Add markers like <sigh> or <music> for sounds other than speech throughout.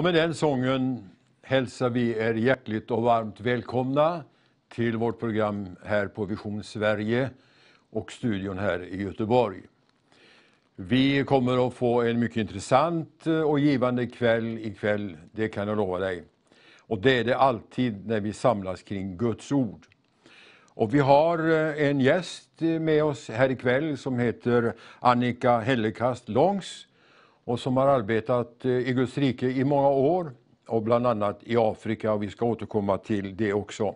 Och med den sången hälsar vi er hjärtligt och varmt välkomna till vårt program här på Vision Sverige och studion här i Göteborg. Vi kommer att få en mycket intressant eh, och givande kväll ikväll, det kan jag lova dig. Och det är det alltid när vi samlas kring Guds ord. Och vi har eh, en gäst eh, med oss här ikväll som heter Annika Hellekast Långs och som har arbetat eh, i Guds rike i många år och bland annat i Afrika och vi ska återkomma till det också.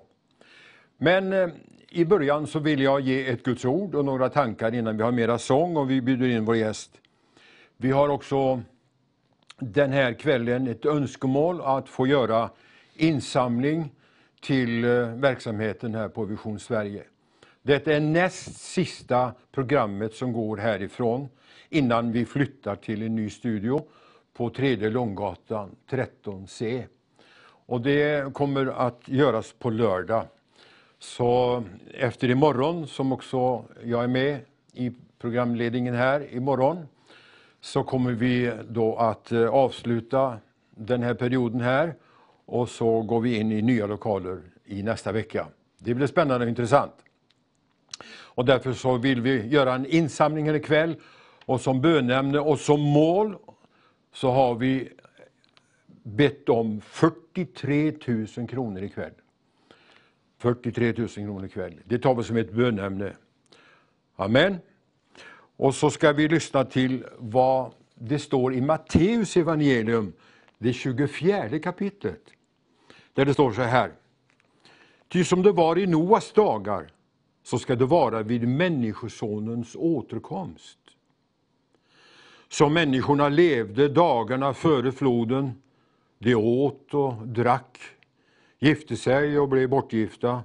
Men eh, i början så vill jag ge ett Guds ord och några tankar innan vi har mera sång och vi bjuder in vår gäst. Vi har också den här kvällen ett önskemål att få göra insamling till eh, verksamheten här på Vision Sverige. Detta är näst sista programmet som går härifrån innan vi flyttar till en ny studio på tredje Långgatan 13C. Och det kommer att göras på lördag. Så efter imorgon, som också jag är med i programledningen här imorgon, så kommer vi då att eh, avsluta den här perioden här och så går vi in i nya lokaler i nästa vecka. Det blir spännande och intressant. Och därför så vill vi göra en insamling här ikväll och som bönämne och som mål så har vi bett om 43 000 kronor ikväll. 43 000 kronor ikväll. Det tar vi som ett bönämne. Amen. Och så ska vi lyssna till vad det står i Matteus evangelium, det 24 kapitlet. Där det står så här. Ty som det var i Noas dagar, så ska det vara vid Människosonens återkomst. Som människorna levde dagarna före floden, de åt och drack, gifte sig och blev bortgifta,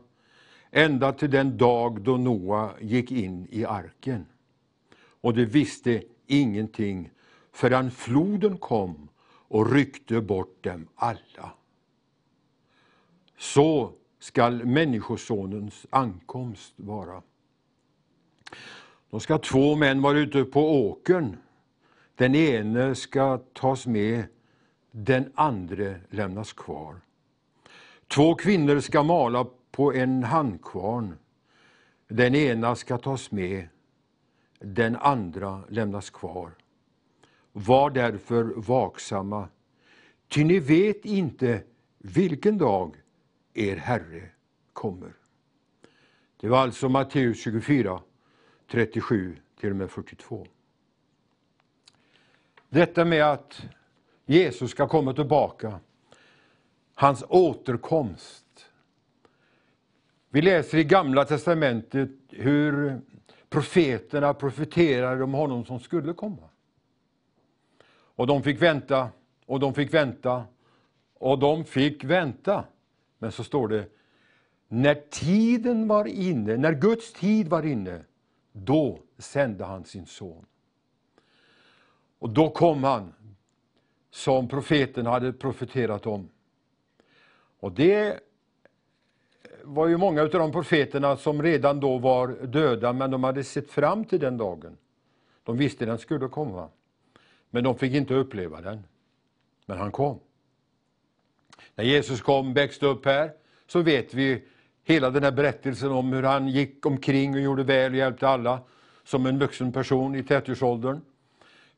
ända till den dag då Noa gick in i arken. Och de visste ingenting förrän floden kom och ryckte bort dem alla. Så skall Människosonens ankomst vara. Då ska två män vara ute på åkern. Den ene ska tas med, den andra lämnas kvar. Två kvinnor ska mala på en handkvarn. Den ena ska tas med, den andra lämnas kvar. Var därför vaksamma, ty ni vet inte vilken dag er Herre kommer. Det var alltså Matteus 24, 37 till och med 42. Detta med att Jesus ska komma tillbaka, hans återkomst. Vi läser i Gamla testamentet hur profeterna profeterade om honom som skulle komma. Och de fick vänta, och de fick vänta, och de fick vänta. Men så står det, när tiden var inne, när Guds tid var inne, då sände han sin son. Och då kom han, som profeten hade profeterat om. Och det var ju många av de profeterna som redan då var döda, men de hade sett fram till den dagen. De visste den skulle komma. Men de fick inte uppleva den. Men han kom. När Jesus kom, växte upp här, så vet vi hela den här berättelsen om hur han gick omkring och gjorde väl och hjälpte alla som en vuxen person i 30-årsåldern.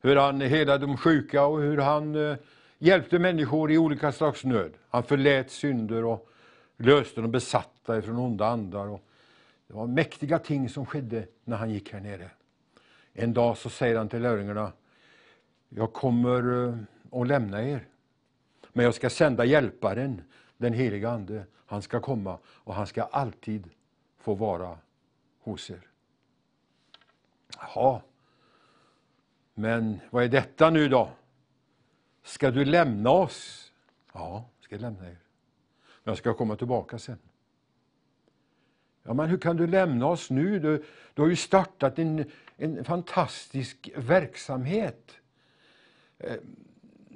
Hur han helade de sjuka och hur han eh, hjälpte människor i olika slags nöd. Han förlät synder och löste de besatta ifrån onda andar. Och det var mäktiga ting som skedde när han gick här nere. En dag så säger han till lärjungarna, jag kommer eh, att lämna er. Men jag ska sända hjälparen, den heliga Ande. Han ska komma och han ska alltid få vara hos er. Jaha, men vad är detta nu då? Ska du lämna oss? Ja, jag ska lämna er. Men jag ska komma tillbaka sen. Ja, men hur kan du lämna oss nu? Du, du har ju startat en, en fantastisk verksamhet eh,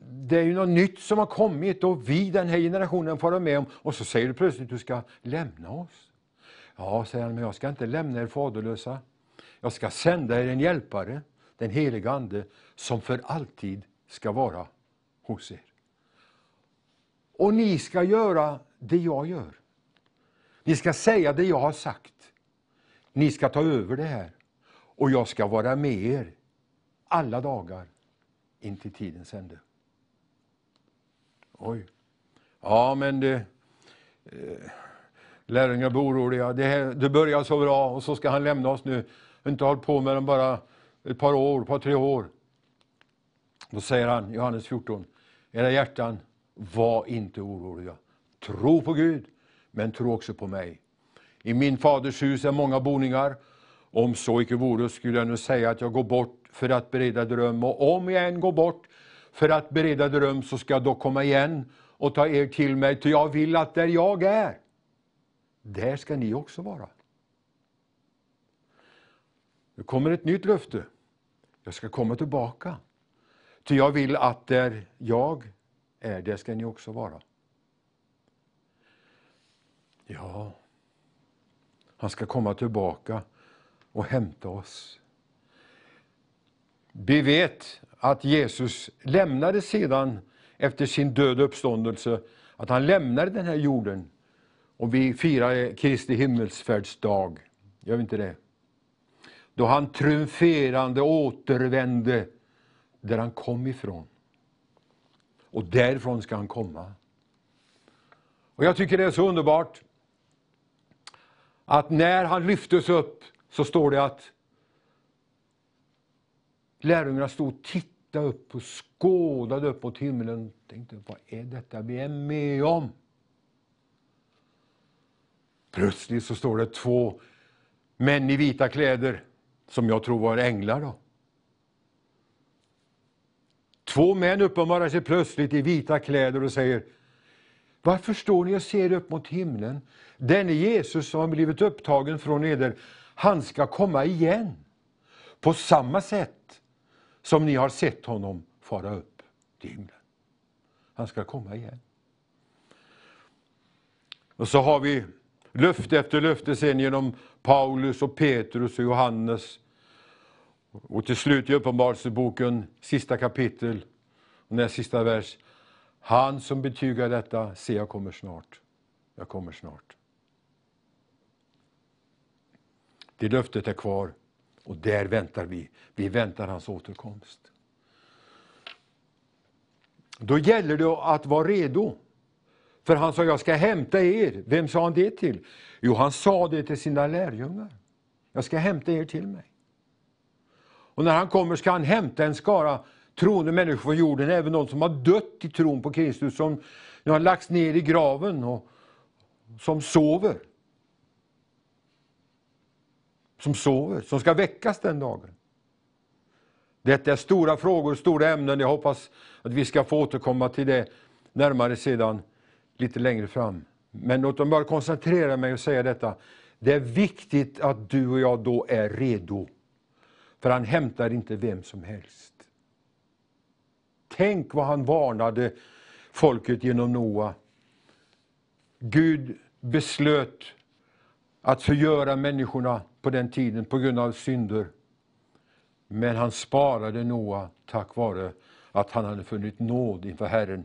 det är ju något nytt som har kommit och vi, den här generationen, får vara med om. Och så säger du plötsligt att du ska lämna oss. Ja, säger han, men jag ska inte lämna er faderlösa. Jag ska sända er en hjälpare, den heliga Ande, som för alltid ska vara hos er. Och ni ska göra det jag gör. Ni ska säga det jag har sagt. Ni ska ta över det här. Och jag ska vara med er alla dagar in till tidens ände. Oj. Ja, men det... Eh, lärjungarna blir oroliga. Det, här, det börjar så bra och så ska han lämna oss nu. Inte hållit på med dem bara ett par år, ett par tre år. Då säger han, Johannes 14, era hjärtan, var inte oroliga. Tro på Gud, men tro också på mig. I min faders hus är många boningar. Om så icke vore skulle jag nu säga att jag går bort för att bereda dröm. Och om jag än går bort för att bereda dröm så ska jag då komma igen och ta er till mig, ty jag vill att där jag är, där ska ni också vara. Nu kommer ett nytt löfte. Jag ska komma tillbaka. Ty jag vill att där jag är, där ska ni också vara. Ja, han ska komma tillbaka och hämta oss. Vi vet att Jesus lämnade sedan, efter sin död och uppståndelse, att han lämnade den här jorden. Och vi firar Kristi himmelsfärdsdag, gör vi inte det? Då han triumferande återvände där han kom ifrån. Och därifrån ska han komma. Och Jag tycker det är så underbart att när han lyftes upp så står det att lärjungarna stod och tittade upp och skådade upp mot himlen. tänkte, vad är detta vi är med om? Plötsligt så står det två män i vita kläder, som jag tror var änglar. Då. Två män uppenbarar sig plötsligt i vita kläder och säger Varför står ni och ser upp mot himlen? Denne Jesus som har blivit upptagen från eder, han ska komma igen. På samma sätt som ni har sett honom fara upp till himlen. Han ska komma igen. Och så har vi löfte efter löfte sen genom Paulus och Petrus och Johannes. Och till slut i Uppenbarelseboken, sista kapitel, och näst sista vers. Han som betygar detta, se jag kommer snart. Jag kommer snart. Det löftet är kvar och där väntar vi. Vi väntar hans återkomst. Då gäller det att vara redo. För han sa, jag ska hämta er. Vem sa han det till? Jo, han sa det till sina lärjungar. Jag ska hämta er till mig. Och när han kommer ska han hämta en skara troende människor från jorden, även de som har dött i tron på Kristus, som nu har lagts ner i graven och som sover. Som sover, som ska väckas den dagen. Detta är stora frågor, stora ämnen. Jag hoppas att vi ska få återkomma till det närmare sedan, lite längre fram. Men låt mig bara koncentrera mig och säga detta. Det är viktigt att du och jag då är redo. För han hämtar inte vem som helst. Tänk vad han varnade folket genom Noa. Gud beslöt att förgöra människorna på den tiden på grund av synder. Men han sparade Noa tack vare att han hade funnit nåd inför Herren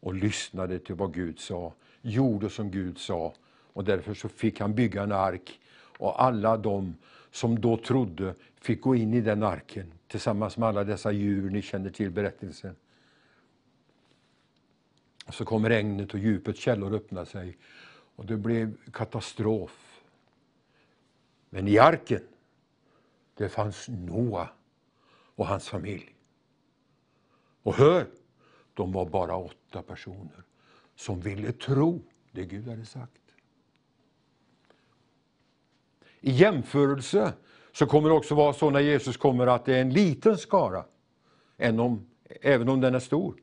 och lyssnade till vad Gud sa, gjorde som Gud sa. Och därför så fick han bygga en ark och alla de som då trodde fick gå in i den arken tillsammans med alla dessa djur, ni känner till berättelsen. Så kom regnet och djupets källor öppnade sig och det blev katastrof. Men i arken, det fanns Noa och hans familj. Och hör, de var bara åtta personer som ville tro det Gud hade sagt. I jämförelse så kommer det också vara så när Jesus kommer att det är en liten skara, även om den är stor.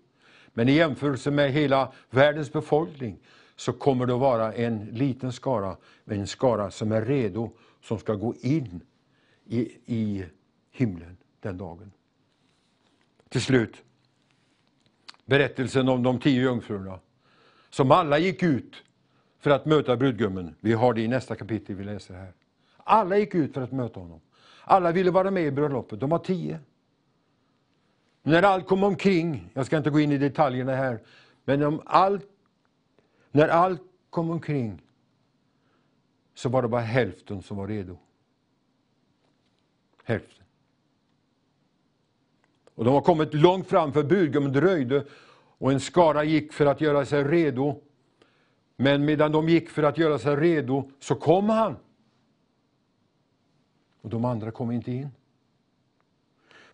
Men i jämförelse med hela världens befolkning så kommer det att vara en liten skara, men en skara som är redo, som ska gå in i, i himlen den dagen. Till slut, berättelsen om de tio jungfrurna, som alla gick ut för att möta brudgummen. Vi har det i nästa kapitel vi läser här. Alla gick ut för att möta honom. Alla ville vara med i bröllopet. De var tio. När allt kom omkring, jag ska inte gå in i detaljerna här, men om allt När allt kom omkring så var det bara hälften som var redo. Hälften. Och de har kommit långt fram för dröjde och en skara gick för att göra sig redo. Men medan de gick för att göra sig redo så kom han. Och de andra kom inte in.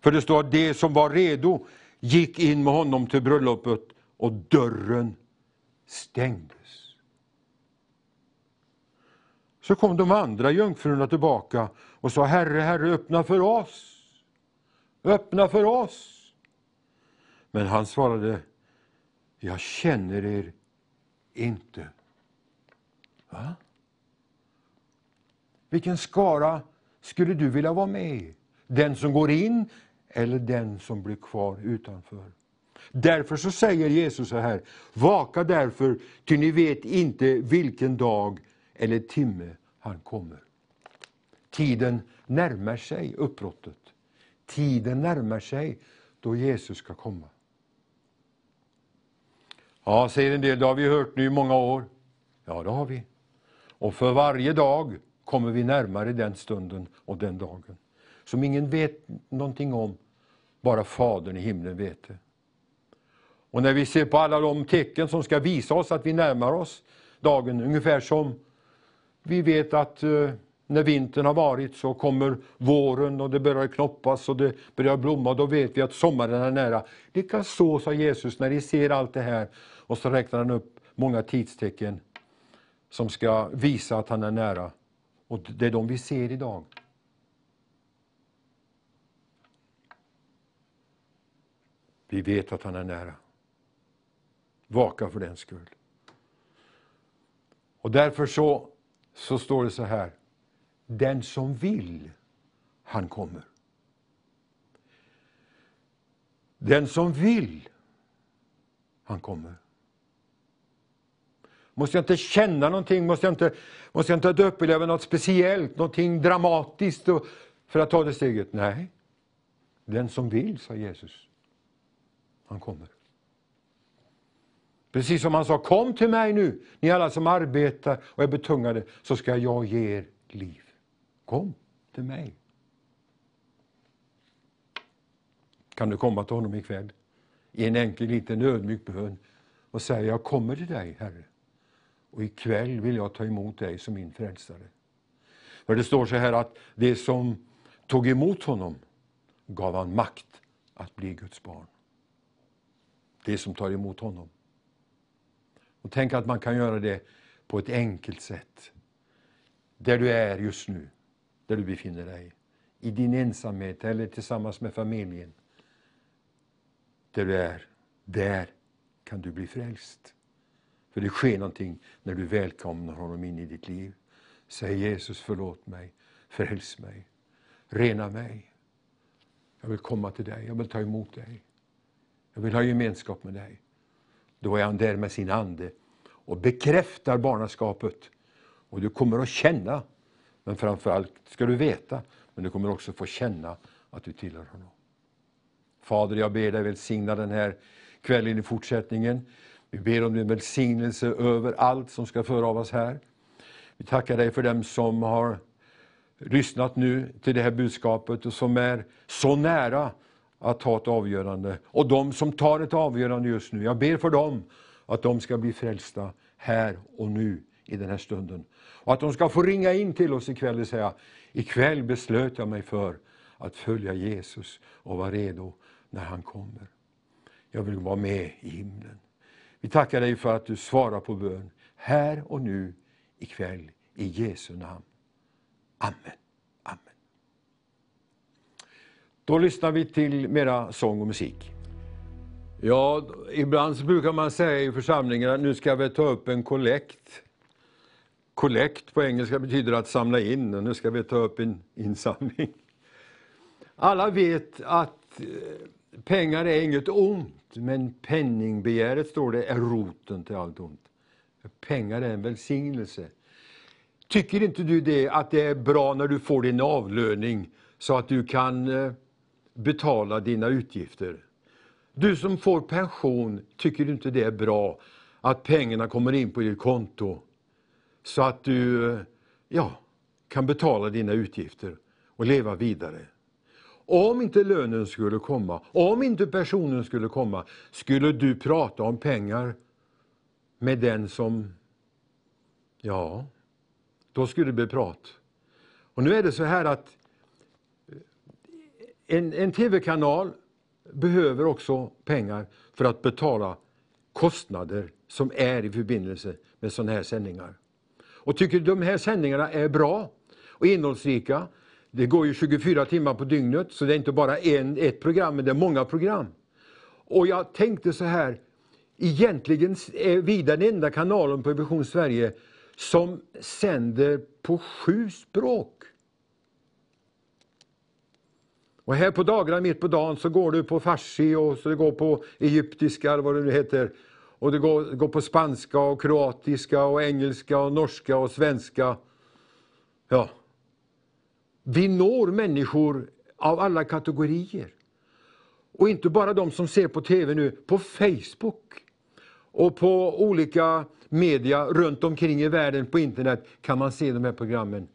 För det står att de som var redo gick in med honom till bröllopet och dörren stängdes. Så kom de andra jungfrurna tillbaka och sa Herre, Herre, öppna för oss. Öppna för oss. Men han svarade, jag känner er inte. Va? Vilken skara skulle du vilja vara med i? Den som går in eller den som blir kvar utanför? Därför så säger Jesus så här, vaka därför, ty ni vet inte vilken dag eller timme han kommer. Tiden närmar sig uppbrottet. Tiden närmar sig då Jesus ska komma. Ja, säger en del, det har vi hört nu i många år. Ja, det har vi. Och för varje dag kommer vi närmare den stunden och den dagen. Som ingen vet någonting om, bara Fadern i himlen vet det. Och när vi ser på alla de tecken som ska visa oss att vi närmar oss dagen, ungefär som vi vet att eh, när vintern har varit så kommer våren och det börjar knoppas och det börjar blomma. Då vet vi att sommaren är nära. Likaså, sa Jesus, när ni ser allt det här. Och så räknar han upp många tidstecken som ska visa att han är nära. Och det är de vi ser idag. Vi vet att han är nära. Vaka för den skull. Och därför så, så står det så här. Den som vill, han kommer. Den som vill, han kommer. Måste jag inte känna någonting? Måste jag inte, måste jag inte uppleva något speciellt, någonting dramatiskt för att ta det steget? Nej. Den som vill, sa Jesus, han kommer. Precis som han sa, kom till mig nu, ni alla som arbetar och är betungade, så ska jag ge er liv. Kom till mig. Kan du komma till honom ikväll i en enkel liten ödmjuk bön och säga, jag kommer till dig, Herre. Och ikväll vill jag ta emot dig som min frälsare. För det står så här att det som tog emot honom gav han makt att bli Guds barn. Det som tar emot honom. Och Tänk att man kan göra det på ett enkelt sätt. Där du är just nu, där du befinner dig. I din ensamhet eller tillsammans med familjen. Där du är, där kan du bli frälst. För det sker någonting när du välkomnar honom in i ditt liv. Säg Jesus förlåt mig, fräls mig, rena mig. Jag vill komma till dig, jag vill ta emot dig. Jag vill ha gemenskap med dig. Då är han där med sin ande och bekräftar barnaskapet. Och du kommer att känna, men framförallt ska du veta, men du kommer också få känna att du tillhör honom. Fader, jag ber dig välsigna den här kvällen i fortsättningen. Vi ber om din välsignelse över allt som ska föravas här. Vi tackar dig för dem som har lyssnat nu till det här budskapet och som är så nära att ta ett avgörande. Och de som tar ett avgörande just nu, jag ber för dem att de ska bli frälsta här och nu i den här stunden. Och att de ska få ringa in till oss ikväll och säga, ikväll beslöt jag mig för att följa Jesus och vara redo när han kommer. Jag vill vara med i himlen. Vi tackar dig för att du svarar på bön här och nu ikväll i Jesu namn. Amen. Amen. Då lyssnar vi till mera sång och musik. Ja, ibland så brukar man säga i församlingen att nu ska vi ta upp en kollekt. Kollekt på engelska betyder att samla in och nu ska vi ta upp en insamling. Alla vet att eh, pengar är inget ont, men penningbegäret, står det, är roten till allt ont. Pengar är en välsignelse. Tycker inte du det att det är bra när du får din avlöning så att du kan eh, betala dina utgifter? Du som får pension, tycker du inte det är bra att pengarna kommer in på ditt konto så att du eh, ja, kan betala dina utgifter och leva vidare. Om inte lönen skulle komma, om inte personen skulle komma, skulle du prata om pengar med den som, ja, då skulle det bli prat. Och nu är det så här att eh, en, en tv-kanal behöver också pengar för att betala kostnader som är i förbindelse med sådana här sändningar. Och tycker de här sändningarna är bra och innehållsrika, det går ju 24 timmar på dygnet, så det är inte bara en, ett program, men det är många program. Och jag tänkte så här, egentligen är vi den enda kanalen på Vision Sverige som sänder på sju språk. Och här på dagarna, mitt på dagen, så går du på farsi och så det går på egyptiska, eller vad det nu heter. Och det går, går på spanska, och kroatiska, och engelska, och norska och svenska. Ja. Vi når människor av alla kategorier. Och inte bara de som ser på TV nu, på Facebook och på olika media runt omkring i världen på internet kan man se de här programmen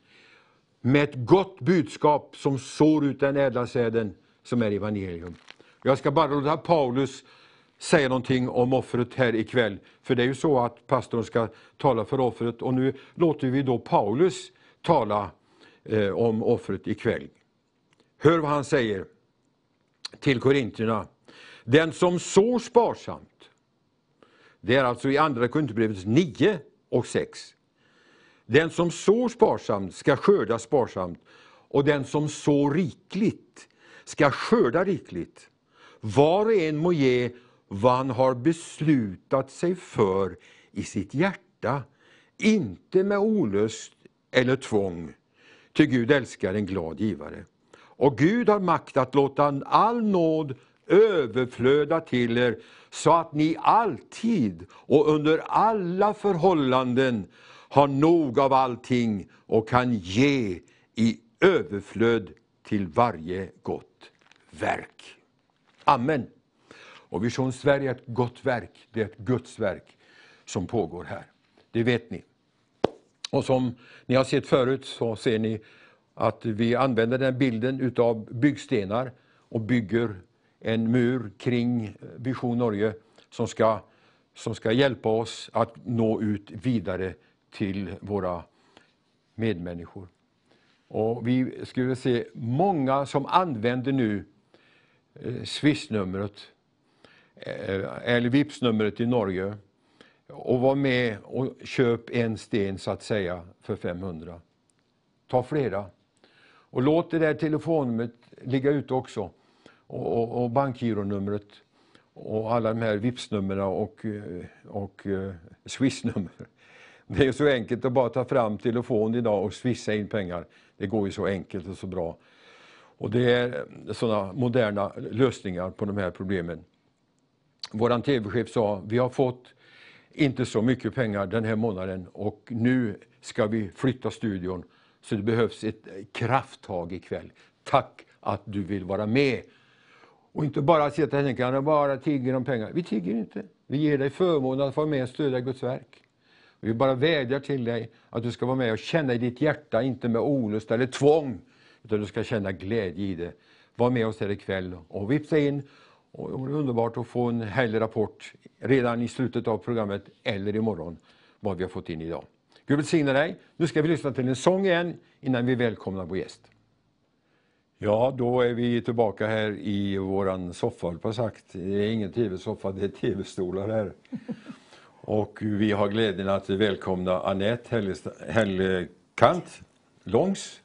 med ett gott budskap som sår ut den ädla säden som är evangelium. Jag ska bara låta Paulus säga någonting om offret här ikväll. För det är ju så att pastorn ska tala för offret och nu låter vi då Paulus tala eh, om offret ikväll. Hör vad han säger till korintierna. Den som sår sparsamt, det är alltså i Andra Korinthierbrevet 9 och 6. Den som sår sparsamt ska skörda sparsamt och den som sår rikligt ska skörda rikligt. Var och en må ge vad han har beslutat sig för i sitt hjärta, inte med olust eller tvång. Ty Gud älskar en glad givare. Och Gud har makt att låta all nåd överflöda till er så att ni alltid och under alla förhållanden har nog av allting och kan ge i överflöd till varje gott verk. Amen. Och Vision Sverige är ett gott verk, det är ett Guds verk som pågår här. Det vet ni. Och som ni har sett förut så ser ni att vi använder den bilden utav byggstenar och bygger en mur kring eh, Vision Norge som ska, som ska hjälpa oss att nå ut vidare till våra medmänniskor. Och vi skulle se många som använder nu eh, Swish-numret Eh, eh, eller Vipps-numret i Norge och var med och köp en sten så att säga för 500. Ta flera. Och låt det där telefonnumret ligga ute också. Och, och, och bankgironumret och alla de här Vipps-numren och, eh, och Swish-nummer. <laughs> Det är så enkelt att bara ta fram telefonen idag och swisha in pengar. Det går ju så enkelt och så bra. Och det är sådana moderna lösningar på de här problemen. Vår tv-chef sa, vi har fått inte så mycket pengar den här månaden och nu ska vi flytta studion. Så det behövs ett krafttag ikväll. Tack att du vill vara med. Och inte bara sitta och tänka, bara tigger om pengar. Vi tigger inte. Vi ger dig förmånen att vara med och stödja Guds verk. Vi bara vädjar till dig att du ska vara med och känna i ditt hjärta, inte med olust eller tvång, utan du ska känna glädje i det. Var med oss här ikväll och vipsa in. Och det är underbart att få en härlig rapport redan i slutet av programmet eller imorgon vad vi har fått in idag. Gud välsigne dig. Nu ska vi lyssna till en sång igen innan vi välkomnar vår gäst. Ja, då är vi tillbaka här i våran soffa, på sagt. Det är ingen tv-soffa, det är tv-stolar här. <laughs> Och vi har glädjen att välkomna Anette Hellekant Långs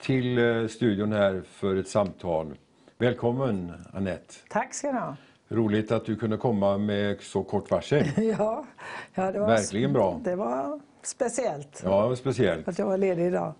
till eh, studion här för ett samtal. Välkommen Anette. Tack ska du ha. Roligt att du kunde komma med så kort varsel. <laughs> ja, ja, det var Verkligen bra. Det var speciellt. Ja, speciellt. Att jag var ledig idag.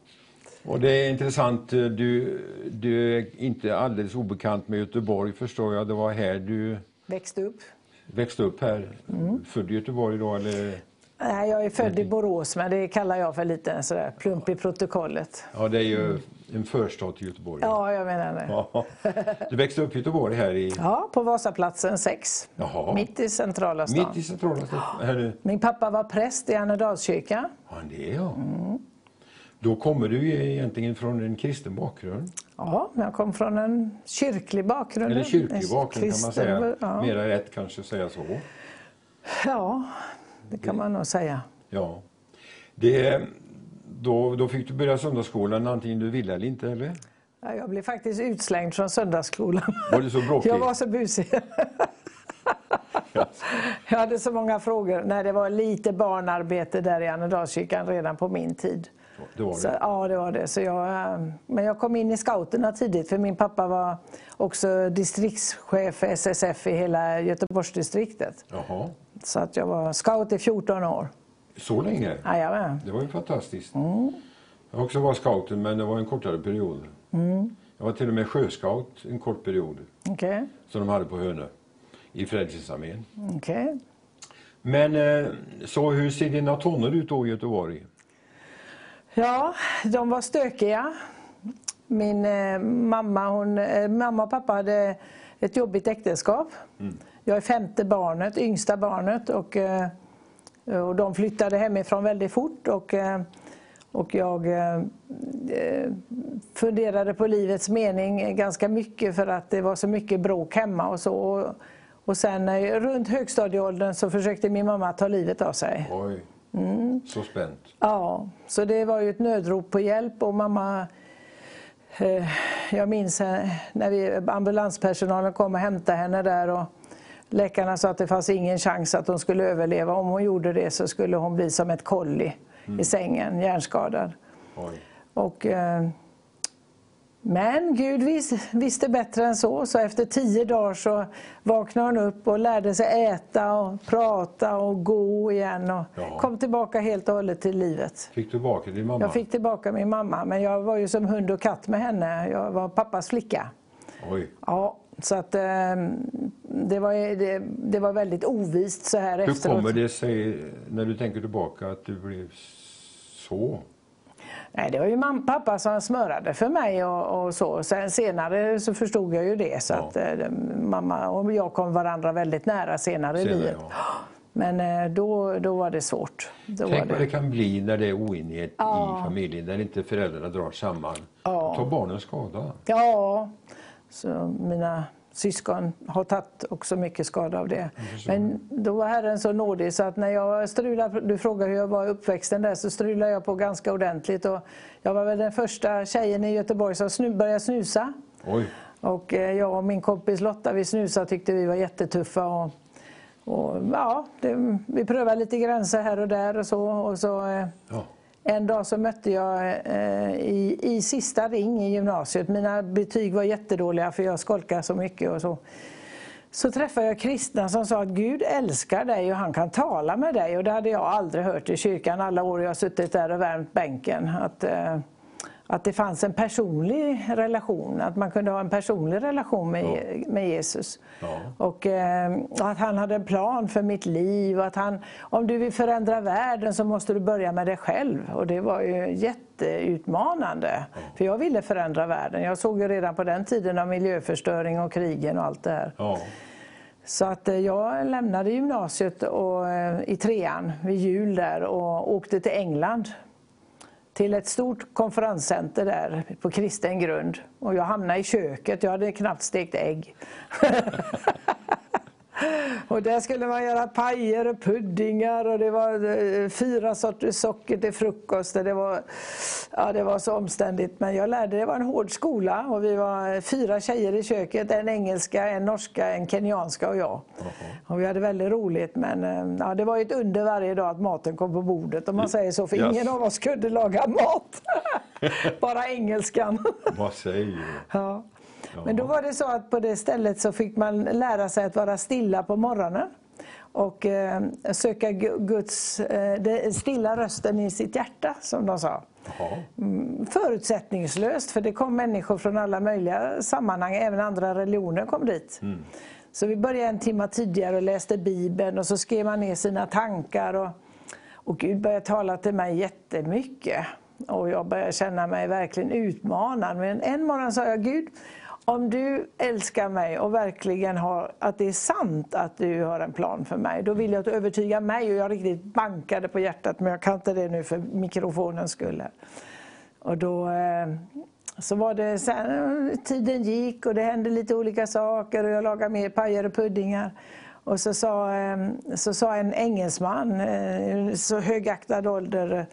Och det är intressant, du, du är inte alldeles obekant med Göteborg förstår jag. Det var här du växte upp växte upp här. Mm. Född i Göteborg då eller? Nej, jag är född i Borås men det kallar jag för lite sådär plump i protokollet. Ja, det är ju en förstad till Göteborg. Ja, jag menar det. Ja. Du växte upp i Göteborg här i... Ja, på Vasaplatsen 6. Jaha. Mitt i centrala stan. Mitt i centrala stan. Här, Min pappa var präst i Annedalskyrkan. ja, det är jag. Då kommer du egentligen från en kristen bakgrund. Ja, jag kom från en kyrklig bakgrund. Eller kyrklig bakgrund kan man kristen- säga. Ja, Mera rätt kanske att säga så. ja, det kan man nog säga. Ja. Det, då, då fick du börja söndagsskolan antingen du ville eller inte, eller? Ja, Jag blev faktiskt utslängd från söndagsskolan. Var du så bråkig? Jag var så busig. <laughs> Jag hade så många frågor. Nej, det var lite barnarbete där i Annedalskyrkan redan på min tid. Det var Så, det. ja, det var det. Så jag, eh, men jag kom in i scouterna tidigt för min pappa var också distriktschef för SSF i hela Göteborgsdistriktet. Jaha. Så att jag var scout i 14 år. Så länge? Jajamän. Det var ju fantastiskt. Mm. Jag har också varit scouten, men det var en kortare period. Mm. Jag var till och med sjöscout en kort period, Okej. som de hade på Hönö, i Frälsningsarmén. okej. Men eh, så hur ser dina tonår ut då i Göteborg? Ja, de var stökiga. Min eh, mamma, hon, eh, mamma och pappa hade ett jobbigt äktenskap. Jag är femte barnet, yngsta barnet och, och de flyttade hemifrån väldigt fort. Och, eh, och jag eh, eh, funderade på livets mening ganska mycket för att det var så mycket bråk hemma och så. Och, sen eh, runt högstadieåldern så försökte min mamma ta livet av sig. Oj, Mm. så spänt. Ja, så det var ju ett nödrop på hjälp och mamma eh, jag minns eh, när vi, ambulanspersonalen kom och hämtade henne där och läkarna sa att det fanns ingen chans att hon skulle överleva. Om hon gjorde det så skulle hon bli som ett kolli i sängen, hjärnskadad. Oj. Och, eh, men Gud vis, visste bättre än så, så efter tio dagar så vaknade hon upp och lärde sig äta och prata och gå igen och Ja. kom tillbaka helt och hållet till livet. Fick du tillbaka din mamma? Jag fick tillbaka min mamma, men jag var ju som hund och katt med henne. Jag var pappas flicka. Oj. Ja, så att eh, det, var, det, det var väldigt ovist så här Hur efteråt. kommer det sig, när du tänker tillbaka, att du blev så? Nej, det var ju mamma, pappa som smörade för mig och, och så. Sen, senare så förstod jag ju det. Så Ja. att, eh, mamma och jag kom varandra väldigt nära senare, i livet. ja. Men eh, då, då var det svårt. Då Tänk var vad det. det kan bli när det är oenighet Ja. i familjen, när inte föräldrarna drar samman. Ja. Då tar barnen skada. Ja, så mina syskon har tagit också mycket skada av det. Men då var Herren så nådig så att när jag strulade, du frågar hur jag var i uppväxten där, så strulade jag på ganska ordentligt. Och jag var väl den första tjejen i Göteborg som snu, började snusa. Oj. Och eh, jag och min kompis Lotta vi snusade tyckte vi var jättetuffa. Och, och, ja, det, vi prövade lite gränser här och där och så. Och så eh, Ja en dag så mötte jag eh, i, i sista ring i gymnasiet, mina betyg var jättedåliga för jag skolkade så mycket och så. Så träffade jag kristna som sa att Gud älskar dig och han kan tala med dig. Och det hade jag aldrig hört i kyrkan alla år jag suttit där och värmt bänken. Att, eh, att det fanns en personlig relation, att man kunde ha en personlig relation med, med Jesus. Ja. Och eh, att han hade en plan för mitt liv. Och att han, om du vill förändra världen så måste du börja med dig själv. Och det var ju jätteutmanande. För jag ville förändra världen. Jag såg ju redan på den tiden av miljöförstöring och krigen och allt det här. Ja. Så att eh, jag lämnade gymnasiet och, eh, i trean vid jul där och åkte till England. Till ett stort konferenscenter där på kristen grund. Och jag hamnade i köket, jag hade knappt stekt ägg. <laughs> Och där skulle man göra pajer och puddingar och det var eh, fyra sorters socker till frukost. Det var, ja, det var så omständigt men jag lärde, det var en hård skola och vi var fyra tjejer i köket. En engelska, en norska, en kenyanska och jag. Och vi hade väldigt roligt men eh, ja, det var ett under varje dag att maten kom på bordet om man säger så för Yes. ingen av oss kunde laga mat. <laughs> Bara engelskan. Vad säger du? Ja. Men då var det så att på det stället så fick man lära sig att vara stilla på morgonen och eh, söka Gu- Guds eh, stilla rösten i sitt hjärta, som de sa. Mm, Förutsättningslöst, för det kom människor från alla möjliga sammanhang, även andra religioner kom dit. Så vi började en timme tidigare och läste Bibeln och så skrev man ner sina tankar. Och, och Gud började tala till mig jättemycket. och jag började känna mig verkligen utmanad. Men en morgon sa jag, Gud, om du älskar mig och verkligen har, att det är sant att du har en plan för mig, då vill jag att du övertygar mig. Och jag riktigt bankade på hjärtat, men jag kan inte det nu för mikrofonens skull. Och då eh, så var det sen, tiden gick och det hände lite olika saker och jag lagade mer pajer och puddingar. Och så sa, eh, så sa en engelsman, eh, så högaktad ålder,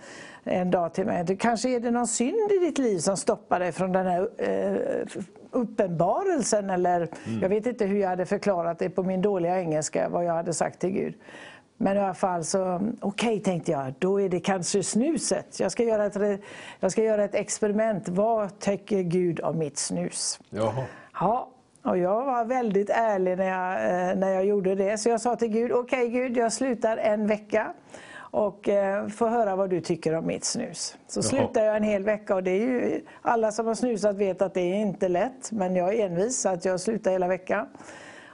en dag till mig. Kanske är det någon synd i ditt liv som stoppar dig från den här uppenbarelsen eller mm. jag vet inte hur jag hade förklarat det på min dåliga engelska, vad jag hade sagt till Gud. Men i alla fall så, okej okay, tänkte jag, då är det kanske snuset. Jag ska göra ett, jag ska göra ett experiment. Vad tycker Gud om mitt snus? Jaha. Ja, och jag var väldigt ärlig när jag, eh, när jag gjorde det. Så jag sa till Gud, okej okay, Gud, jag slutar en vecka och eh, få höra vad du tycker om mitt snus. Så slutade jag en hel vecka och det är ju, alla som har snusat vet att det är inte lätt men jag är envis så att jag slutade hela veckan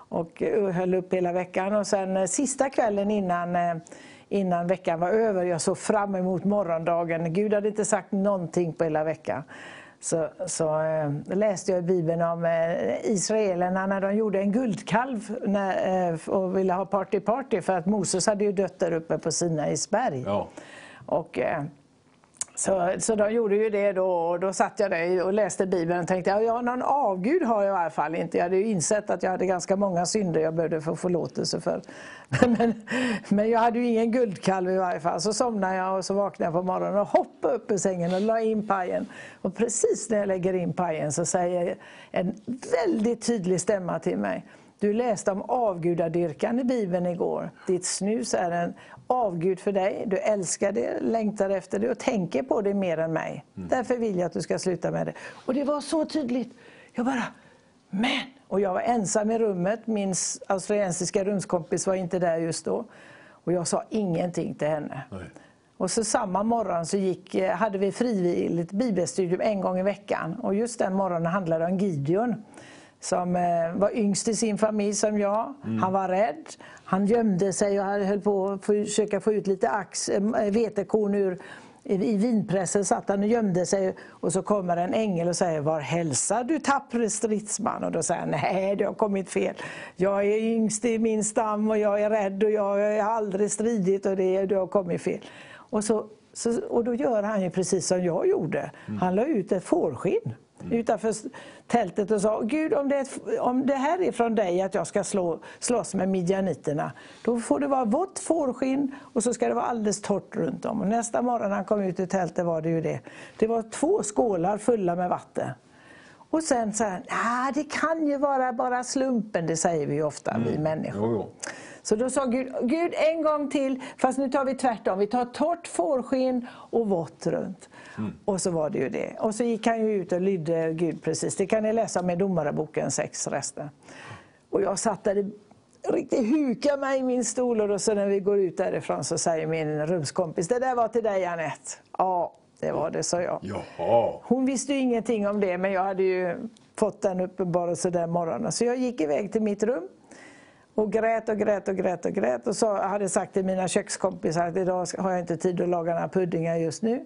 och eh, höll upp hela veckan och sen eh, sista kvällen innan innan veckan var över. Jag såg fram emot morgondagen. Gud hade inte sagt någonting på hela veckan så, så äh, läste jag i Bibeln om äh, israelerna när de gjorde en guldkalv när, äh, och ville ha party-party för att Moses hade ju dött där uppe på Sinais berg. Ja. Och, så, så de gjorde ju det då och då satt jag där och läste Bibeln och tänkte ja, någon avgud har jag i alla fall inte. Jag hade ju insett att jag hade ganska många synder jag behövde få förlåtelse för. <laughs> Men, men jag hade ju ingen guldkalv i varje fall. Så somnade jag och så vaknade jag på morgonen och hoppade upp ur sängen och la in pajen. Och precis när jag lägger in pajen så säger en väldigt tydlig stämma till mig du läste om avgudadyrkan i Bibeln igår. Ditt snus är en avgud för dig. Du älskar det, längtar efter det och tänker på det mer än mig. Mm. Därför vill jag att du ska sluta med det. Och det var så tydligt. Jag bara, men! Och jag var ensam i rummet. Min australiensiska rumskompis var inte där just då. Och jag sa ingenting till henne. Nej. Och så samma morgon så gick, eh, hade vi frivilligt bibelstudium en gång i veckan. Och just den morgonen handlade det om Gideon som eh, var yngst i sin familj som jag. Mm. Han var rädd. Han gömde sig och höll på att försöka få ut lite ax, eh, vetekorn ur i vinpressen satt han och gömde sig och så kommer en ängel och säger Var hälsar du tappre stridsman? Och då säger han Nej, det har kommit fel. Jag är yngst i min stam och jag är rädd och jag har aldrig stridit och det, det har kommit fel. Och, så, så, och då gör han ju precis som jag gjorde. Mm. Han la ut ett fårskinn mm. utanför tältet och sa Gud om det, om det här är från dig att jag ska slå, slåss med midjaniterna då får det vara vått fårskinn och så ska det vara alldeles torrt runt om. Och nästa morgon när han kom ut ur tältet var det ju det. Det var två skålar fulla med vatten. Och sen sa han, ah, det kan ju vara bara slumpen, det säger vi ju ofta mm. vi människor. Jo, jo. Så då sa Gud, Gud en gång till, fast nu tar vi tvärtom. Vi tar torrt fårskinn och vått runt. Mm. Och så var det ju det. Och så gick han ju ut och lydde Gud precis. Det kan ni läsa med Domareboken 6 resten. Och jag satt där riktigt huka mig i min stol och så när vi går ut därifrån så säger min rumskompis, det där var till dig Anette. Ja, det var det, sa jag. Jaha. Hon visste ju ingenting om det men jag hade ju fått den uppenbarelsen den morgonen. Så jag gick iväg till mitt rum och grät och grät och grät och grät och så hade sagt till mina kökskompisar att idag har jag inte tid att laga några puddingar just nu.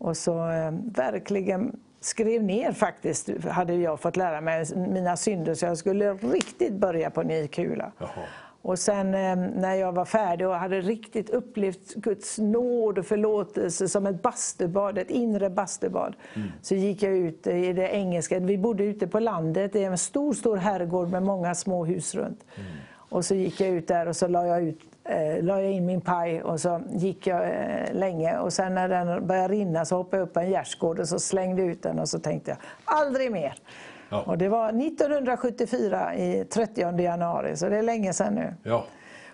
Och så eh, verkligen skrev ner faktiskt, hade jag fått lära mig, mina synder så jag skulle riktigt börja på ny kula. Jaha. Och sen eh, när jag var färdig och hade riktigt upplevt Guds nåd och förlåtelse som ett bastubad, ett inre bastubad, mm. så gick jag ut i det engelska. Vi bodde ute på landet, det är en stor, stor herrgård med många små hus runt. Mm. Och så gick jag ut där och så la jag, ut, eh, la jag in min paj och så gick jag eh, länge. Och sen när den började rinna så hoppade jag upp på en gärdsgård och så slängde ut den och så tänkte jag aldrig mer. Ja. Och det var 1974 i 30 januari, så det är länge sedan nu. Ja.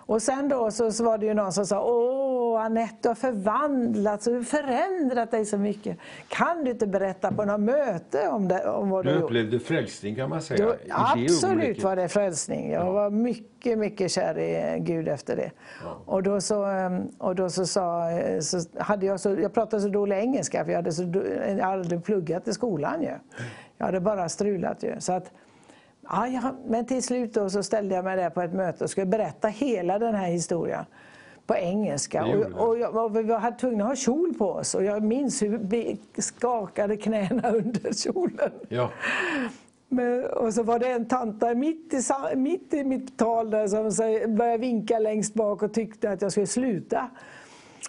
Och sen då så, så, var det ju någon som sa Åh Anette, du har förvandlats och förändrat dig så mycket. Kan du inte berätta på något möte om, det, om vad du, du upplevde gjort? frälsning kan man säga? Du, absolut var det frälsning. Jag ja. var mycket, mycket kär i Gud efter det. Ja. Och då så, ehm, och då så sa, så hade jag, så, jag pratade så dålig engelska för jag hade, så, jag hade aldrig pluggat i skolan ju. Jag hade bara strulat ju. Så att, ja, men till slut då så ställde jag mig där på ett möte och skulle berätta hela den här historien. på engelska. Och, och, jag, och vi var tvungna att ha kjol på oss och jag minns hur vi skakade knäna <laughs> under kjolen. Ja. Men, och så var det en tant där mitt i, mitt i mitt tal där som började vinka längst bak och tyckte att jag skulle sluta.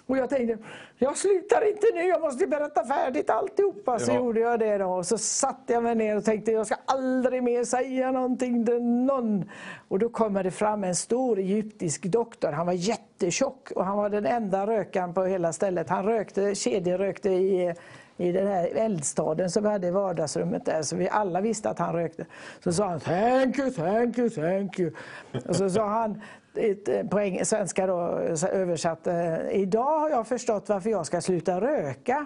Och jag tänkte, jag slutar inte nu, jag måste berätta färdigt alltihopa. Så Ja. gjorde jag det då. Och så satte jag mig ner och tänkte, jag ska aldrig mer säga någonting till någon. Och då kommer det fram en stor egyptisk doktor. Han var jättetjock och han var den enda rökaren på hela stället. Han rökte, kedjerökte i i den här eldstaden som vi hade i vardagsrummet där, så vi alla visste att han rökte. Så sa han thank you, thank you, thank you. Och så sa han på eng- svenska då, översatt, eh, idag har jag förstått varför jag ska sluta röka.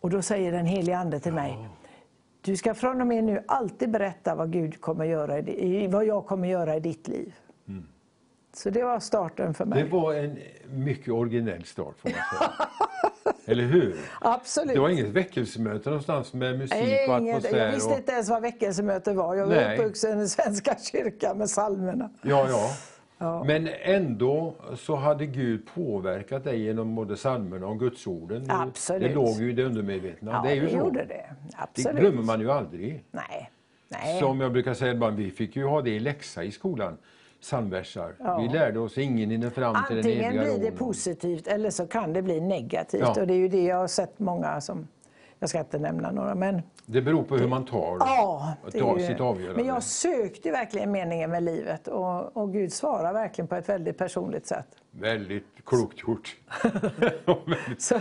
Och då säger den helige Ande till mig, du ska från och med nu alltid berätta vad, Gud kommer göra i, vad jag kommer göra i ditt liv. Så det var starten för mig. Det var en mycket originell start får man säga. Eller hur? <laughs> Absolut. Det var inget väckelsemöte någonstans med musik och Inget, atmosfär? jag visste och... inte ens vad väckelsemöte var. Jag var uppvuxen i Svenska kyrkan med psalmerna. Ja, ja. Ja. Men ändå så hade Gud påverkat dig genom både psalmerna och gudsorden. Det- Absolut. Det låg ju i det undermedvetna. Ja, det är ju så. gjorde det. Det Absolut. glömmer man ju aldrig. Nej. Nej. Som jag brukar säga ibland, vi fick ju ha det i läxa i skolan. Psalmversar. Ja. Vi lärde oss ingen hinner fram till den Antingen eviga blir det positivt eller så kan det bli negativt. Ja. Och det är ju det jag har sett många som, jag ska inte nämna några, men Det beror på hur man tar, ja. tar ju- sitt avgörande. Men jag sökte verkligen meningen med livet och, och Gud svarar verkligen på ett väldigt personligt sätt. Väldigt klokt gjort. <laughs> <laughs> Så,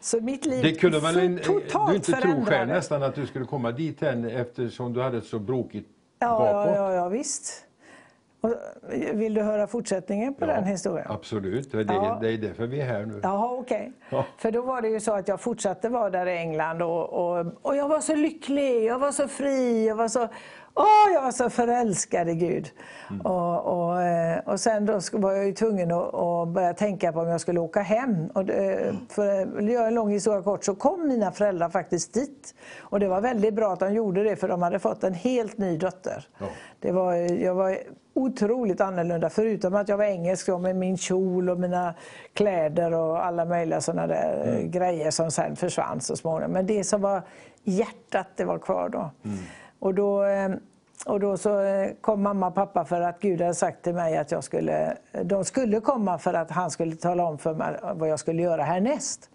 så mitt liv Det kunde man in, totalt du inte tro själv nästan att du skulle komma dit än eftersom du hade ett så brokigt Ja, bakåt. ja, ja, ja visst. Och, vill du höra fortsättningen på Ja, den historien? Absolut, det är, Ja. det är därför vi är här nu. Jaha, okej. Ja. För då var det ju så att jag fortsatte vara där i England och, och, och jag var så lycklig, jag var så fri, jag var så, åh, jag var så förälskad i Gud. Mm. Och, och, eh, och sen då var jag ju tvungen att, att börja tänka på om jag skulle åka hem. Och det, för att göra en lång historia kort så kom mina föräldrar faktiskt dit. Och det var väldigt bra att de gjorde det för de hade fått en helt ny dotter. Ja. Det var, jag var otroligt annorlunda förutom att jag var engelsk då, med min kjol och mina kläder och alla möjliga sådana där eh, grejer som sen försvann så småningom. Men det som var hjärtat, det var kvar då. Och då eh, och då så eh, kom mamma och pappa för att Gud hade sagt till mig att jag skulle, de skulle komma för att han skulle tala om för mig vad jag skulle göra härnäst.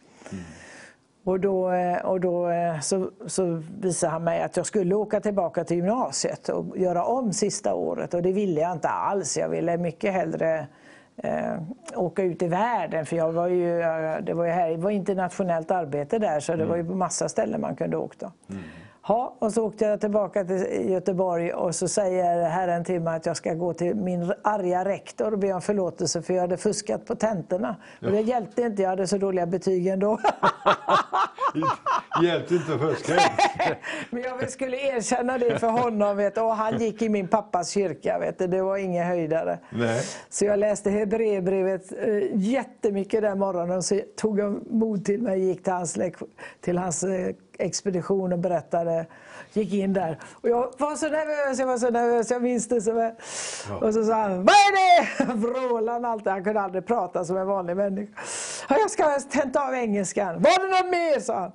Och då, eh, och då så, så visade han mig att jag skulle åka tillbaka till gymnasiet och göra om sista året. Och det ville jag inte alls. Jag ville mycket hellre eh, åka ut i världen. För jag var ju, det var ju här, det var internationellt arbete där så det var ju på massa ställen man kunde åka. Då. Ja, och så åkte jag tillbaka till Göteborg och så säger Herren till mig att jag ska gå till min arga rektor och be om förlåtelse för jag hade fuskat på tentorna. Och det hjälpte inte, jag hade så dåliga betyg ändå. <laughs> Hjälpte inte att fuska. <laughs> Men jag skulle erkänna det för honom. Vet, och han gick i min pappas kyrka. Vet, det var ingen höjdare. Nej. Så jag läste Hebreerbrevet eh, jättemycket den morgonen. Så tog jag mod till mig och gick till hans, till hans eh, expedition och berättade. Gick in där. Och jag var så nervös, jag var så nervös. Jag minns det som en... Och så sa han, vad är det? <laughs> Vrålade han alltid. Han kunde aldrig prata som en vanlig människa. Ja, jag ska tenta av engelskan. Var det något mer? sa han.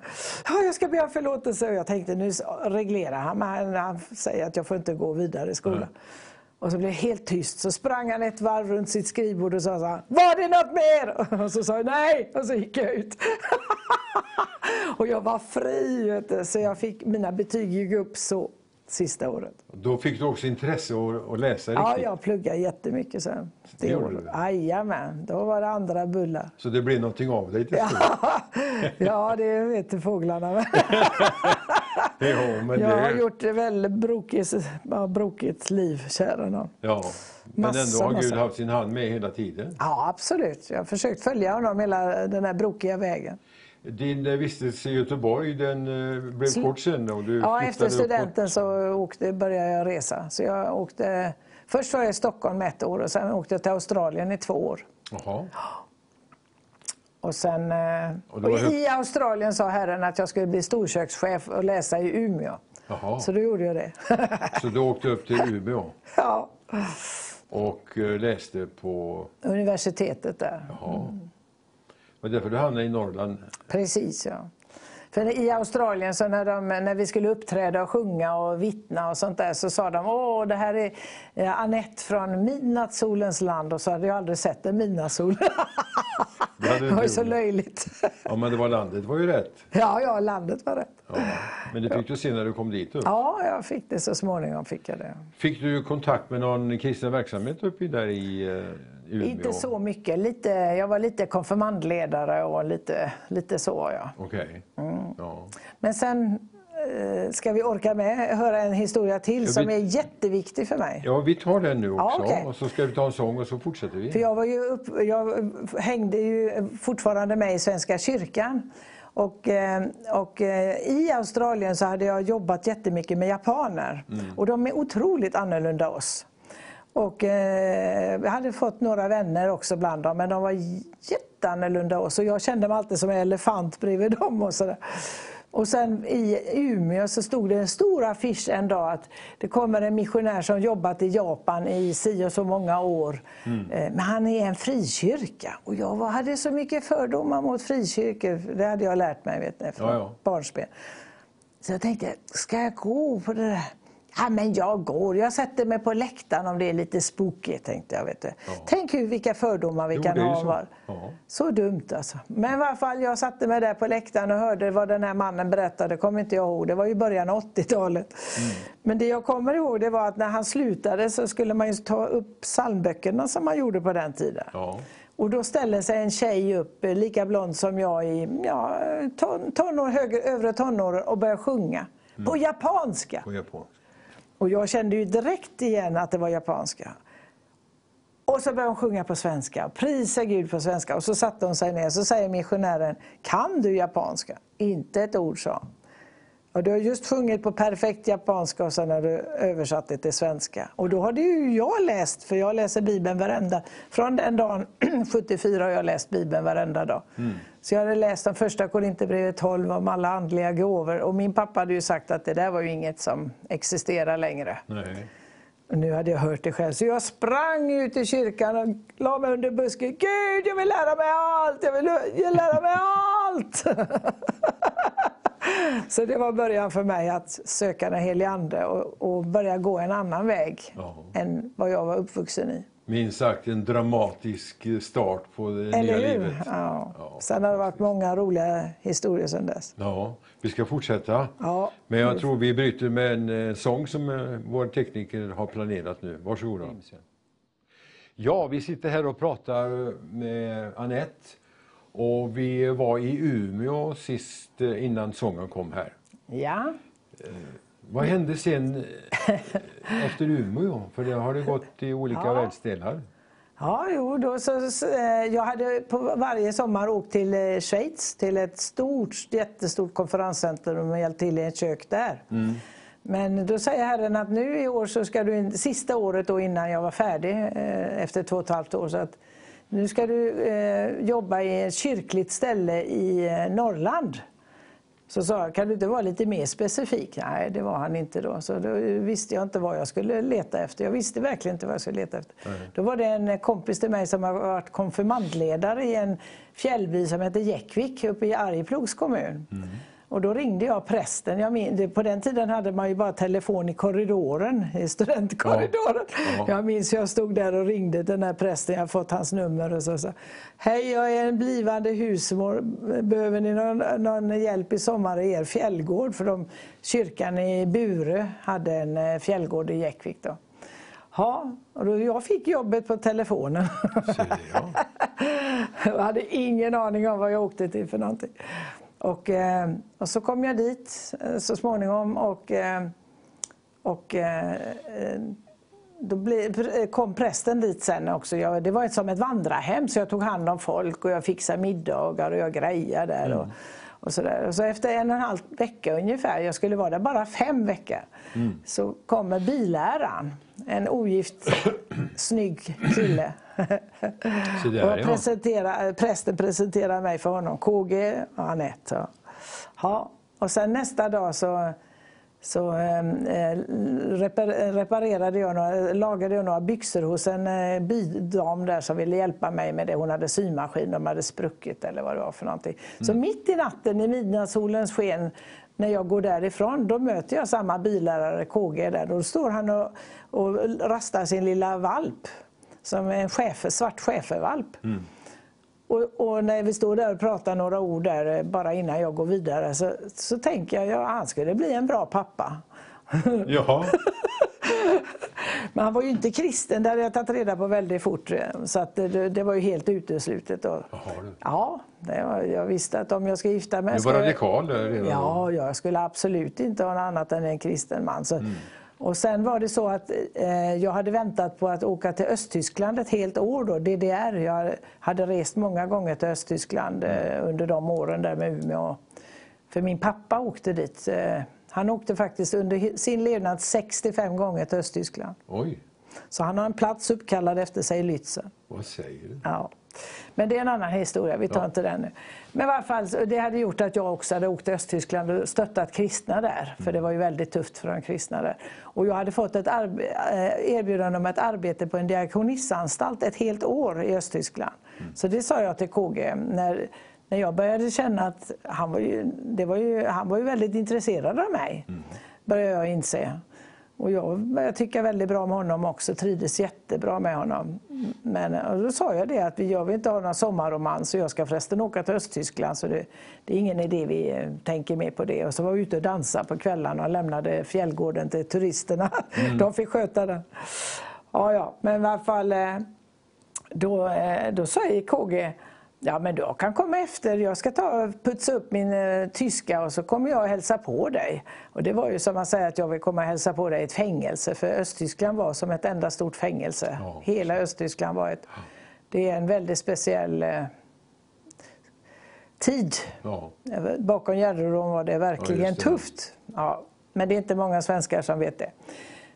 Ja, jag ska be om förlåtelse. Och jag tänkte, nu reglerar han. Men han säger att jag får inte gå vidare i skolan. Och så blev det helt tyst. Så sprang han ett varv runt sitt skrivbord och sa så här, Var det något mer? Och så sa jag nej. Och så gick jag ut. <laughs> och jag var fri. Vet du. Så jag fick, mina betyg gick upp så sista året. Då fick du också intresse att, läsa Ja, riktigt. jag pluggade jättemycket sen. Det gjorde du? Jajamän, då var det andra bullar. Så det blev någonting av dig till slut. ja, det vet ju fåglarna. Ja, men <laughs> jag har det, gjort ett väldigt brokigt, ja, brokigt liv, kära nån. ja. Men Massa, ändå har Gud massa. haft sin hand med hela tiden. Ja, absolut. Jag har försökt följa honom hela den här brokiga vägen. Din eh, vistelse i Göteborg den eh, blev Sl- kort sen och du Ja, efter uppåt. studenten så åkte, började jag resa. Så jag åkte, först var jag i Stockholm ett år och sen åkte jag till Australien i två år. Jaha. Och sen, eh, Och och I Australien sa Herren att jag skulle bli storkökschef och läsa i Umeå. Jaha. Så då gjorde jag det. <laughs> Så du åkte upp till Umeå. <laughs> ja. och läste på... Universitetet där. Ja. Och därför du hamnade i Norrland. Precis, ja. För i Australien så när, de, när vi skulle uppträda och sjunga och vittna och sånt där så sa de åh det här är eh, Annette från midnattssolens land och så hade jag aldrig sett en midnattssol. <laughs> Det det var ju så löjligt. Ja, men det var landet var ju rätt. Ja, ja, landet var rätt. Ja. Men det fick du se när du kom dit. Upp. Ja, jag fick det så småningom. Fick jag det. Fick du kontakt med någon kristen verksamhet uppe där i eh, Umeå? Inte så mycket. Lite, jag var lite konfirmandledare och lite, lite så. Ja. Okej. Mm. Ja. Men sen ska vi orka med höra en historia till Ja, som vi- är jätteviktig för mig. ja, vi tar den nu också. Ja, okej. Och så ska vi ta en sång och så fortsätter vi. För jag, var ju upp, jag hängde ju fortfarande med i Svenska kyrkan. Och, eh, och eh, i Australien så hade jag jobbat jättemycket med japaner. Och de är otroligt annorlunda oss. Och eh, jag hade fått några vänner också bland dem, men de var jätteannorlunda oss. Och jag kände mig alltid som en elefant bredvid dem. Och, så och sen i Umeå så stod det en stor affisch en dag att det kommer en missionär som jobbat i Japan i si och så många år. Eh, Men han är en frikyrka. Och jag hade så mycket fördomar mot frikyrkor. Det hade jag lärt mig vet ni, från Ja, ja. barnsben. Så jag tänkte, ska jag gå på det där? Ja, men jag går. Jag sätter mig på läktaren om det är lite spooky, tänkte jag. Vet du. Tänk hur, vilka fördomar vi Jo, kan ha. så. Ja. Så dumt alltså. Men i alla fall, jag satte mig där på läktaren och hörde vad den här mannen berättade. kommer inte jag ihåg. Det var ju början av 80-talet. Mm. Men det jag kommer ihåg det var att när han slutade så skulle man ju ta upp psalmböckerna som man gjorde på den tiden. Ja. Och då ställer sig en tjej upp, eh, lika blond som jag i ja, ton, tonår, högre, övre tonåren och börjar sjunga. På japanska. På japanska. Och jag kände ju direkt igen att det var japanska. Och så började hon sjunga på svenska. Prisa Gud på svenska. Och så satte hon sig ner. Så säger missionären, kan du japanska? Inte ett ord, sa. Och du har just sjungit på perfekt japanska och sen har du översatt det till svenska. Och då hade ju jag läst, för jag läser Bibeln varenda... Från den dagen, <clears throat> 74, har jag läst Bibeln varenda dag. Mm. Så jag hade läst den första Korinthierbrevet 12 om alla andliga gåvor. Och min pappa hade ju sagt att det där var ju inget som existerar längre. Nej. Och nu hade jag hört det själv. Så jag sprang ut i kyrkan och la mig under busken. Gud, jag vill lära mig allt! Jag vill jag lära mig allt! <laughs> Så det var början för mig att söka den helige Ande och, och börja gå en annan väg Ja. än vad jag var uppvuxen i. Minst sagt en dramatisk start på det nya Eller hur? livet. Ja. Ja. Sen har det varit många roliga historier sedan dess. Ja, vi ska fortsätta. Ja. Men jag tror vi bryter med en eh, sång som eh, vår tekniker har planerat nu. Varsågoda. Ja, vi sitter här och pratar med Annette. Och vi var i Umeå sist eh, innan sången kom här. Ja. Vad hände sen eh, efter Umeå? För det har det gått i olika Ja. världsdelar. Ja, jo, då, så, så, eh, jag hade på varje sommar åkt till eh, Schweiz, till ett stort, jättestort konferenscentrum och hjälpt till i ett kök där. Men då säger Herren att nu i år så ska du, in, sista året då innan jag var färdig, efter två och ett halvt år, så att nu ska du eh, jobba i ett kyrkligt ställe i Norrland. Så sa jag, kan du inte vara lite mer specifik? Nej, det var han inte då. Så då visste jag inte vad jag skulle leta efter. Jag visste verkligen inte vad jag skulle leta efter. Då var det en kompis till mig som har varit konfirmandledare i en fjällby som heter Jäckvik uppe i Arjeplogs kommun. Och då ringde jag prästen. Jag min, det, på den tiden hade man ju bara telefon i korridoren, i studentkorridoren. Ja. Jag minns hur jag stod där och ringde den här prästen, jag fått hans nummer och så sa Hej, jag är en blivande husmor. Behöver ni någon, någon hjälp i sommar i er fjällgård? För de, kyrkan i Burö hade en eh, fjällgård i Jäckvik då. Ja, och då, jag fick jobbet på telefonen. Ja. <laughs> jag hade ingen aning om vad jag åkte till för någonting. Och, eh, och så kom jag dit eh, så småningom och, eh, och då kom prästen dit sen också. Jag, det var som ett vandrarhem så jag tog hand om folk och jag fixade middagar och jag grejade där. Och, och så, där. Och så efter en och en halv vecka ungefär, jag skulle vara där bara fem veckor, så kommer billäraren. En ogift snygg kille. Och presentera, prästen presenterar mig för honom, KG och Anette. Ja. Ja. Och sen nästa dag så så eh, repar reparerade jag några, lagade jag några byxor hos en eh, bydam där som ville hjälpa mig med det. Hon hade symaskin, de hade spruckit eller vad det var för någonting. Mm. Så mitt i natten i midnattssolens sken när jag går därifrån, då möter jag samma billärare KG där. Då står han och, och rastar sin lilla valp, som en chefer, svart schäfervalp. Mm. Och, och, när vi står där och pratar några ord där bara innan jag går vidare så, så tänker jag att han skulle bli en bra pappa. Jaha. <laughs> Men han var ju inte kristen, det hade jag tagit reda på väldigt fort. Så att det, det var ju helt uteslutet. Och, ja, var, jag visste att om jag ska gifta mig... Du var radikal redan Ja, jag skulle absolut inte ha något annat än en kristen man. Så, mm. Och sen var det så att eh, jag hade väntat på att åka till Östtyskland ett helt år då, DDR. Jag hade rest många gånger till Östtyskland eh, under de åren där med Umeå. För min pappa åkte dit. Eh, han åkte faktiskt under sin levnad 65 gånger till Östtyskland. Oj. Så han har en plats uppkallad efter sig i Lützen. Vad säger du? Ja. Men det är en annan historia, vi tar ja. inte den nu. Men i alla fall, det hade gjort att jag också hade åkt till Östtyskland och stöttat kristna där. För det var ju väldigt tufft för de kristna där. Och jag hade fått ett eh, erbjudande om ett arbete på en diakonissanstalt ett helt år i Östtyskland. Mm. Så det sa jag till KG. När, när jag började känna att han var ju, det var ju, han var ju väldigt intresserad av mig. Mm. Började jag inse. Och jag började tycka väldigt bra om honom också, trivdes jättebra med honom. Men då sa jag det att jag vill inte ha någon sommarromans och jag ska förresten åka till Östtyskland så det, det, är ingen idé vi eh, tänker mer på det. Och så var vi ute och dansade på kvällarna och lämnade fjällgården till turisterna. Mm. <laughs> De fick sköta den. Ja, ja, men i alla fall eh, då, eh, då säger KG Ja, men du kan komma efter. Jag ska ta putsa upp min uh, tyska och så kommer jag och hälsa på dig. Och det var ju som att säga att jag vill komma och hälsa på dig i ett fängelse. För Östtyskland var som ett enda stort fängelse. Ja. Hela Östtyskland var ett... Det är en väldigt speciell uh, tid. Ja. Bakom järnridån var det verkligen ja, det. tufft. Ja, men det är inte många svenskar som vet det.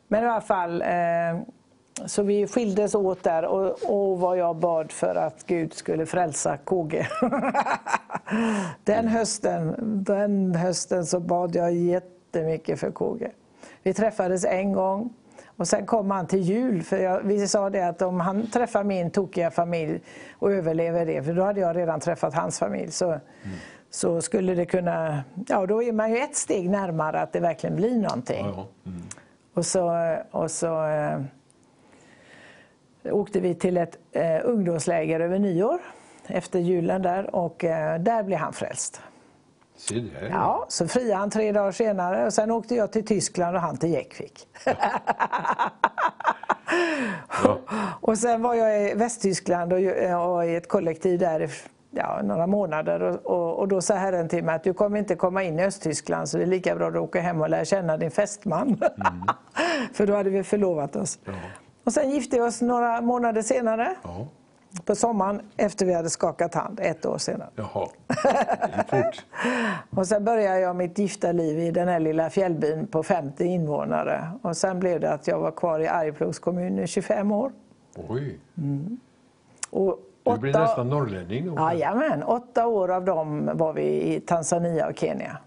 Men i alla fall... Uh, så vi skildes åt där och, och vad jag bad för att Gud skulle frälsa KG. <laughs> den, hösten, den hösten så bad jag jättemycket för KG. Vi träffades en gång och sen kom han till jul. För jag, vi sa det att om han träffar min tokiga familj och överlever det, för då hade jag redan träffat hans familj, så, mm. så skulle det kunna... Ja, då är man ju ett steg närmare att det verkligen blir någonting. Ja, ja. Mm. Och så... Och så eh, åkte vi till ett eh, ungdomsläger över nyår efter julen där och eh, där blev han frälst. Ja, så friade han tre dagar senare och sen åkte jag till Tyskland och han till Jäckvik. Ja. <laughs> och sen var jag i Västtyskland och, och i ett kollektiv där ja, några månader och, och, och, då sa Herren till mig att du kommer inte komma in i Östtyskland så det är lika bra att åker hem och lär känna din fästman. Mm. <laughs> För då hade vi förlovat oss. Ja. Och sen gifte vi oss några månader senare. Ja. På sommaren efter vi hade skakat hand, ett år senare. Jaha, fort. <laughs> och sen började jag mitt gifta liv i den här lilla fjällbyn på 50 invånare. Och sen blev det att jag var kvar i Arjeplogs kommun i 25 år. Oj! Mm. Och du blir nästan norrlänning då? Jajamän, åtta år av dem var vi i Tanzania och Kenya.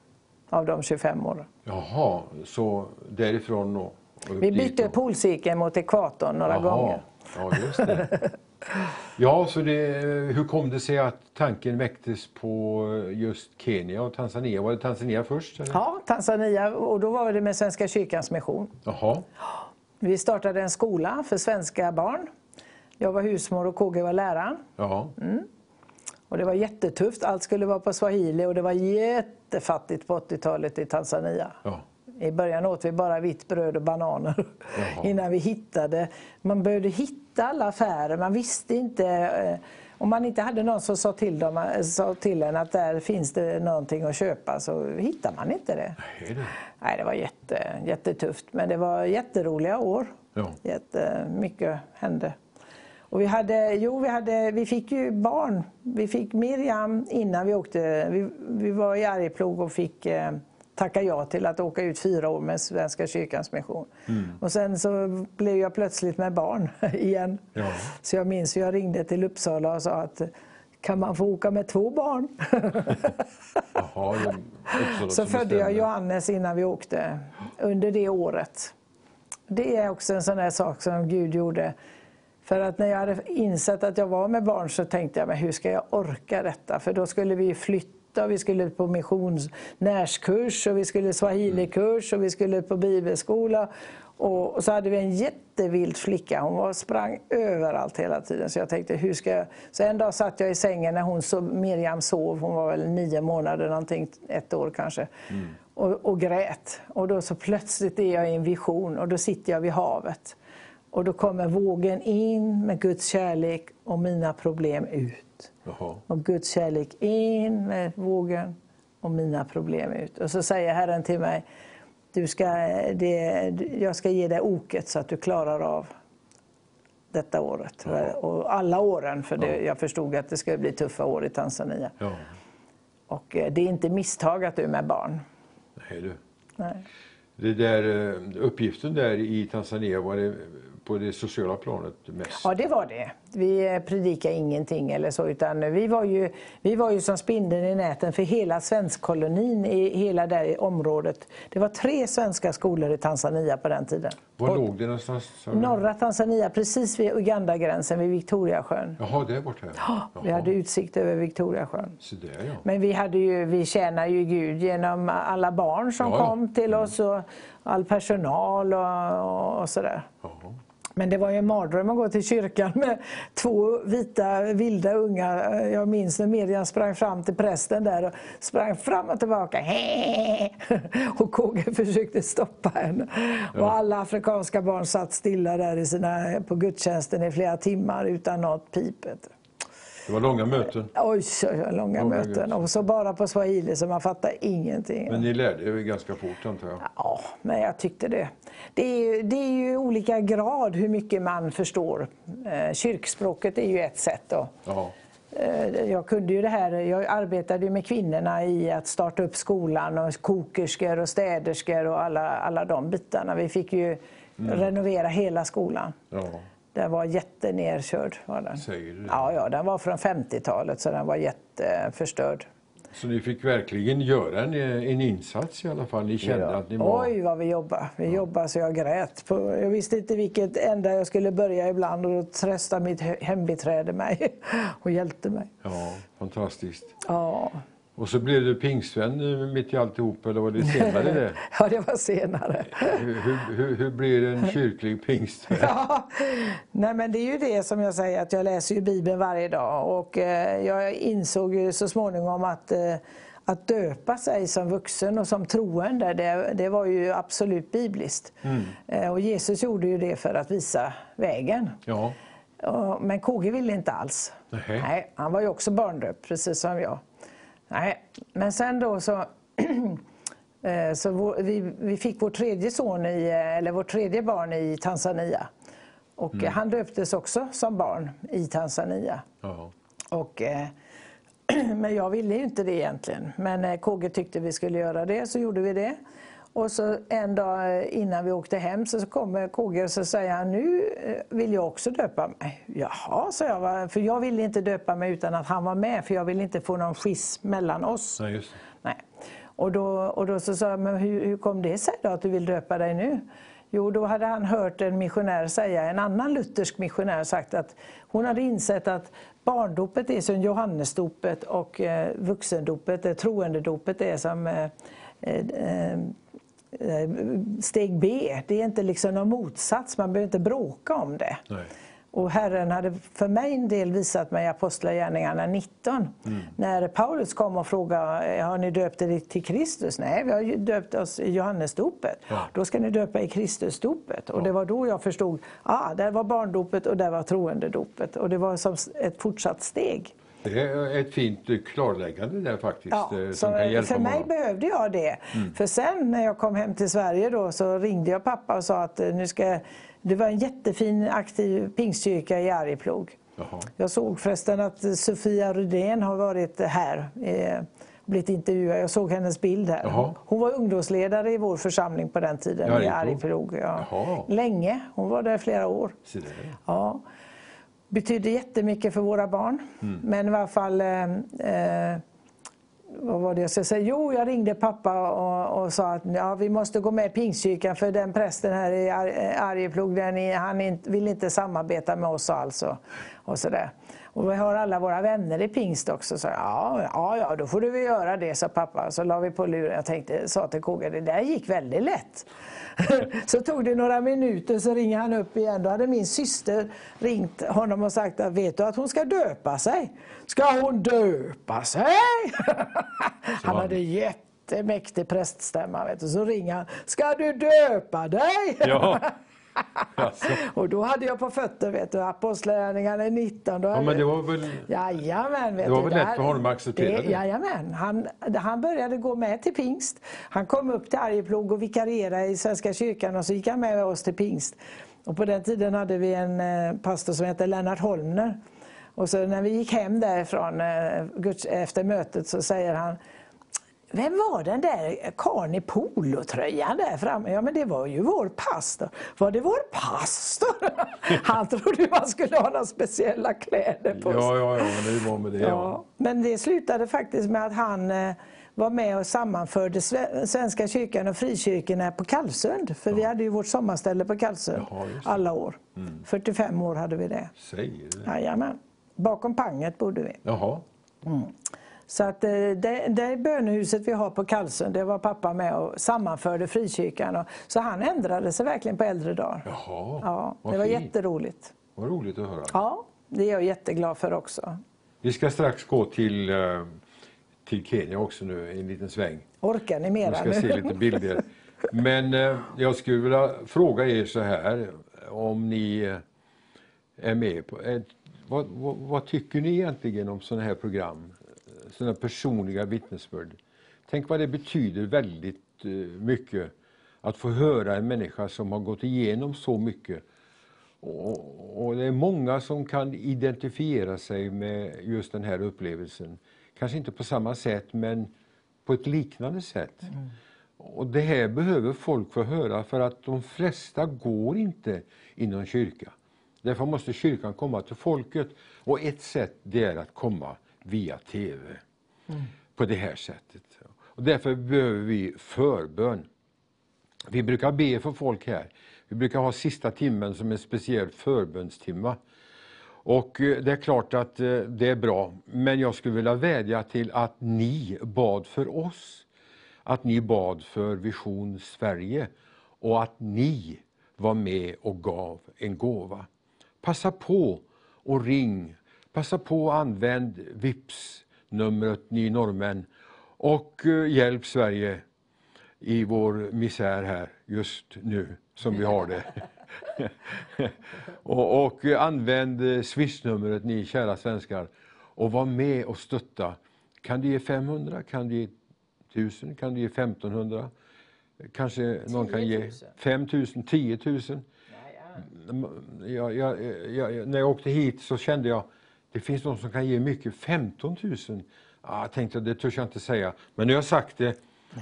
Av de 25 åren. Jaha, så därifrån då? Vi bytte polcirkeln mot ekvatorn några Aha. gånger. Ja, just det. <laughs> ja, så det, hur kom det sig att tanken väcktes på just Kenya och Tanzania? Var det Tanzania först? Eller? Ja, Tanzania och då var det med Svenska kyrkans mission. Jaha. Vi startade en skola för svenska barn. Jag var husmor och KG var läraren. Jaha. Mm. Och det var jättetufft, allt skulle vara på swahili och det var jättefattigt på 80-talet i Tanzania. Ja. I början åt vi bara vitt bröd och bananer Jaha. <laughs> innan vi hittade. Man behövde hitta alla affärer, man visste inte eh, om man inte hade någon som sa till, dem, eh, sa till en att där finns det någonting att köpa så hittar man inte det. Nej, det, Nej, det var jätte, jättetufft men det var jätteroliga år. Ja. Jättemycket hände. Och vi, hade, jo, vi, hade, vi fick ju barn. Vi fick Miriam innan vi åkte. Vi, vi var i Arjeplog och fick eh, tacka ja till att åka ut fyra år med Svenska kyrkans mission. Mm. Och sen så blev jag plötsligt med barn <laughs> igen. Ja. Så jag minns hur jag ringde till Uppsala och sa att kan man få åka med två barn? <laughs> Jaha, Så födde jag. Johannes innan vi åkte, under det året. Det är också en sån där sak som Gud gjorde. För att när jag hade insett att jag var med barn så tänkte jag, men hur ska jag orka detta? För då skulle vi flytta, vi skulle på missionärskurs och vi skulle swahilikurs och vi skulle på bibelskola. Och och så hade vi en jättevild flicka, hon var, sprang överallt hela tiden. Så jag tänkte, hur ska jag... Så en dag satt jag i sängen när hon sov, Miriam sov, hon var väl nio månader, någonting, ett år kanske. Och, och grät. Och då så plötsligt är jag i en vision och då sitter jag vid havet. Och då kommer vågen in med Guds kärlek och mina problem ut. Jaha. Och Guds kärlek in med vågen och mina problem ut. Och så säger Herren till mig, du ska, det, jag ska ge dig oket så att du klarar av detta året. Och alla åren, för det, jag förstod att det skulle bli tuffa år i Tanzania. Ja. Och eh, det är inte misstag att du är med barn. Nej, du. Nej. Det där, eh, uppgiften där i Tanzania, var det på det sociala planet mest? Ja, det var det. Vi eh, predikade ingenting eller så, utan vi var ju, vi var ju som spindeln i näten för hela svenskkolonin i hela det området. Det var tre svenska skolor i Tanzania på den tiden. Var Och låg det någonstans? Norra Tanzania, precis vid Ugandagränsen, vid Victoriasjön. Jaha, där borta. Vi hade utsikt över Victoriasjön. Så ja. Men vi, hade ju, vi tjänar ju Gud genom alla barn som Ja, ja. kom till oss och all personal och, och sådär. Jaha. Men det var ju en mardröm att gå till kyrkan <laughs> med två vita vilda unga. Jag minns när Miriam sprang fram till prästen där och sprang fram och tillbaka. <laughs> Och KG försökte stoppa henne. Och alla afrikanska barn satt stilla där i sina, på gudstjänsten i flera timmar utan något pipet. Det var långa möten. Oj, så långa Långa möten. möten. Och så bara på swahili så man fattar ingenting. Men ni lärde er ganska fort antar jag? Ja, men jag tyckte det. Det är ju, det är ju olika grad hur mycket man förstår. Eh, Kyrkspråket är ju ett sätt. Då. Eh, Jag kunde ju det här, jag arbetade med kvinnorna i att starta upp skolan och kokerskor och städerskor och alla, alla de bitarna. Vi fick ju renovera hela skolan. ja. Den var jättenerkörd. Var den. Säger du? Ja, ja, den var från 50-talet så den var jätteförstörd. Så ni fick verkligen göra en, en insats i alla fall? Ni kände Ja. att ni var... Oj vad vi jobbade. Vi jobbade så jag grät. På, jag visste inte vilket ända jag skulle börja ibland och då tröstade mitt he- hembiträde mig <laughs> och hjälpte mig. Ja, fantastiskt. Ja. Och så blev du pingstvän mitt i alltihop, eller var det <laughs> senare det? ja, det var senare. Hur, hur, hur, blir en <laughs> kyrklig pingstvän? Ja. Nej, men det är ju det som jag säger, att jag läser ju Bibeln varje dag och eh, jag insåg ju så småningom att eh, att döpa sig som vuxen och som troende, det, det var ju absolut bibliskt. Eh, Och Jesus gjorde ju det för att visa vägen. Ja, Men KG ville inte alls. Nähä. Nej, han var ju också barndöpt, precis som jag. Nej. Men sen då så, <clears throat> eh, så vår, vi, vi fick vår tredje son, i, eh, eller vårt tredje barn i Tanzania. Och eh, han döptes också som barn i Tanzania. Och, eh, <clears throat> men jag ville ju inte det egentligen. Men eh, KG tyckte vi skulle göra det, så gjorde vi det. Och så en dag innan vi åkte hem så kommer KG och så säger han nu eh, vill jag också döpa mig. Jaha, sa jag. För jag ville inte döpa mig utan att han var med för jag ville inte få någon schism mellan oss. Det. Nej. Och då, och då så sa jag, men hur, hur kom det sig då att du vill döpa dig nu? Jo, då hade han hört en missionär säga, en annan luthersk missionär sagt att hon hade insett att barndopet är som Johannesdopet och eh, vuxendopet, eh, troendedopet är som eh, eh, eh, steg B. Det är inte liksom någon motsats, man behöver inte bråka om det. Nej. Och Herren hade för mig en del visat mig Apostlagärningarna 19. När Paulus kom och frågade, har ni döpt er till Kristus? Nej, vi har döpt oss i Johannesdopet. Ja. Då ska ni döpa i Kristusdopet. Och det var då jag förstod, ah, där var barndopet och där var troendedopet. Och det var som ett fortsatt steg. Det är ett fint klarläggande där faktiskt. Ja, eh, som kan hjälpa för mig många. behövde jag det. För sen när jag kom hem till Sverige då, så ringde jag pappa och sa att eh, nu ska, det var en jättefin aktiv pingstkyrka i Arjeplog. Jaha. Jag såg förresten att Sofia Rydén har varit här. Eh, blivit intervjuad. Jag såg hennes bild här. Jaha. Hon var ungdomsledare i vår församling på den tiden I Arjeplog? Ja. Länge. Hon var där flera år. Ja. Betydde jättemycket för våra barn. Mm. Men i varje fall eh, eh, vad var det jag skulle säga? Jo, jag ringde pappa och, och sa att ja, vi måste gå med i Pingstkyrkan för den prästen här i Ar- Arjeplog, den han vill inte samarbeta med oss alltså. Och så där. Och vi har alla våra vänner i pingst också. Så, ja, ja, ja, då får du väl göra det, sa pappa. Så la vi på luren. Jag tänkte, sa till KG, det där gick väldigt lätt. <laughs> så tog det några minuter så ringer han upp igen. Då hade min syster ringt honom och sagt att vet du att hon ska döpa sig? Ska hon döpa sig? <laughs> han hade jättemäktig präststämma. Vet du. Så ringer han. Ska du döpa dig? Ja. <laughs> <laughs> Alltså. Och då hade jag på fötter, vet du, Apostlagärningarna 19. Då ja, men det var väl... Jajamän. Vet Det var väl lätt för honom att acceptera det? Jajamän. Han, han började gå med till pingst. Han kom upp till Arjeplog och vikarierade i Svenska kyrkan och så gick han med oss till pingst. Och på den tiden hade vi en eh, pastor som hette Lennart Holmner. Och så när vi gick hem därifrån eh, efter mötet så säger han vem var den där karln i polotröjan där framme? Ja men det var ju vår pastor. Var det vår pastor? <laughs> Han trodde man skulle ha några speciella kläder på sig. Ja, ja, ja, det var med det. Ja. Ja, men det slutade faktiskt med att han eh, var med och sammanförde Sve- Svenska kyrkan och frikyrkorna på Kallsund. För vi hade ju vårt sommarställe på Kallsund Jaha, alla år. 45 år hade vi det. Säger det? Jajamän. Bakom Panget bodde vi. Jaha. Så att eh, det, det bönehuset vi har på Kallsund, det var pappa med och sammanförde frikyrkan. Och, så han ändrade sig verkligen på äldre dagar. Jaha. Ja, det var fint. jätteroligt. Vad roligt att höra. Ja, det är jag jätteglad för också. Vi ska strax gå till, eh, till Kenya också nu, en liten sväng. Orkar ni Vi mera ska nu? se lite bilder. Men eh, jag skulle vilja fråga er så här, om ni är med på... Vad, vad, vad tycker ni egentligen om sådana här program? Sådana personliga vittnesbörd. Tänk vad det betyder väldigt eh, mycket att få höra en människa som har gått igenom så mycket. Och, och det är många som kan identifiera sig med just den här upplevelsen. Kanske inte på samma sätt, men på ett liknande sätt. Och det här behöver folk få höra för att de flesta går inte i någon kyrka. Därför måste kyrkan komma till folket och ett sätt det är att komma via TV. På det här sättet. Och därför behöver vi förbön. Vi brukar be för folk här. Vi brukar ha sista timmen som en speciell förbönstimma. Och eh, det är klart att eh, det är bra, men jag skulle vilja vädja till att ni bad för oss. Att ni bad för Vision Sverige och att ni var med och gav en gåva. Passa på och ring. Passa på och använd Vips numret Ny Norrmän och eh, hjälp Sverige i vår misär här just nu som vi har det. <laughs> och, och använd eh, swishnumret ni kära svenskar och var med och stötta. Kan du ge 500? Kan du ge 1000? Kan du ge 1500? Kanske någon kan ge 5000, 10 000? Jag, jag, jag, när jag åkte hit så kände jag det finns de som kan ge mycket, 15 000. Ja, jag tänkte det törs jag inte säga, men nu har jag sagt det.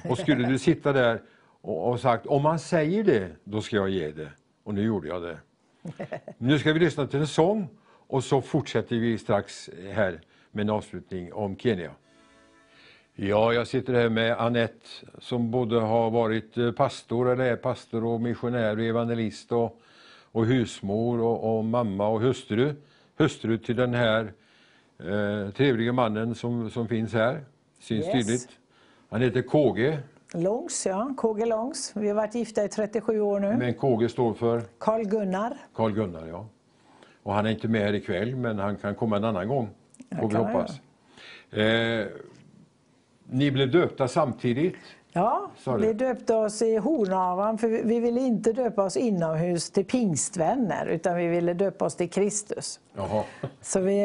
Och skulle du sitta där och, och sagt om man säger det, då ska jag ge det. Och nu gjorde jag det. <laughs> Nu ska vi lyssna till en sång och så fortsätter vi strax här med en avslutning om Kenya. Ja, jag sitter här med Annette som både har varit eh, pastor, eller är pastor och missionär och evangelist och, och husmor och, och mamma och hustru. Hustru till den här eh, trevliga mannen som, som finns här, syns Yes. tydligt. Han heter KG, Långs, ja. KG Långs. Vi har varit gifta i 37 år nu. men KG står för Karl Gunnar. Karl Gunnar. Ja. Och han är inte med här ikväll, men han kan komma en annan gång, får vi hoppas. Eh, ni blev döpta samtidigt. Ja, du? vi döpte oss i Hornavan för vi vi ville inte döpa oss inomhus till pingstvänner utan vi ville döpa oss till Kristus. Jaha. Så vi,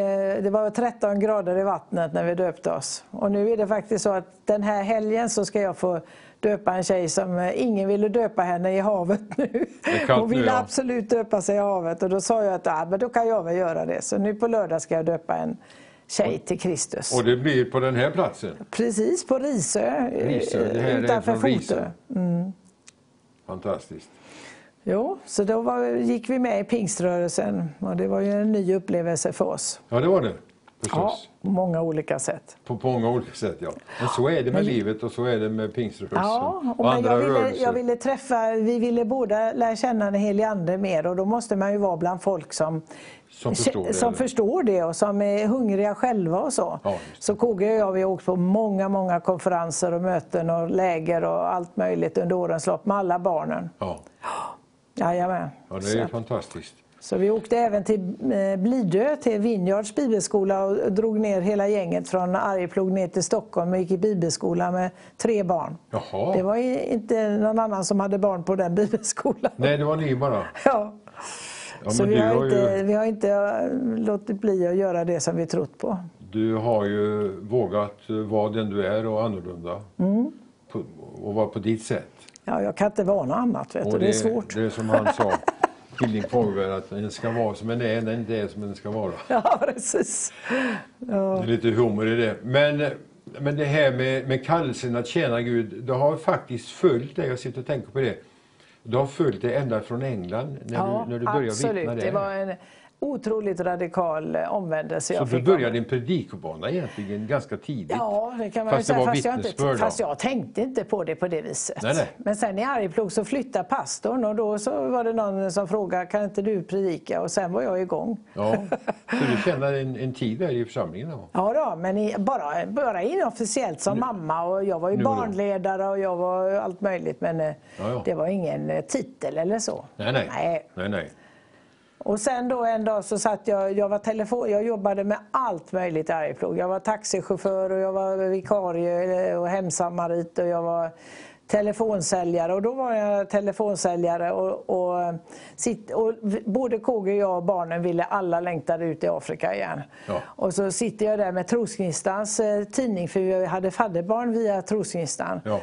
det var 13 grader i vattnet när vi döpte oss. Och nu är det faktiskt så att den här helgen så ska jag få döpa en tjej som eh, ingen ville döpa henne i havet <laughs> nu. Hon nu, ville ja. absolut döpa sig i havet och då sa jag att ah, men då kan jag väl göra det. Så nu på lördag ska jag döpa en tjej till Kristus. Och det blir på den här platsen. Precis på Risö, eh, Risö, det här är utanför från Risö. Fotö. Fantastiskt. Jo, så då var, gick vi med i pingströrelsen och det var ju en ny upplevelse för oss. Ja, det var det. Ja, på många olika sätt. På, på många olika sätt, ja. Men så är det med livet och så är det med pingströrelsen Ja, och, och men andra jag, ville, rörelser. jag ville träffa, vi ville båda lära känna den helige Ande mer och då måste man ju vara bland folk som, Som förstår det, som förstår det och som är hungriga själva och så. Ja, så KG och jag vi har åkt på många, många konferenser och möten och läger och allt möjligt under årens lopp med alla barnen. Ja, Jajamän. ja det Så är att- fantastiskt. Så vi åkte även till eh, Blidö, till Vineyards bibelskola och drog ner hela gänget från Arjeplog ner till Stockholm och gick i bibelskola med tre barn. Jaha. Det var inte någon annan som hade barn på den bibelskolan. Nej, det var ni bara. Ja. Ja, Så vi har, har inte, ju- vi har inte eh, låtit bli att göra det som vi trott på. Du har ju vågat vara den du är och annorlunda. Mm. På, och vara på ditt sätt. Ja, jag kan inte vara något annat, vet du. Och det är svårt. Det är som han sa, Hilding Fagerberg, att den ska vara som den är, den inte är som den ska vara. <laughs> Ja, precis. Det är lite humor i det. Men, men det här med, med kallelsen att tjäna Gud, det har faktiskt följt dig. Jag sitter och tänker på det. Det har följt dig ända från England när Ja, du, när du började absolut. vittna där. Det en otroligt radikal eh, omvändelse Så jag du fick vara började din predikobana egentligen ganska tidigt. Ja, det kan man Fast säga. Fast jag, inte, fast jag tänkte inte på det på det viset. Nej, nej. Men sen i Arjeplog så flyttade pastorn och då så var det någon som frågade kan inte du predika? Och sen var jag igång. Ja. Så du kände en, en tid där i församlingen då? Ja då, men i, bara, bara inofficiellt som mamma och jag var ju Nu barnledare och jag var allt möjligt men eh, Ja, ja. det var ingen eh, titel eller så. Nej, nej. nej. nej, nej. Och sen då en dag så satt jag, jag var telefon, jag jobbade med allt möjligt i Arjeplog. Jag var taxichaufför och jag var vikarie och hemsamarit och jag var telefonsäljare och då var jag telefonsäljare och, och, sitt, och både KG, jag och barnen ville alla längtade ut i Afrika igen. Ja. Och så sitter jag där med Trosgnistans eh, tidning för vi hade fadderbarn via Trosgnistan. Ja.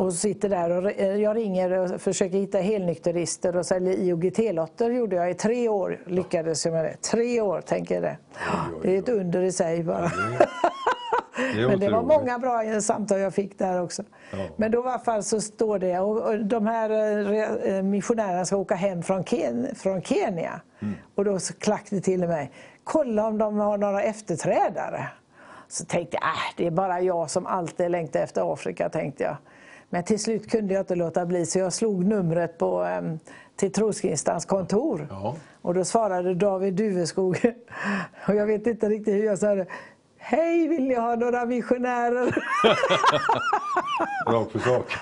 Och sitter där och eh, jag ringer och försöker hitta helnykterister och säljer IOGT-lotter gjorde jag i tre år. Lyckades jag med det. Tre år, tänker jag det. Det är ett under i sig bara. Det <laughs> Men det var många bra samtal jag fick där också. Ja. Men då i alla fall så står det, och de här eh, eh, missionärerna ska åka hem från, Ken, från Kenya. Mm. Och då så klack det till mig, kolla om de har några efterträdare. Så tänkte jag, äh, det är bara jag som alltid längtar efter Afrika, tänkte jag. Men till slut kunde jag inte låta bli så jag slog numret på, em, till Troskristans kontor. Ja. Och då svarade David Duveskog, <laughs> och jag vet inte riktigt hur jag sa det. Hej, vill ni ha några missionärer? Rakt på sak.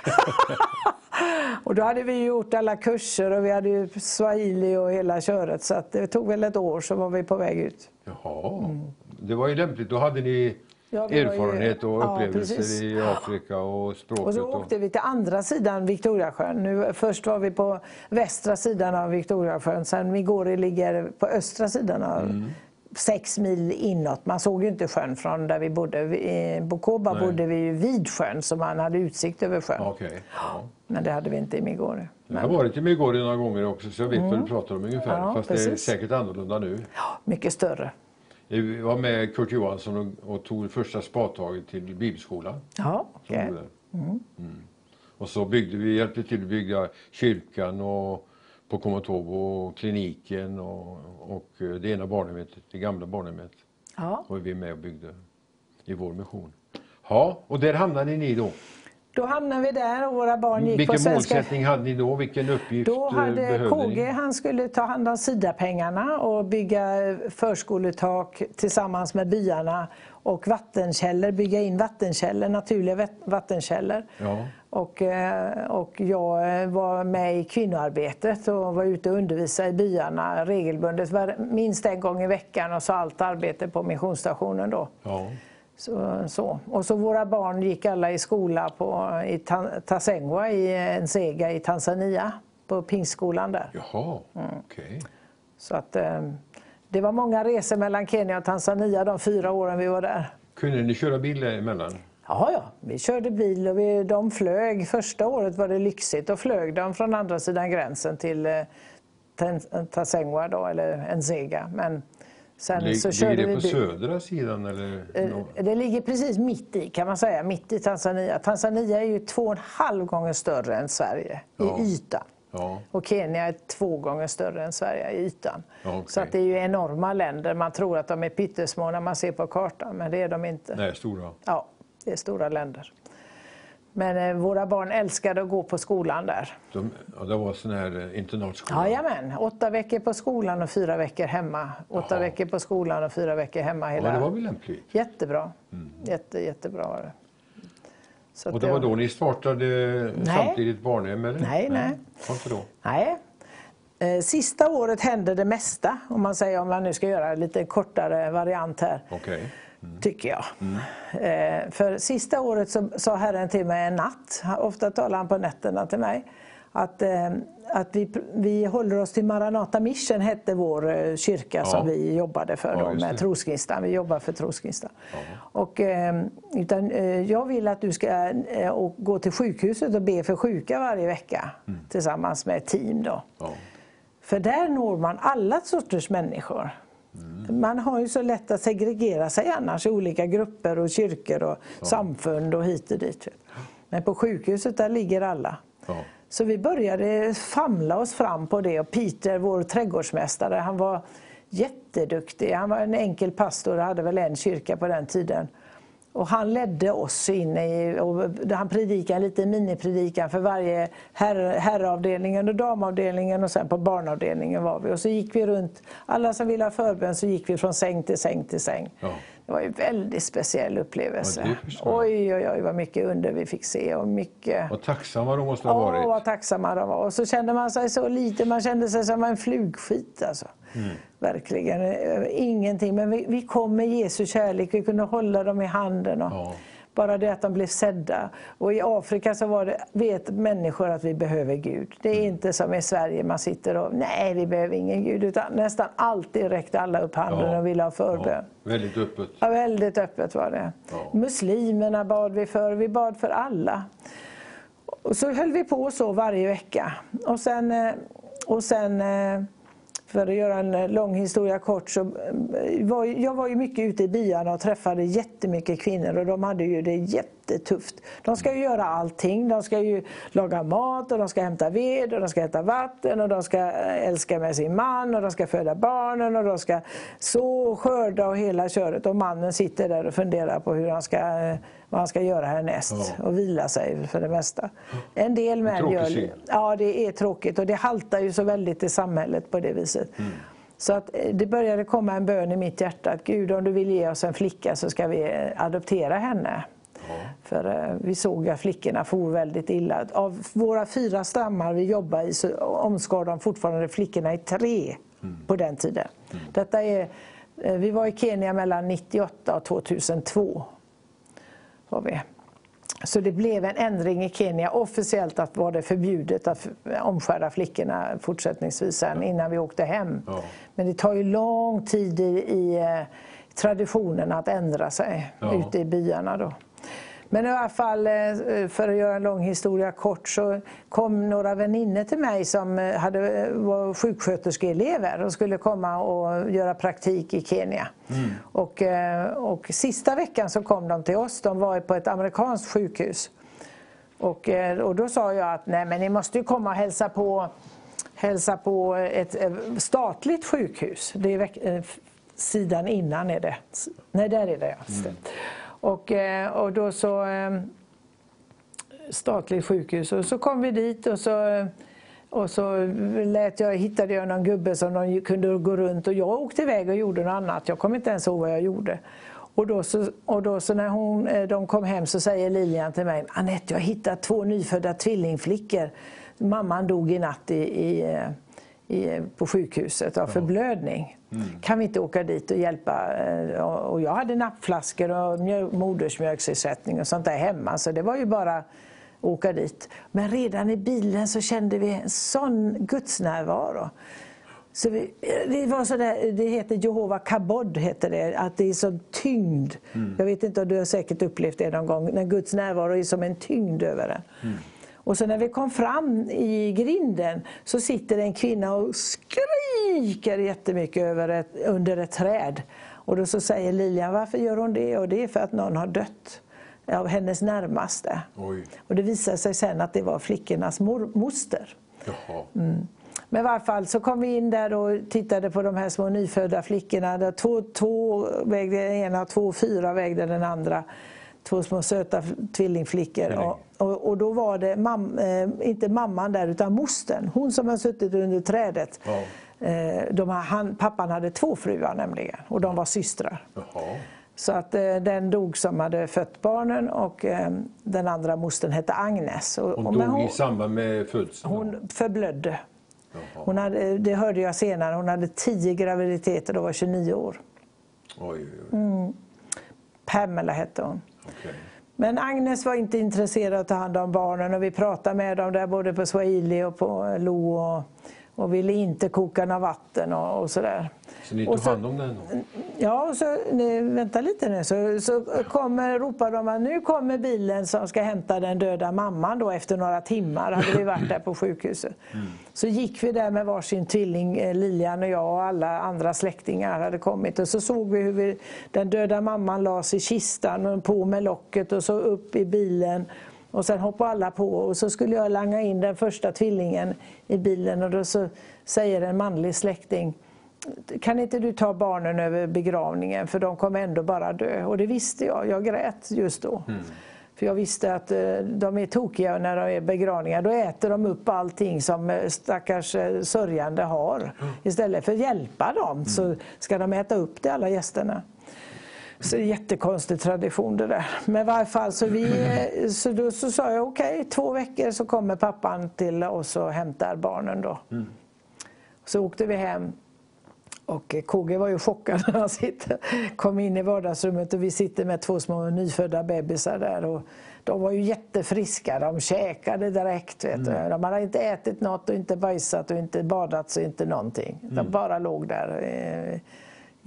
och då hade vi gjort alla kurser och vi hade ju swahili och hela köret så det tog väl ett år så var vi på väg ut. Jaha. Det var ju lämpligt. Då hade ni Mm. Ja, erfarenhet och ja, upplevelser precis. i Afrika och språket. Och så åkte vi till andra sidan Victoriasjön. Nu, först var vi på västra sidan av Victoriasjön, sen Migori ligger på östra sidan av Mm. sex mil inåt. Man såg ju inte sjön från där vi bodde. I Bukoba Nej. bodde vi ju vid sjön så man hade utsikt över sjön. Okej. Ja. Men det hade vi inte i Migori. Jag har varit i Migori några gånger också så jag vet vad du pratar om ungefär. Mm. Ja, Fast det är precis. säkert annorlunda nu. Mycket större. Jag var med Kurt Johansson och, och tog första spadtaget till bibelskolan. Ja, gjorde det. Mm. Och så byggde vi, hjälpte till att bygga kyrkan och på Komotobo, kliniken och, och det ena barnhemmet, det gamla barnhemmet. Ja. var vi med och byggde i vår mission. Ja, och där hamnade ni då. Då hamnade vi där och våra barn gick på Vilken svenska... målsättning hade ni då? Vilken uppgift Då eh, hade behövde KG, ni? han skulle ta hand om SIDA-pengarna och bygga förskoletak tillsammans med byarna och vattenkällor, bygga in vattenkällor, naturliga vat- vattenkällor. Ja. Och, eh, och jag eh, var med i kvinnoarbetet och var ute och undervisade i byarna regelbundet, minst en gång i veckan och så allt arbete på missionsstationen då. Ja. Så, så. Och så våra barn gick alla i skola på, i Ta- Tasengwa i Nsega i Tanzania, på pingstskolan där. Jaha, Mm. Så att, eh, det var många resor mellan Kenya och Tanzania de fyra åren vi var där. Kunde ni köra bil emellan? Ja, ja, vi körde bil och vi, de flög. Första året var det lyxigt. Då flög de från andra sidan gränsen till eh, Tasengwa då, eller Nsega. Men sen Lig- så Ligger det på bil. södra sidan eller? Eh, Det ligger precis mitt i kan man säga, mitt i Tanzania. Tanzania är ju två och en halv gånger större än Sverige Ja. i yta. Ja. Och Kenya är två gånger större än Sverige i ytan. Ja, okej. Så att det är ju enorma länder. Man tror att de är pyttesmå när man ser på kartan, men det är de inte. Nej, stora. Ja, det är stora länder. Men eh, våra barn älskade att gå på skolan där. De, ja, det var sån här eh, internatskola. Jajamän, åtta veckor på skolan och fyra veckor hemma. Åtta veckor på skolan och fyra veckor hemma. Ja, Hela... det var väl lämpligt. Jättebra. Jätte, jättebra var det. Så Och det var då ni startade samtidigt barnhem? Eller? Nej, nej. Var inte då? Nej. Eh, Sista året hände det mesta, om man säger om man nu ska göra en lite kortare variant här. Okej. Tycker jag. Eh, för sista året så sa Herren till mig en natt, ofta talar han på nätterna till mig, att, eh, att vi, vi håller oss till Maranata Mission hette vår eh, kyrka Ja. som vi jobbade för Ja, då, med Trosgnistan. Vi jobbar för Trosgnistan. Och, eh, utan, jag vill att du ska och gå till sjukhuset och be för sjuka varje vecka tillsammans med ett team. Då. Ja. För där når man alla sorters människor. Man har ju så lätt att segregera sig annars i olika grupper och kyrkor och samfund och hit och dit. Men på sjukhuset där ligger alla. Ja. Så vi började famla oss fram på det och Peter, vår trädgårdsmästare, han var jätteduktig. Han var en enkel pastor och hade väl en kyrka på den tiden. Och han ledde oss in i, och han predikade en liten minipredikan för varje herr, herravdelningen och damavdelningen och sen på barnavdelningen var vi. Och så gick vi runt, alla som ville ha förbön så gick vi från säng till säng till säng. Ja. Det var en väldigt speciell upplevelse. Ja, oj, oj, oj vad mycket under vi fick se och mycket Vad tacksamma de måste ha varit. vad tacksamma de var. Och så kände man sig så liten, man kände sig som en flugskit. Alltså. Mm. Verkligen, ingenting. Men vi, vi kom med Jesu kärlek, vi kunde hålla dem i handen. Och Ja. Bara det att de blev sedda. Och i Afrika så var det, vet människor att vi behöver Gud. Det är Mm. inte som i Sverige, man sitter och nej, vi behöver ingen Gud. Utan nästan alltid räckte alla upp handen Ja. och ville ha förbön. Ja, väldigt öppet. Ja, väldigt öppet var det. Muslimerna bad vi för, vi bad för alla. Och så höll vi på så varje vecka. Och sen, eh, och sen eh, för att göra en eh, lång historia kort, så eh, var jag var ju mycket ute i byarna och träffade jättemycket kvinnor och de hade ju det jättetufft. De ska ju göra allting. De ska ju laga mat och de ska hämta ved och de ska äta vatten och de ska eh, älska med sin man och de ska föda barnen och de ska så och skörda och hela köret. Och mannen sitter där och funderar på hur han ska, eh, vad han ska göra härnäst Ja. och vila sig för det mesta. En del män gör... Ja, det är tråkigt och det haltar ju så väldigt i samhället på det viset. Så att eh, det började komma en bön i mitt hjärta att Gud om du vill ge oss en flicka så ska vi eh, adoptera henne. För eh, vi såg att flickorna for väldigt illa. Av våra fyra stammar vi jobbar i så omskar de fortfarande flickorna i tre på den tiden. Detta är, vi var i Kenya mellan 98 och 2002. Var vi. Så det blev en ändring i Kenya. Officiellt att var det förbjudet att omskära flickorna fortsättningsvis sen innan vi åkte hem. Ja. Men det tar ju lång tid i, i eh, traditionen att ändra sig Ja. ute i byarna. Då. Men i alla fall, eh, för att göra en lång historia kort, så kom några vänner till mig som eh, hade, eh, var sjuksköterskeelever och skulle komma och göra praktik i Kenya. Och, eh, och sista veckan så kom de till oss, de var på ett amerikanskt sjukhus. Och, och då sa jag att nej men ni måste ju komma och hälsa på, hälsa på ett statligt sjukhus. Det är sidan innan är det. Nej, där är det. ja. Det. Och, eh, och då så eh, statligt sjukhus och så kom vi dit och så och så lät jag, hittade jag någon gubbe som de kunde gå runt och jag åkte iväg och gjorde något annat. Jag kommer inte ens ihåg vad jag gjorde. Och då, så, och då så när hon, eh, de kom hem så säger Lilian till mig, Anette jag har hittat två nyfödda tvillingflickor. Mamman dog i natt i, i, i, på sjukhuset av förblödning. Kan vi inte åka dit och hjälpa? Eh, Och jag hade nappflaskor och mjö- modersmjölksersättning och sånt där hemma så det var ju bara åka dit. Men redan i bilen så kände vi en sån gudsnärvaro. Så vi, det, var så där, det heter Jehova Kabod, heter det, att det är så tyngd. Jag vet inte om du har säkert upplevt det någon gång, när Guds närvaro är som en tyngd över en. Och så när vi kom fram i grinden så sitter en kvinna och skriker jättemycket över ett, under ett träd. Och då så säger Lilian, varför gör hon det? Och det är för att någon har dött av hennes närmaste. Oj. Och det visade sig sen att det var flickornas mor, moster. Jaha. Men i varje fall så kom vi in där och tittade på de här små nyfödda flickorna. Där två, två vägde den ena, två fyra vägde den andra. Två små söta tvillingflickor. Tvilling. Och, och, då var det mam, eh, inte mamman där utan mostern, hon som har suttit under trädet. Ja. Eh, de, han, pappan hade två fruar nämligen och de var systrar. Jaha. Så att eh, den dog som hade fött barnen och eh, den andra mostern hette Agnes. Och, Hon och- dog men i samband med födseln? hon förblödde. Jaha. Hon hade, det hörde jag senare, hon hade tio graviditeter och var 29 år. Oj, oj, oj. Mm. Pamela hette hon. Men Agnes var inte intresserad av att ta hand om barnen och vi pratade med dem där både på swahili och på lo och, och ville inte koka något vatten och, och sådär. Så ni tog så- hand om den? då? Ja, och så, nej, vänta lite nu. Så, så kommer, ropar de att nu kommer bilen som ska hämta den döda mamman då efter några timmar. hade vi varit där på sjukhuset. <laughs> Så gick vi där med varsin tvilling, eh, Lilian och jag och alla andra släktingar hade kommit. Och så såg vi hur vi, den döda mamman lades i kistan och på med locket och så upp i bilen. Och sen hoppade alla på och så skulle jag langa in den första tvillingen i bilen och då så säger en manlig släkting kan inte du ta barnen över begravningen för de kommer ändå bara dö. Och det visste jag, jag grät just då. För jag visste att eh, de är tokiga när de är begravningar. Då äter de upp allting som eh, stackars eh, sörjande har. Istället för att hjälpa dem så ska de äta upp det, alla gästerna. Så det är jättekonstig tradition det där. Men i varje fall så, vi, så, då, så sa jag okej, två veckor så kommer pappan till oss och hämtar barnen då. Så åkte vi hem och eh, KG var ju chockad när han sitter, kom in i vardagsrummet och vi sitter med två små nyfödda bebisar där. Och de var ju jättefriska, de käkade direkt. Vet du. De hade inte ätit något och inte bajsat och inte badat så inte någonting. De bara låg där eh,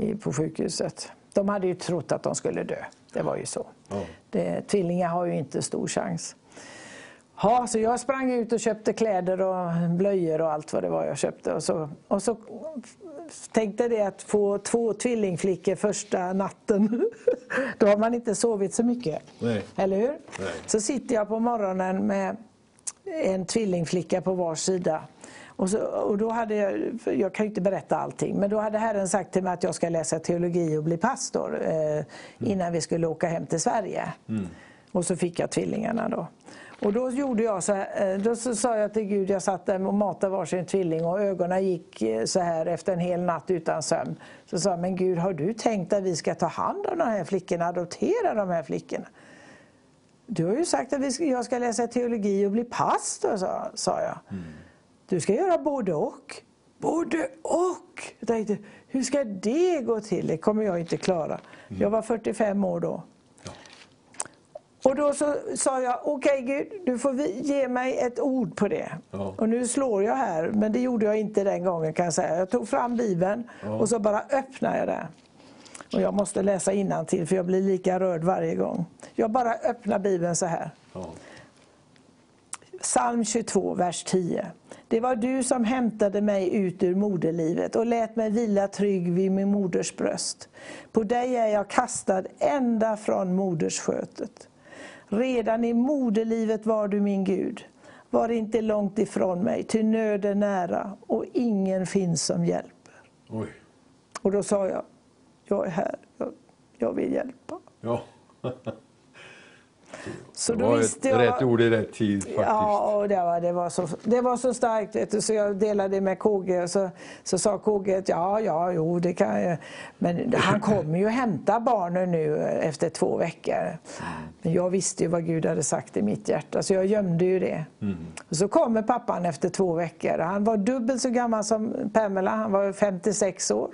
i, på sjukhuset. De hade ju trott att de skulle dö, det var ju så. Ja. Det, tvillingar har ju inte stor chans. Ja, så jag sprang ut och köpte kläder och blöjor och allt vad det var jag köpte. Och så, och så tänkte det att få två tvillingflickor första natten, <laughs> då har man inte sovit så mycket. Nej. Eller hur? Nej. Så sitter jag på morgonen med en tvillingflicka på var sida. Och, så, och då hade jag, jag kan ju inte berätta allting, men då hade Herren sagt till mig att jag ska läsa teologi och bli pastor eh, innan vi skulle åka hem till Sverige. Och så fick jag tvillingarna då. Och då gjorde jag så här, eh, då sa jag till Gud, jag satt där och matade varsin tvilling och ögonen gick eh, så här efter en hel natt utan sömn. Så sa jag, men Gud har du tänkt att vi ska ta hand om de här flickorna, adoptera de här flickorna? Du har ju sagt att ska, jag ska läsa teologi och bli pastor, sa, sa jag. Du ska göra både och. Både och! Jag tänkte, hur ska det gå till? Det kommer jag inte klara. Jag var 45 år då. Och då så sa jag, okej Gud, du får ge mig ett ord på det. Ja. Och nu slår jag här, men det gjorde jag inte den gången kan jag säga. Jag tog fram Bibeln och så bara öppnade jag den. Och jag måste läsa till för jag blir lika rörd varje gång. Jag bara öppnar Bibeln så här. Ja. Psalm 22, vers 10. Det var du som hämtade mig ut ur moderlivet och lät mig vila trygg vid min moders bröst. På dig är jag kastad ända från modersskötet. Redan i moderlivet var du min Gud. Var inte långt ifrån mig, ty nöd är nära och ingen finns som hjälper. Oj. Och då sa jag, jag är här, jag, jag vill hjälpa. Ja. <laughs> Så Det var visste ett jag... rätt ord i rätt tid faktiskt. Ja, och det var, det var, så, det var så starkt. Vet du, så jag delade med KG och så, så sa KG att ja, ja, jo, det kan jag. Men han kommer ju hämta barnen nu efter två veckor. Men jag visste ju vad Gud hade sagt i mitt hjärta, så jag gömde ju det. Och så kommer pappan efter två veckor. Han var dubbelt så gammal som Pamela, han var 56 år.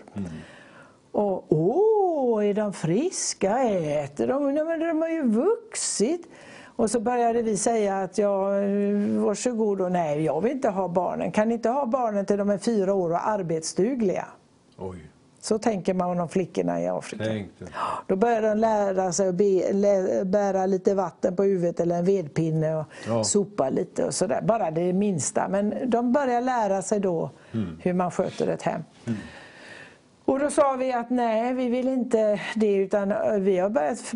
Och åh, är de friska? Äter de? Nej, men de har ju vuxit. Och så började vi säga att ja, varsågod och nej, jag vill inte ha barnen. Kan inte ha barnen till de är fyra år och arbetsdugliga? Oj. Så tänker man om flickorna i Afrika. Då börjar de lära sig att be, lä, bära lite vatten på huvudet eller en vedpinne och Ja. sopa lite och sådär. Bara det minsta. Men de börjar lära sig då hur man sköter ett hem. Och då sa vi att nej, vi vill inte det utan vi har börjat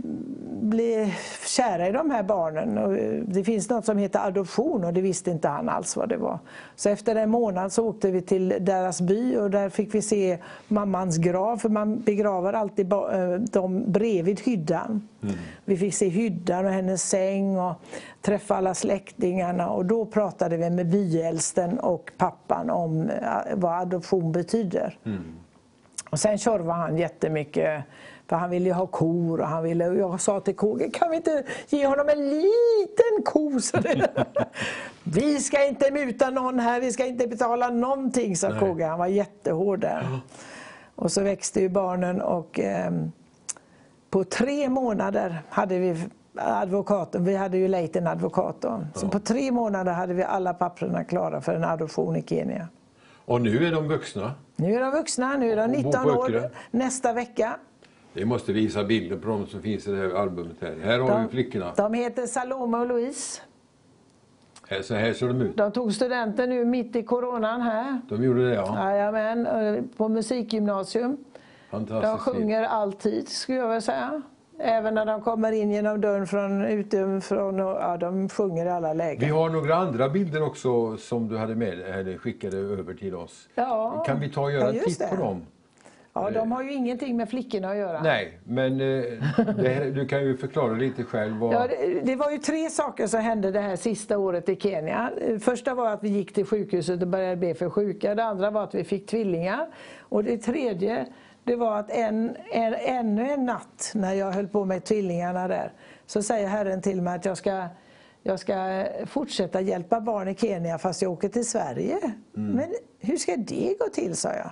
bli kära i de här barnen. Och eh, det finns något som heter adoption och det visste inte han alls vad det var. Så efter en månad så åkte vi till deras by och där fick vi se mammans grav, för man begraver alltid eh, dem bredvid hyddan. Mm. Vi fick se hyddan och hennes säng och träffa alla släktingarna och då pratade vi med byäldsten och pappan om eh, vad adoption betyder. Mm. Och sen tjorvade han jättemycket för han ville ju ha kor och han ville, och jag sa till KG, kan vi inte ge honom en liten ko? <laughs> vi ska inte muta någon här, vi ska inte betala någonting, sa KG. Han var jättehård där. Och så växte ju barnen och eh, på tre månader hade vi advokaten, vi hade ju lejt en advokat då. Så på tre månader hade vi alla papperna klara för en adoption i Kenya. Och nu är de vuxna? Nu är de vuxna, nu är de 19 år. Nästa vecka vi måste visa bilder på de som finns i det här albumet. Här, här har de, vi flickorna. De heter Salome och Louise. Här, så här ser de ut. De tog studenten nu mitt i coronan här. De gjorde det ja. Jajamän, på musikgymnasium. De sjunger alltid skulle jag vilja säga. Även när de kommer in genom dörren från, utifrån. Och, ja, de sjunger i alla lägen. Vi har några andra bilder också som du hade med eller skickade över till oss. Ja, kan vi ta och göra ja, en titt på dem? Ja, de har ju ingenting med flickorna att göra. Nej, men eh, det, du kan ju förklara lite själv. Vad... Ja, det, det, var ju tre saker som hände det här sista året i Kenya. Första var att vi gick till sjukhuset och började be för sjuka. Det andra var att vi fick tvillingar. Och det tredje det var att en, en, ännu en natt när jag höll på med tvillingarna där så säger Herren till mig att jag ska jag ska fortsätta hjälpa barn i Kenya fast jag åker till Sverige. Mm. Men hur ska det gå till, sa jag.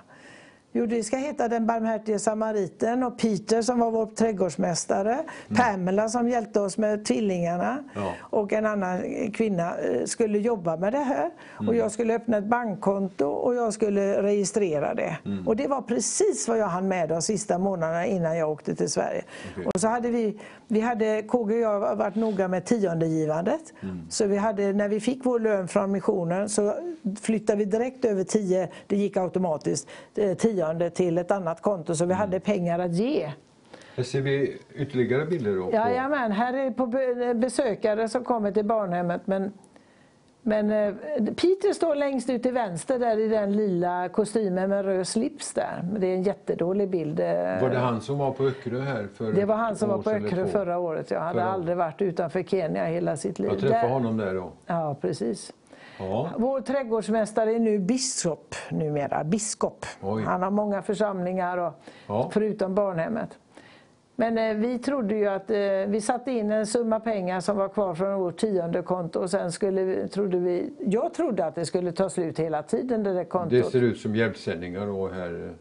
Jo, det ska heta Den barmhärtige samariten och Peter som var vår trädgårdsmästare, mm. Pamela som hjälpte oss med tvillingarna ja. och en annan kvinna eh, skulle jobba med det här. Mm. Och jag skulle öppna ett bankkonto och jag skulle registrera det. Mm. Och det var precis vad jag hann med de sista månaderna innan jag åkte till Sverige. Okay. Och så hade vi, vi hade, KG och jag varit noga med tiondegivandet. Mm. Så vi hade, när vi fick vår lön från missionen så flyttade vi direkt över 10, det gick automatiskt, 10 tionde till ett annat konto så vi hade mm. pengar att ge. Här ser vi ytterligare bilder då? Jajamän, här är på besökare som kommer till barnhemmet. Men, men eh, Peter står längst ut till vänster där i den lila kostymen med röd slips där. Det är en jättedålig bild. Eh. Var det han som var på Öckerö här? För det var han som var på Öckerö förra året. Jag hade förra. aldrig varit utanför Kenya hela sitt liv. Jag träffade där... honom där då. Ja, precis. Ja. Vår trädgårdsmästare är nu biskop numera, biskop. Oj. Han har många församlingar och, ja. förutom barnhemmet. Men eh, vi trodde ju att eh, vi satte in en summa pengar som var kvar från vårt tionde konto och sen skulle trodde vi, jag trodde att det skulle ta slut hela tiden det där kontot. Det ser ut som hjälpsändningar då här.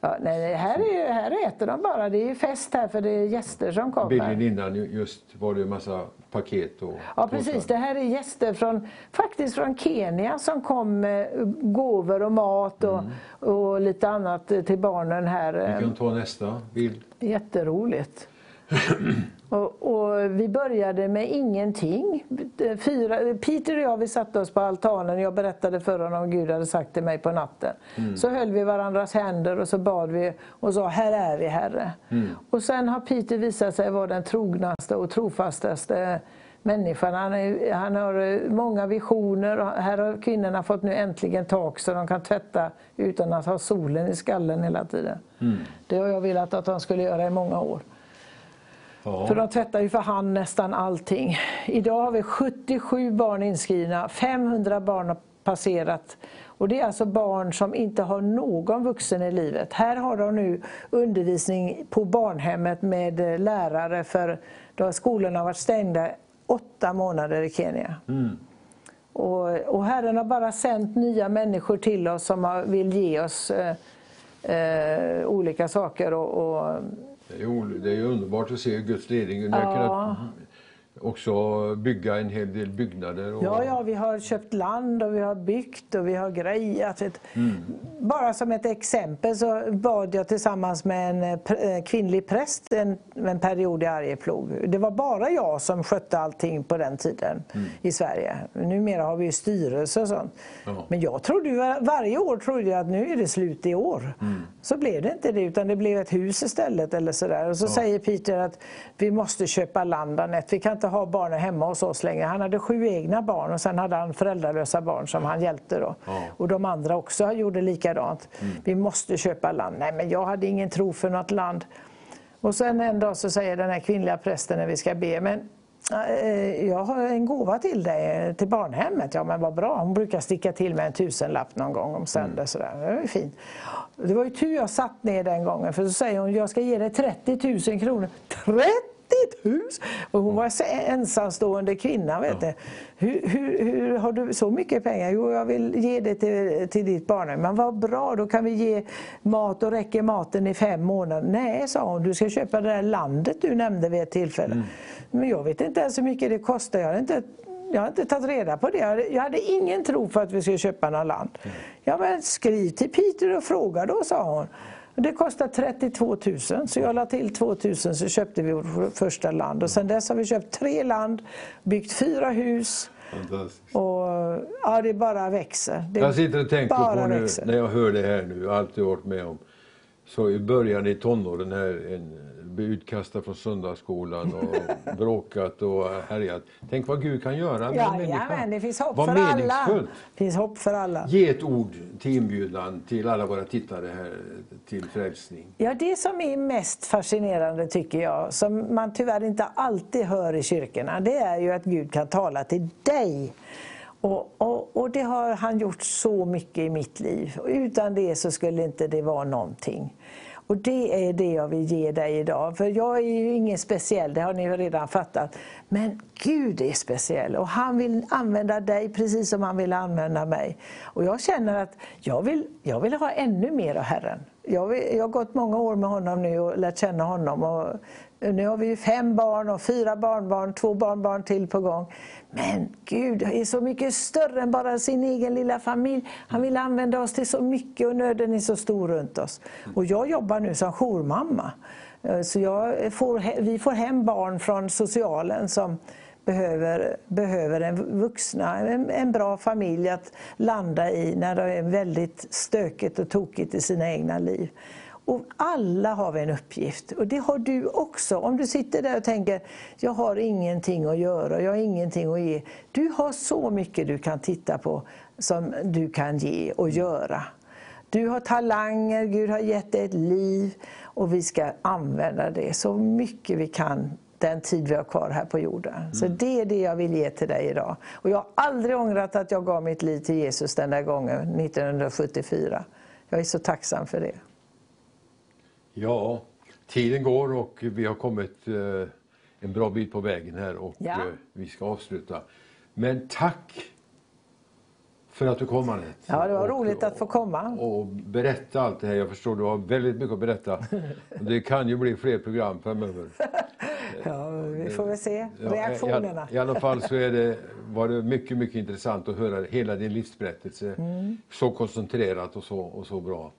Ja, nej, här, är, här äter de bara. Det är ju fest här för det är gäster som kommer. Bilden innan just var det en massa paket och Ja precis, det här är gäster från, faktiskt från Kenya som kom med gåvor och mat och, mm. och lite annat till barnen här. Vi kan ta nästa bild. Jätteroligt. <clears throat> Och, och, vi började med ingenting. Fyra, Peter och jag vi satte oss på altanen jag berättade för honom vad Gud hade sagt till mig på natten. Mm. Så höll vi varandras händer och så bad vi och sa Här är vi Herre. Mm. Och sen har Peter visat sig vara den trognaste och trofastaste människan. Han, är, han har många visioner här har kvinnorna fått nu äntligen tak så de kan tvätta utan att ha solen i skallen hela tiden. Mm. Det har jag velat att de skulle göra i många år. Ja. För de tvättar ju för hand nästan allting. Idag har vi 77 barn inskrivna, 500 barn har passerat. Och Det är alltså barn som inte har någon vuxen i livet. Här har de nu undervisning på barnhemmet med lärare för då skolorna har varit stängda åtta månader i Kenya. Mm. Och, och Herren har bara sänt nya människor till oss som vill ge oss eh, eh, olika saker. och, och det är, det är underbart att se Guds ledning. Ja. Också bygga en hel del byggnader. Och... Ja, ja, vi har köpt land och vi har byggt och vi har grejat. Mm. Bara som ett exempel så bad jag tillsammans med en eh, kvinnlig präst en, en period i Arjeplog. Det var bara jag som skötte allting på den tiden mm. i Sverige. Numera har vi ju styrelse och sånt. Ja. Men jag trodde varje år trodde jag att nu är det slut i år. Mm. Så blev det inte det utan det blev ett hus istället eller sådär. Och så ja. säger Peter att vi måste köpa land Anette. Vi kan inte ha barnen hemma hos oss längre. Han hade sju egna barn och sen hade han föräldralösa barn som han hjälpte. Då. Ja. Och de andra också gjorde likadant. Mm. Vi måste köpa land. Nej, men jag hade ingen tro för något land. Och sen en dag så säger den här kvinnliga prästen när vi ska be, men eh, jag har en gåva till dig, till barnhemmet. Ja men vad bra, hon brukar sticka till med en tusenlapp någon gång om söndag. Mm. Sådär. Det var fint. Det var ju tur jag satt ner den gången för så säger hon, jag ska ge dig 30 000 kronor. 30 ditt hus! Och hon var en ensamstående kvinna. Vet ja. hur, hur, hur, har du så mycket pengar? Jo, jag vill ge det till, till ditt barn. Men vad bra, då kan vi ge mat och räcker maten i fem månader. Nej, sa hon, du ska köpa det där landet du nämnde vid ett tillfälle. Mm. Men jag vet inte ens hur mycket det kostar. Jag har inte jag har inte tagit reda på det. Jag hade ingen tro för att vi skulle köpa något land. Mm. Ja, men skriv till Peter och fråga då, sa hon. Det kostade 32 000 så jag la till 2 000 så köpte vi vårt första land. Och sen dess har vi köpt tre land, byggt fyra hus. Och ja, det bara växer. Det jag sitter och tänker på nu, växer. när jag hör det här nu, allt jag varit med om. Så i början i tonåren här, en blivit utkastad från söndagsskolan och <laughs> bråkat och härjat. Tänk vad Gud kan göra med ja, en människa. Ja, men det finns hopp vad för alla. Det finns hopp för alla. Ge ett ord till inbjudan till alla våra tittare här till frälsning. Ja, det som är mest fascinerande tycker jag, som man tyvärr inte alltid hör i kyrkorna, det är ju att Gud kan tala till dig. Och, och, och, det har han gjort så mycket i mitt liv. Utan det så skulle inte det vara någonting. Och det är det jag vill ge dig idag. För jag är ju ingen speciell, det har ni redan fattat. Men Gud är speciell och han vill använda dig precis som han vill använda mig. Och jag känner att jag vill, jag vill ha ännu mer av Herren. Jag, vill, jag har gått många år med honom nu och lärt känna honom. Och nu har vi fem barn och fyra barnbarn, två barnbarn till på gång. Men Gud är så mycket större än bara sin egen lilla familj. Han vill använda oss till så mycket och nöden är så stor runt oss. Och jag jobbar nu som jourmamma. Eh, så jag får, vi får hem barn från socialen som behöver, behöver en vuxna, en, en bra familj att landa i när det är väldigt stökigt och tokigt i sina egna liv. Och alla har vi en uppgift och det har du också. Om du sitter där och tänker, jag har ingenting att göra, jag har ingenting att ge. Du har så mycket du kan titta på som du kan ge och göra. Du har talanger, Gud har gett dig ett liv och vi ska använda det så mycket vi kan den tid vi har kvar här på jorden. Mm. Så det är det jag vill ge till dig idag. Och jag har aldrig ångrat att jag gav mitt liv till Jesus den där gången, 1974. Jag är så tacksam för det. Ja, tiden går och vi har kommit eh, en bra bit på vägen här och ja. eh, vi ska avsluta. Men tack för att du kom Anette. Ja, det var och, roligt att få komma. Och, och berätta allt det här. Jag förstår du har väldigt mycket att berätta. <laughs> Det kan ju bli fler program framöver. <laughs> ja, vi får väl se reaktionerna. I, i, alla fall så är det, var det mycket, mycket intressant att höra hela din livsberättelse. Mm. Så koncentrerat och så, och så bra.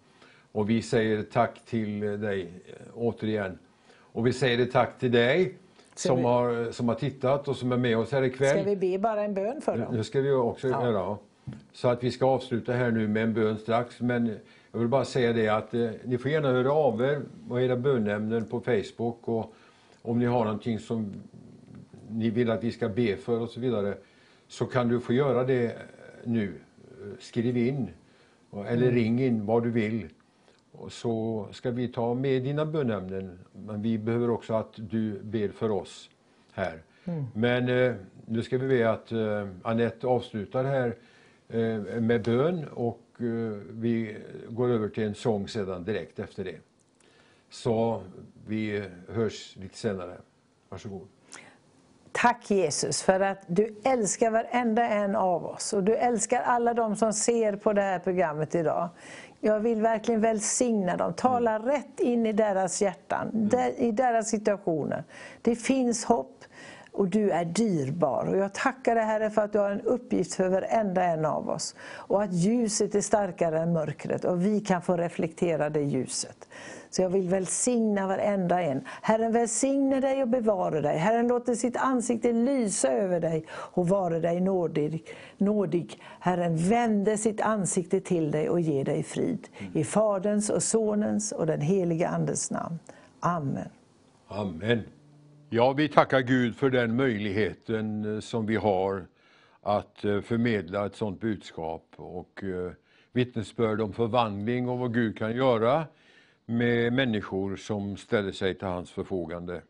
Och vi säger tack till dig eh, återigen. Och vi säger tack till dig som, vi... har, som har tittat och som är med oss här ikväll. Ska vi be bara en bön för dem? Det ska vi också ja. göra. Så att vi ska avsluta här nu med en bön strax. Men jag vill bara säga det att eh, ni får gärna höra av er och era bönämnen på Facebook. Och om ni har någonting som ni vill att vi ska be för och så vidare. Så kan du få göra det nu. Skriv in eller mm. ring in vad du vill så ska vi ta med dina bönämnen. Men vi behöver också att du ber för oss här. Mm. Men eh, nu ska vi be att eh, Annette avslutar här eh, med bön och eh, vi går över till en sång sedan direkt efter det. Så vi hörs lite senare. Varsågod. Tack Jesus för att du älskar varenda en av oss och du älskar alla de som ser på det här programmet idag. Jag vill verkligen välsigna dem, tala rätt in i deras hjärtan, mm. i deras situationer. Det finns hopp. och du är dyrbar. Och jag tackar dig Herre för att du har en uppgift för varenda en av oss. Och att ljuset är starkare än mörkret och vi kan få reflektera det ljuset. Så jag vill välsigna varenda en. Herren välsigne dig och bevara dig. Herren låter sitt ansikte lysa över dig och vara dig nådig. nådig. Herren vände sitt ansikte till dig och ger dig frid. I Faderns och Sonens och den helige Andes namn. Amen. Amen. Ja, vi tackar Gud för den möjligheten eh, som vi har att eh, förmedla ett sådant budskap och eh, vittnesbörd om förvandling och vad Gud kan göra med människor som ställer sig till hans förfogande.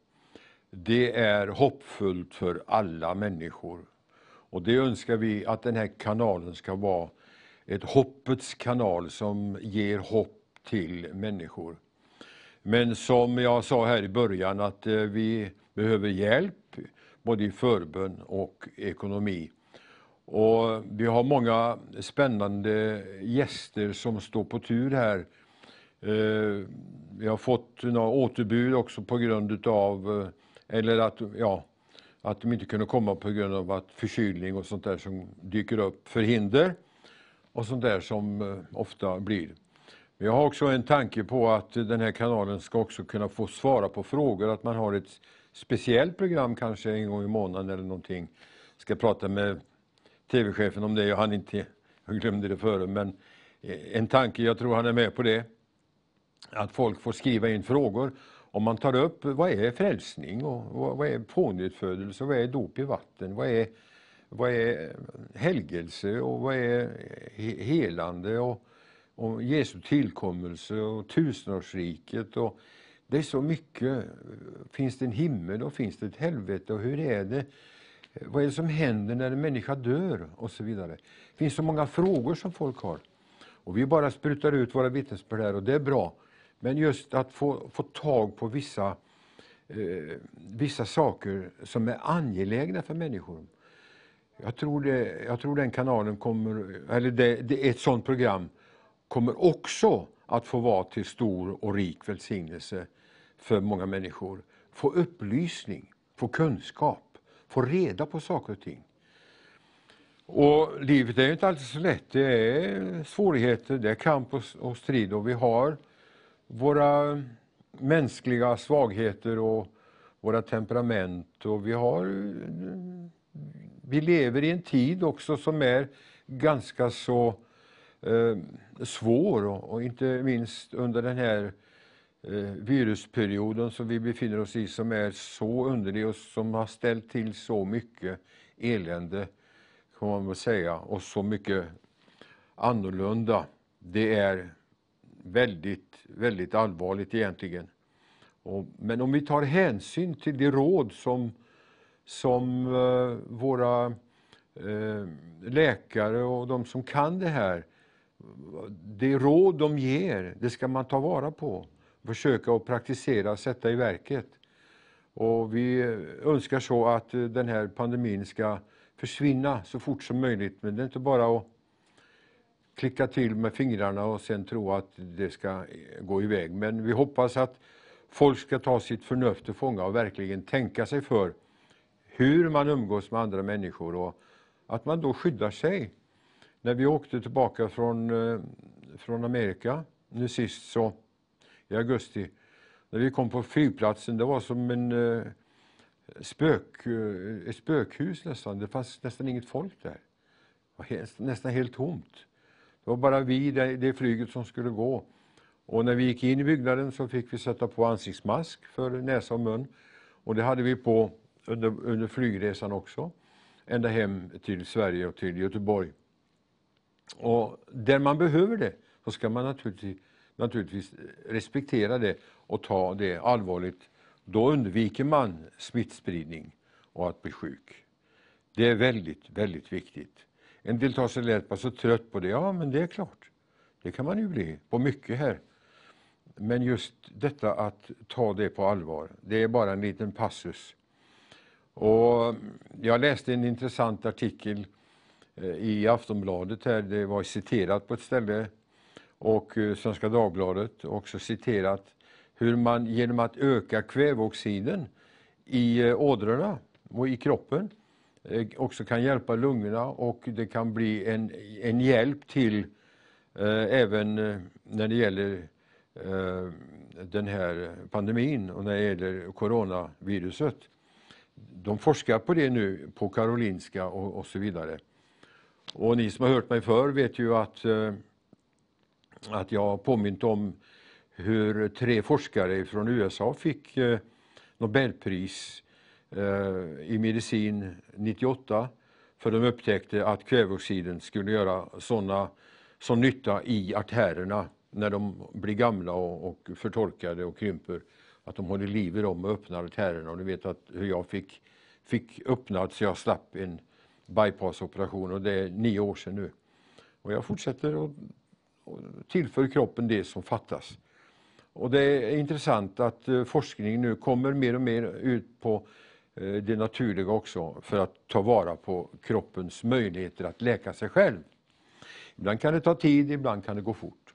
Det är hoppfullt för alla människor. Och det önskar vi att den här kanalen ska vara ett hoppets kanal som ger hopp till människor. Men som jag sa här i början att eh, vi behöver hjälp både i förbön och ekonomi. Och vi har många spännande gäster som står på tur här Eh, Eh, vi har fått några återbud också på grund av, eh, eller att, ja, att de inte kunde komma på grund av att förkylning och sånt där som dyker upp, förhinder och sånt där som eh, ofta blir. Men jag har också en tanke på att den här kanalen ska också kunna få svara på frågor, att man har ett speciellt program kanske en gång i månaden eller någonting. Jag ska prata med tv-chefen om det, jag hann inte, jag glömde det före, men en tanke, jag tror han är med på det att folk får skriva in frågor. Om man tar upp vad är frälsning och vad är pånyttfödelse, vad är dop i vatten, vad är, vad är helgelse och vad är helande och, och Jesu tillkommelse och tusenårsriket. Och det är så mycket. Finns det en himmel och finns det ett helvete och hur är det? Vad är det som händer när en människa dör? och så vidare. Det finns så många frågor som folk har. Och vi bara sprutar ut våra vittnesbörd här och det är bra. Men just att få, få tag på vissa, eh, vissa saker som är angelägna för människor. Jag tror, det, jag tror den kanalen kommer, eller det, det, ett sådant program kommer också att få vara till stor och rik välsignelse för många människor. Få upplysning, få kunskap, få reda på saker och ting. Och livet är inte alltid så lätt. Det är svårigheter, det är kamp och, och strid och vi har våra mänskliga svagheter och våra temperament. Och vi, har, vi lever i en tid också som är ganska så eh, svår och, och, inte minst under den här eh, virusperioden som vi befinner oss i som är så underlig och som har ställt till så mycket elände, kan man väl säga, och så mycket annorlunda. Det är väldigt, väldigt allvarligt egentligen. Och, men om vi tar hänsyn till det råd som, som eh, våra eh, läkare och de som kan det här, det råd de ger, det ska man ta vara på. Försöka att praktisera, sätta i verket. Och vi önskar så att eh, den här pandemin ska försvinna så fort som möjligt. Men det är inte bara att klicka till med fingrarna och sen tro att det ska gå iväg. Men vi hoppas att folk ska ta sitt förnuft till fånga och verkligen tänka sig för hur man umgås med andra människor och att man då skyddar sig. När vi åkte tillbaka från, eh, från Amerika nu sist så, i augusti, när vi kom på flygplatsen, det var som en eh, spök, eh, ett spökhus nästan. Det fanns nästan inget folk där. Det var nästan helt tomt. Det var bara vi, det, det flyget som skulle gå. Och när vi gick in i byggnaden så fick vi sätta på ansiktsmask för näsa och mun. Och det hade vi på under, under flygresan också, ända hem till Sverige och till Göteborg. Och där man behöver det, så ska man naturligtvis, naturligtvis respektera det och ta det allvarligt. Då undviker man smittspridning och att bli sjuk. Det är väldigt, väldigt viktigt. En del tar sig lätt på så trött på det. Ja, men det är klart. Det kan man ju bli på mycket här. Men just detta att ta det på allvar, det är bara en liten passus. Och jag läste en intressant artikel eh, i Aftonbladet här, det var citerat på ett ställe, och eh, Svenska Dagbladet också citerat hur man genom att öka kväveoxiden i eh, ådrorna och i kroppen. Eh, också kan hjälpa lungorna och det kan bli en, en hjälp till eh, även eh, när det gäller eh, den här pandemin och när det gäller coronaviruset. De forskar på det nu på Karolinska och, och så vidare. Och ni som har hört mig förr vet ju att, eh, att jag har påmint om hur tre forskare från USA fick eh, Nobelpris eh, Eh, i medicin 98 för de upptäckte att kväveoxiden skulle göra sådana sån nytta i artärerna när de blir gamla och, och förtorkade och krymper. Att de håller liv i dem och öppnar artärerna. Och ni vet att hur jag fick, fick öppnat så jag slapp en bypassoperation och det är nio år sedan nu. Och jag fortsätter att tillför kroppen det som fattas. Och det är intressant att eh, forskning nu kommer mer och mer ut på Eh, det naturliga också för att ta vara på kroppens möjligheter att läka sig själv. Ibland kan det ta tid, ibland kan det gå fort.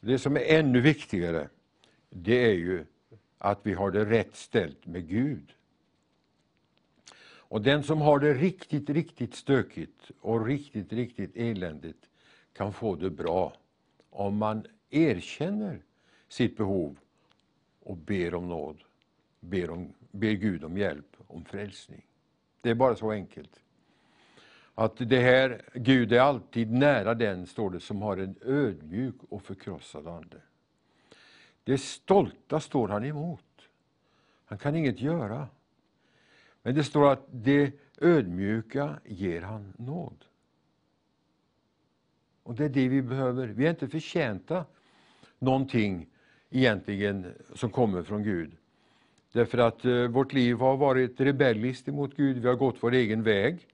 Det som är ännu viktigare, det är ju att vi har det rätt ställt med Gud. Och den som har det riktigt, riktigt stökigt och riktigt, riktigt eländigt kan få det bra om man erkänner sitt behov och ber om nåd, ber, om, ber Gud om hjälp, om frälsning. Det är bara så enkelt. Att det här, Gud är alltid nära den, står det, som har en ödmjuk och förkrossad ande. Det stolta står han emot. Han kan inget göra. Men det står att det ödmjuka ger han nåd. Och det är det vi behöver. Vi är inte förtjänta någonting egentligen som kommer från Gud. Därför att eh, vårt liv har varit rebelliskt emot Gud, vi har gått vår egen väg.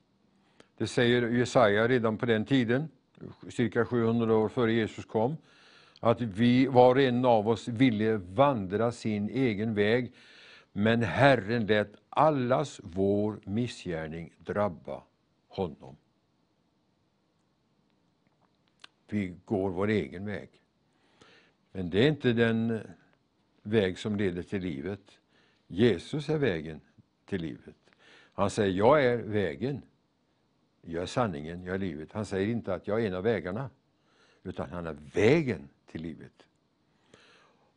Det säger Jesaja redan på den tiden, cirka 700 år före Jesus kom, att vi, var och en av oss ville vandra sin egen väg, men Herren lät allas vår missgärning drabba honom. Vi går vår egen väg. Men det är inte den väg som leder till livet. Jesus är vägen till livet. Han säger, jag är vägen, jag är sanningen, jag är livet. Han säger inte att jag är en av vägarna, utan han är vägen till livet.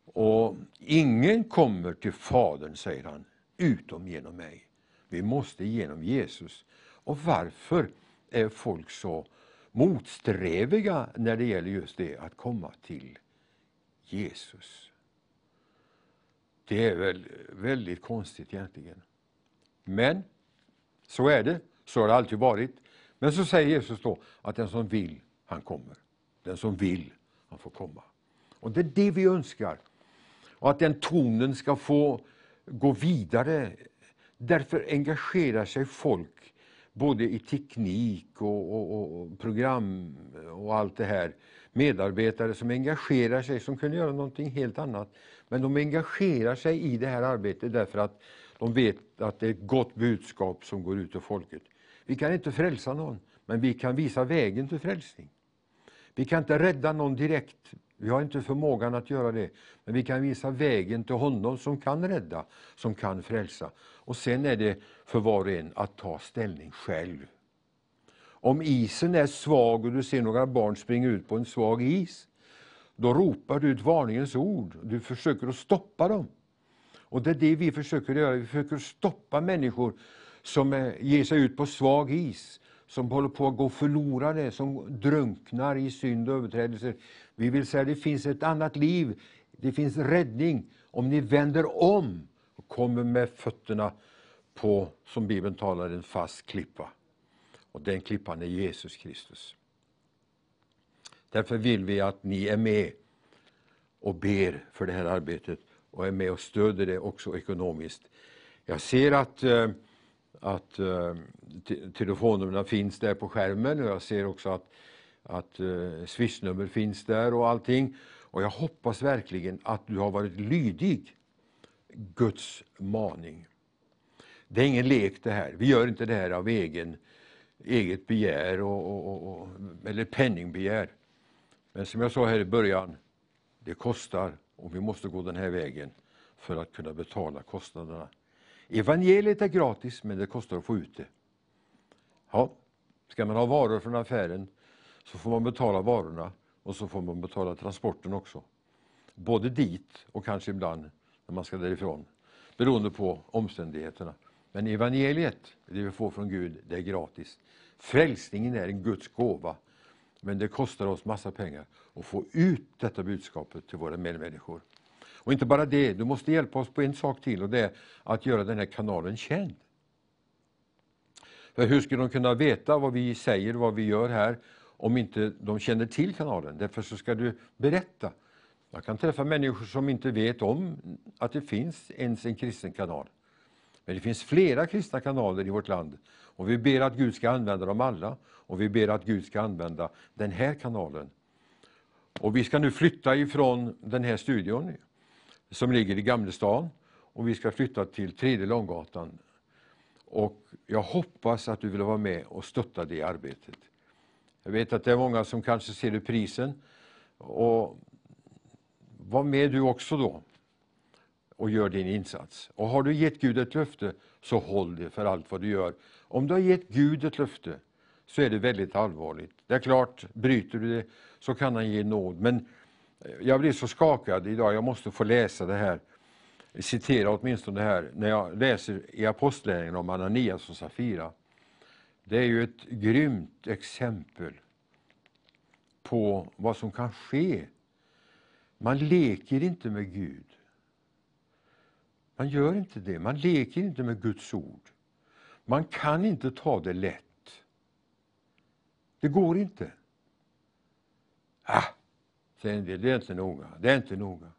Och ingen kommer till Fadern, säger han, utom genom mig. Vi måste genom Jesus. Och varför är folk så motsträviga när det gäller just det, att komma till Jesus? Det är väl väldigt konstigt egentligen. Men så är det, så har det alltid varit. Men så säger Jesus då att den som vill, han kommer. Den som vill, han får komma. Och det är det vi önskar. Och att den tonen ska få gå vidare. Därför engagerar sig folk både i teknik och, och, och, program och allt det här. Medarbetare som engagerar sig, som kunde göra någonting helt annat. Men de engagerar sig i det här arbetet därför att de vet att det är ett gott budskap som går ut till folket. Vi kan inte frälsa någon, men vi kan visa vägen till frälsning. Vi kan inte rädda någon direkt, vi har inte förmågan att göra det. Men vi kan visa vägen till honom som kan rädda, som kan frälsa. Och sen är det för var och en att ta ställning själv. Om isen är svag och du ser några barn springa ut på en svag is, då ropar du ett varningens ord. Du försöker att stoppa dem. Och det är det vi försöker göra. Vi försöker stoppa människor som ger sig ut på svag is, som håller på att gå förlorade, som drunknar i synd och överträdelser. Vi vill säga att det finns ett annat liv, det finns räddning om ni vänder om och kommer med fötterna på, som Bibeln talar, en fast klippa. Och den klippan är Jesus Kristus. Därför vill vi att ni är med och ber för det här arbetet och är med och stöder det också ekonomiskt. Jag ser att, eh, att eh, telefonnumren finns där på skärmen och jag ser också att, att eh, swishnummer finns där och allting. Och jag hoppas verkligen att du har varit lydig Guds maning. Det är ingen lek det här. Vi gör inte det här av egen, eget begär och, och, och, eller penningbegär. Men som jag sa här i början, det kostar och vi måste gå den här vägen för att kunna betala kostnaderna. Evangeliet är gratis, men det kostar att få ut det. Ja, ska man ha varor från affären så får man betala varorna och så får man betala transporten också. Både dit och kanske ibland när man ska därifrån, beroende på omständigheterna. Men evangeliet, det vi får från Gud, det är gratis. Frälsningen är en Guds gåva, men det kostar oss massa pengar att få ut detta budskapet till våra medmänniskor. Och inte bara det, du måste hjälpa oss på en sak till och det är att göra den här kanalen känd. För hur ska de kunna veta vad vi säger, vad vi gör här, om inte de känner till kanalen? Därför så ska du berätta. Jag kan träffa människor som inte vet om att det finns ens en kristen kanal. Men det finns flera kristna kanaler i vårt land och vi ber att Gud ska använda dem alla och vi ber att Gud ska använda den här kanalen. Och vi ska nu flytta ifrån den här studion som ligger i Gamlestan och vi ska flytta till Tredje Långgatan. Och jag hoppas att du vill vara med och stötta det arbetet. Jag vet att det är många som kanske ser reprisen. Och var med du också då och gör din insats. Och har du gett Gud ett löfte, så håll det för allt vad du gör. Om du har gett Gud ett löfte, så är det väldigt allvarligt. Det är klart, bryter du det, så kan han ge nåd. Men eh, jag blir så skakad idag, jag måste få läsa det här, citera åtminstone det här, när jag läser i Apostlagärningarna om Ananias och Safira. Det är ju ett grymt exempel på vad som kan ske. Man leker inte med Gud. Man gör inte det. Man leker inte med Guds ord. Man kan inte ta det lätt. Det går inte. Ah, säger en del, det är inte noga. Det är inte noga.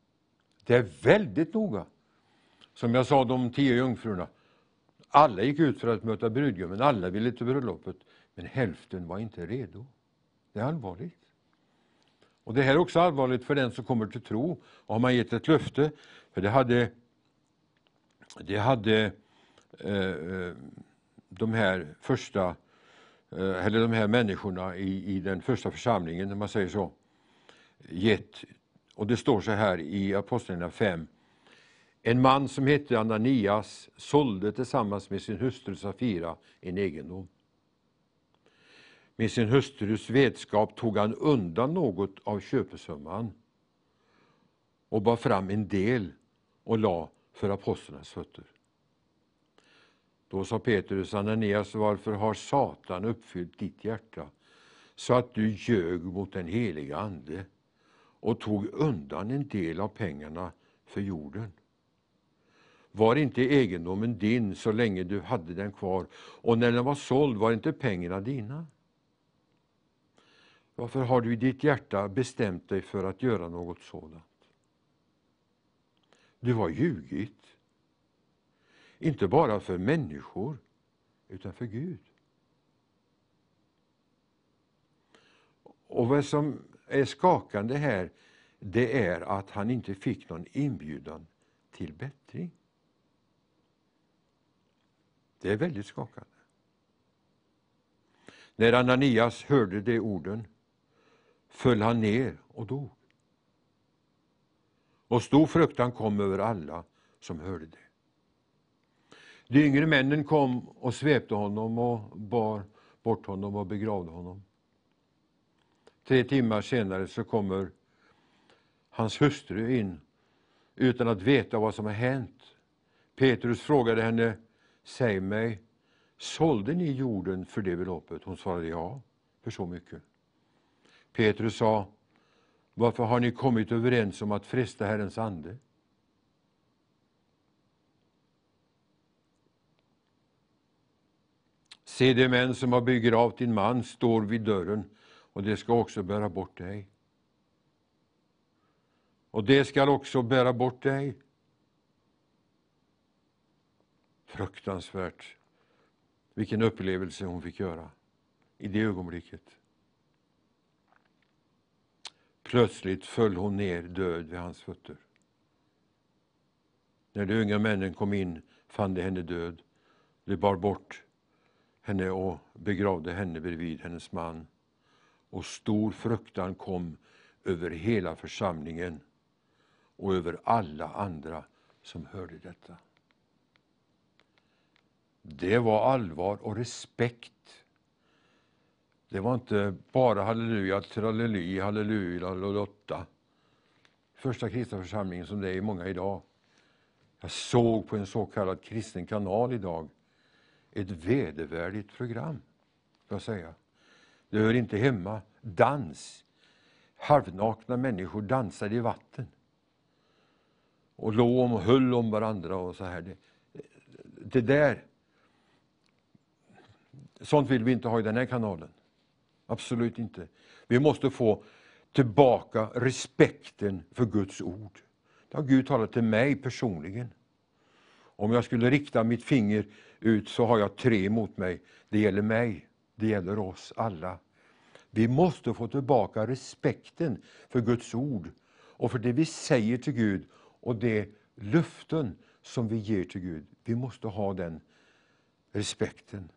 Det är väldigt noga. Som jag sa, de tio jungfrurna. Alla gick ut för att möta brudgummen, alla ville till bröllopet, men hälften var inte redo. Det är allvarligt. Och Det här är också allvarligt för den som kommer till tro. Och har man gett ett löfte, för det hade, det hade eh, eh, de här första eh, eller de här människorna i, i den första församlingen, om man säger så, gett. Och det står så här i Apostlagärningarna 5. En man som hette Ananias sålde tillsammans med sin hustru Safira en egendom. Med sin hustrus vetskap tog han undan något av köpesumman och bar fram en del och la för apostlarnas fötter. Då sa Petrus, Ananias, varför har Satan uppfyllt ditt hjärta så att du ljög mot den heliga Ande och tog undan en del av pengarna för jorden? Var inte egendomen din så länge du hade den kvar och när den var såld var inte pengarna dina? Varför har du i ditt hjärta bestämt dig för att göra något sådant? Du har ljugit. Inte bara för människor, utan för Gud. Och vad som är skakande här, det är att han inte fick någon inbjudan till bättring. Det är väldigt skakande. När Ananias hörde de orden föll han ner och dog. Och stor fruktan kom över alla som hörde det. De yngre männen kom och svepte honom och bar bort honom och begravde honom. Tre timmar senare så kommer hans hustru in utan att veta vad som har hänt. Petrus frågade henne, säg mig, sålde ni jorden för det beloppet? Hon svarade ja, för så mycket. Petrus sa, varför har ni kommit överens om att fresta Herrens ande? Se, de män som har begravt din man står vid dörren och de ska också bära bort dig. Och det skall också bära bort dig. Fruktansvärt vilken upplevelse hon fick göra i det ögonblicket. Plötsligt föll hon ner död vid hans fötter. När de unga männen kom in fann de henne död. De bar bort henne och begravde henne bredvid hennes man. Och stor fruktan kom över hela församlingen och över alla andra som hörde detta. Det var allvar och respekt. Det var inte bara halleluja, trallely, halleluja, lotta. Första kristna församlingen som det är i många idag. Jag såg på en så kallad kristen kanal idag ett vedervärdigt program, får jag säga. Det hör inte hemma. Dans. Halvnakna människor dansade i vatten. Och låg om och höll om varandra och så här. Det, det där, sånt vill vi inte ha i den här kanalen. Absolut inte. Vi måste få tillbaka respekten för Guds ord. Det har Gud talat till mig personligen. Om jag skulle rikta mitt finger ut så har jag tre mot mig. Det gäller mig, det gäller oss alla. Vi måste få tillbaka respekten för Guds ord och för det vi säger till Gud och de löften som vi ger till Gud. Vi måste ha den respekten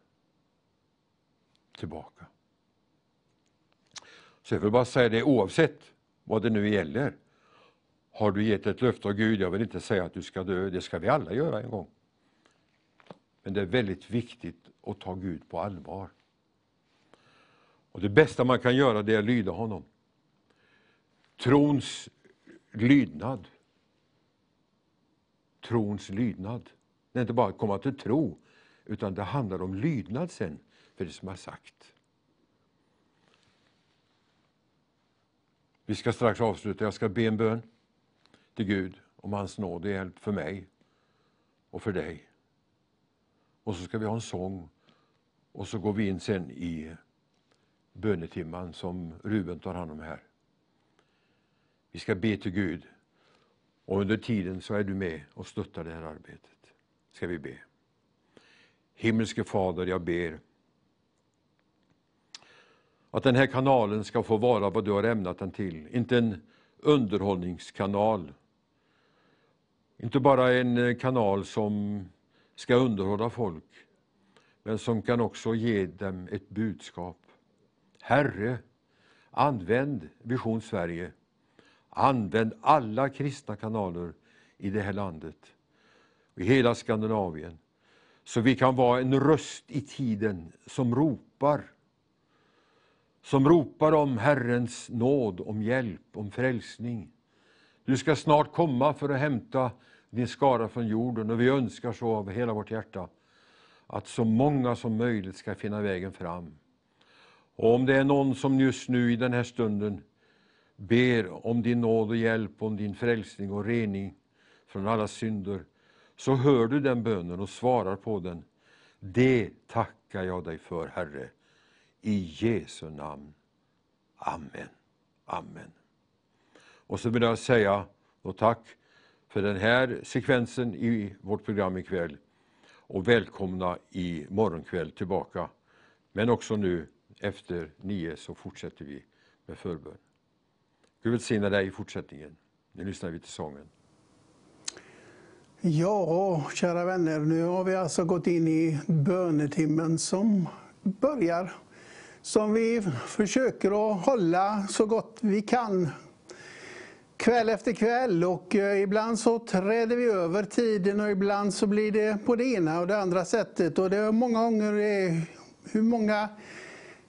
tillbaka. Så jag vill bara säga det oavsett vad det nu gäller. Har du gett ett löfte av Gud, jag vill inte säga att du ska dö, det ska vi alla göra en gång. Men det är väldigt viktigt att ta Gud på allvar. Och Det bästa man kan göra det är att lyda honom. Trons lydnad. Trons lydnad. Det är inte bara att komma till tro, utan det handlar om lydnad sen för det som är sagt. Vi ska strax avsluta. Jag ska be en bön till Gud om hans nåd och hjälp för mig och för dig. Och så ska vi ha en sång och så går vi in sen i bönetimman som Ruben tar hand om här. Vi ska be till Gud och under tiden så är du med och stöttar det här arbetet. Ska vi be. Himmelske Fader, jag ber att den här kanalen ska få vara vad du har ämnat den till. Inte en underhållningskanal. Inte bara en eh, kanal som ska underhålla folk, men som kan också ge dem ett budskap. Herre, använd Vision Sverige. Använd alla kristna kanaler i det här landet, i hela Skandinavien, så vi kan vara en röst i tiden som ropar som ropar om Herrens nåd, om hjälp, om frälsning. Du ska snart komma för att hämta din skara från jorden och vi önskar så av hela vårt hjärta att så många som möjligt ska finna vägen fram. Och om det är någon som just nu i den här stunden ber om din nåd och hjälp, om din frälsning och rening från alla synder, så hör du den bönen och svarar på den. Det tackar jag dig för, Herre. I Jesu namn. Amen. Amen. Och så vill jag säga och tack för den här sekvensen i vårt program ikväll och välkomna i morgonkväll tillbaka. Men också nu efter nio så fortsätter vi med förbön. Gud välsigne dig i fortsättningen. Nu lyssnar vi till sången. Ja, kära vänner, nu har vi alltså gått in i bönetimmen som börjar som vi försöker att hålla så gott vi kan kväll efter kväll. Och eh, ibland så träder vi över tiden och ibland så blir det på det ena och det andra sättet. Och det är många gånger är hur många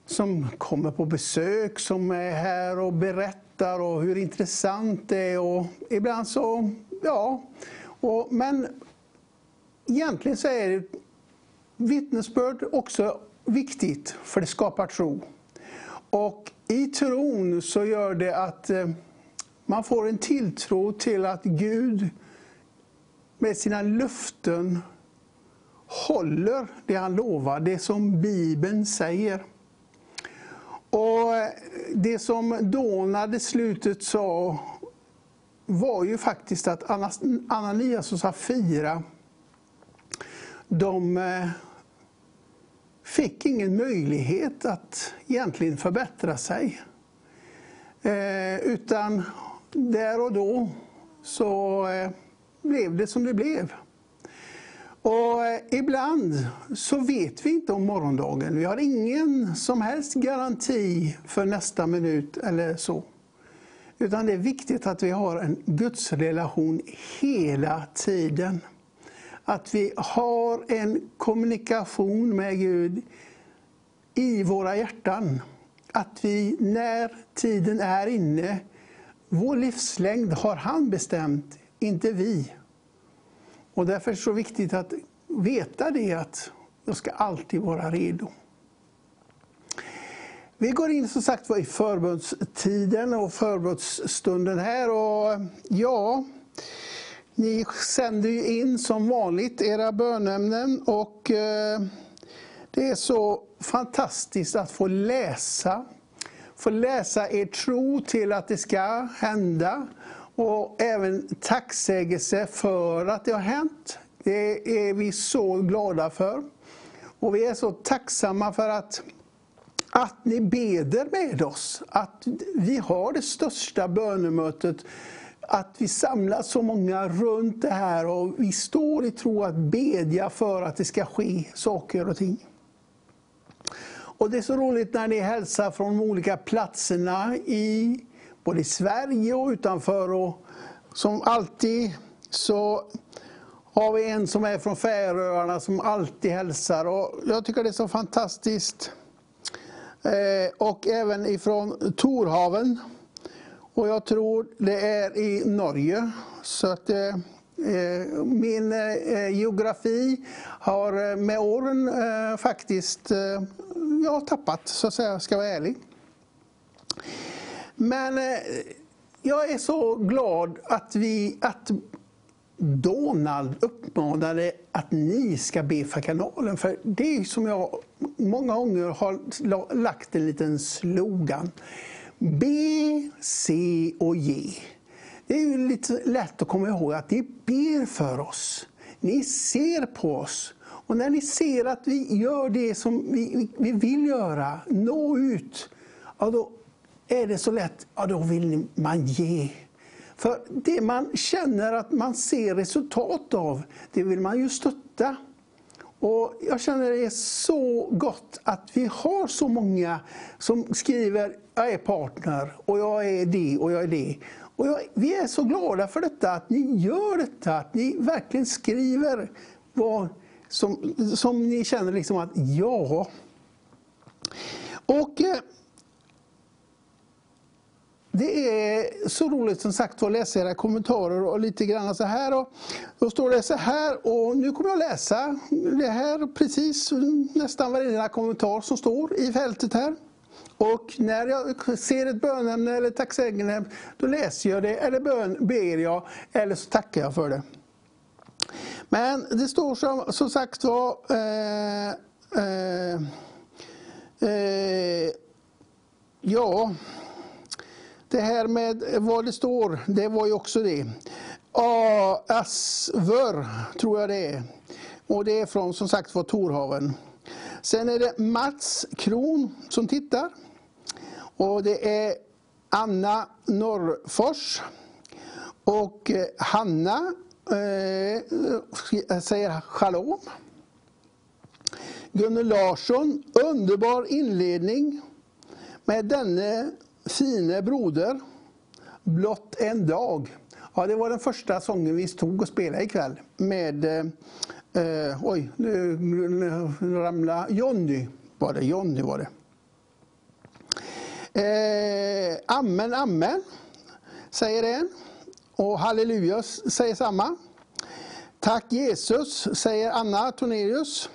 som kommer på besök, som är här och berättar och hur intressant det är. Och ibland så, ja. Och, men egentligen så är det vittnesbörd också viktigt, för det skapar tro. Och i tron så gör det att eh, man får en tilltro till att Gud med sina löften håller det han lovar, det som Bibeln säger. Och eh, Det som dånade slutet sa var ju faktiskt att Ananias och Safira, de eh, fick ingen möjlighet att egentligen förbättra sig. Eh, utan där och då så eh, blev det som det blev. Och eh, ibland så vet vi inte om morgondagen. Vi har ingen som helst garanti för nästa minut eller så. Utan det är viktigt att vi har en gudsrelation hela tiden att vi har en kommunikation med Gud i våra hjärtan. Att vi, när tiden är inne, vår livslängd har han bestämt, inte vi. Och därför är det så viktigt att veta det, att jag ska alltid vara redo. Vi går in som sagt i förbundstiden och förbundsstunden här. Och ja, ni sänder ju in som vanligt era bönämnen och eh, det är så fantastiskt att få läsa. Få läsa er tro till att det ska hända och även tacksägelse för att det har hänt. Det är vi så glada för. Och vi är så tacksamma för att att ni beder med oss, att vi har det största bönemötet, att vi samlas så många runt det här och vi står i tro att bedja för att det ska ske saker och ting. Och Det är så roligt när ni hälsar från de olika platserna i både Sverige och utanför. Och som alltid så har vi en som är från Färöarna som alltid hälsar. Och jag tycker det är så fantastiskt Eh, och även ifrån Torhaven. Och jag tror det är i Norge. Så att eh, eh, min eh, geografi har eh, med åren eh, faktiskt jag tappat, så att säga, ska vara ärlig. Men jag är så glad att vi, att Donald uppmanade att ni ska be för kanalen. För det är som jag många gånger har lagt en liten slogan. B, C och J. Det är ju lite lätt att komma ihåg att ni ber för oss. Ni ser på oss. Och när ni ser att vi gör det som vi, vi vill göra, nå ut, ja då är det så lätt, ja då vill man ge. För det man känner att man ser resultat av, det vill man ju stötta. Och jag känner det är så gott att vi har så många som skriver jag är partner och jag är det och jag är det. Och jag, vi är så glada för detta, att ni gör detta, att ni verkligen skriver vad som, som ni känner liksom att ja. Och eh, det är så roligt som sagt att läsa era kommentarer och lite grann så här. Och då står det så här och nu kommer jag läsa det här precis nästan varenda kommentar som står i fältet här. Och när jag ser ett bönämne eller tacksägande då läser jag det eller bön, ber jag eller så tackar jag för det. Men det står som, som sagt var eh, eh, eh, Ja det här med vad det står, det var ju också det. Asvör, tror jag det är. Och det är från som sagt var Torhaven. Sen är det Mats Kron som tittar. Och det är Anna Norrfors. Och eh, Hanna eh, eh, säger shalom. Gunnel Larsson, underbar inledning med denne Fine broder, blott en dag. Ja, det var den första sången vi stod och spelade ikväll med, eh, eh oj, nu ramlade Jonny, var det, Jonny var det. Eh, amen, amen, säger en. Och halleluja säger samma. Tack Jesus, säger Anna Tornelius.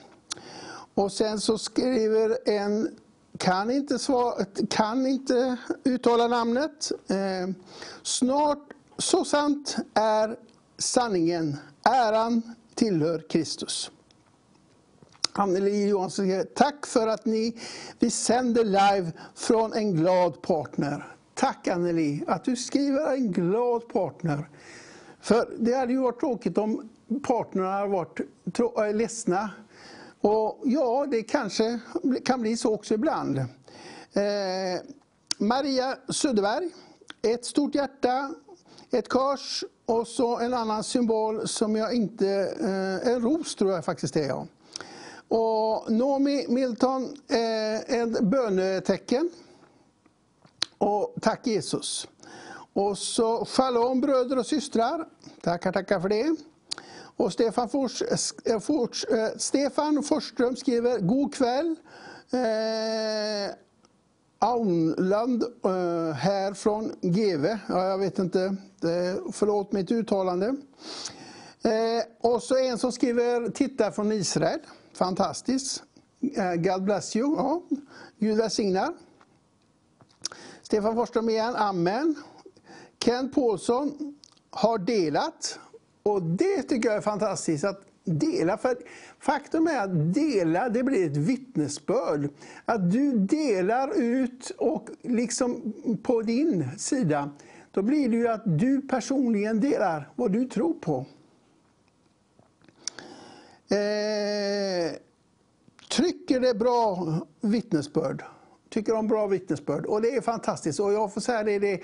Och sen så skriver en kan inte, svara, kan inte uttala namnet. Eh, snart, så sant är sanningen. Äran tillhör Kristus. Anneli Johansson säger tack för att ni, vi sänder live från en glad partner. Tack Anneli att du skriver en glad partner. För det hade ju varit tråkigt om partnerna hade varit äh, ledsna och ja, det kanske kan bli så också ibland. Eh, Maria Söderberg, ett stort hjärta, ett kors och så en annan symbol som jag inte... Eh, en ros tror jag faktiskt det är. Och Nomi Milton, eh, ett bönetecken. Och tack Jesus. Och så shalom bröder och systrar. Tackar, tackar för det. Och Stefan, Fors, eh, Fors, eh, Stefan Forsström skriver God kväll. Eh, Aunland eh, här från GV. Ja, jag vet inte, Eh, förlåt mitt uttalande. Eh, och så en som skriver Titta från Israel. Fantastiskt. Eh, God bless you. Ja, Gud välsignar. Stefan Forsström igen, Amen. Kent Paulsson har delat. Och det tycker jag är fantastiskt. att dela. För faktum är att dela, det blir ett vittnesbörd. Att du delar ut och liksom på din sida, då blir det ju att du personligen delar vad du tror på. Eh, trycker det bra vittnesbörd. Tycker om bra vittnesbörd. Och det är fantastiskt. Och jag får säga det, det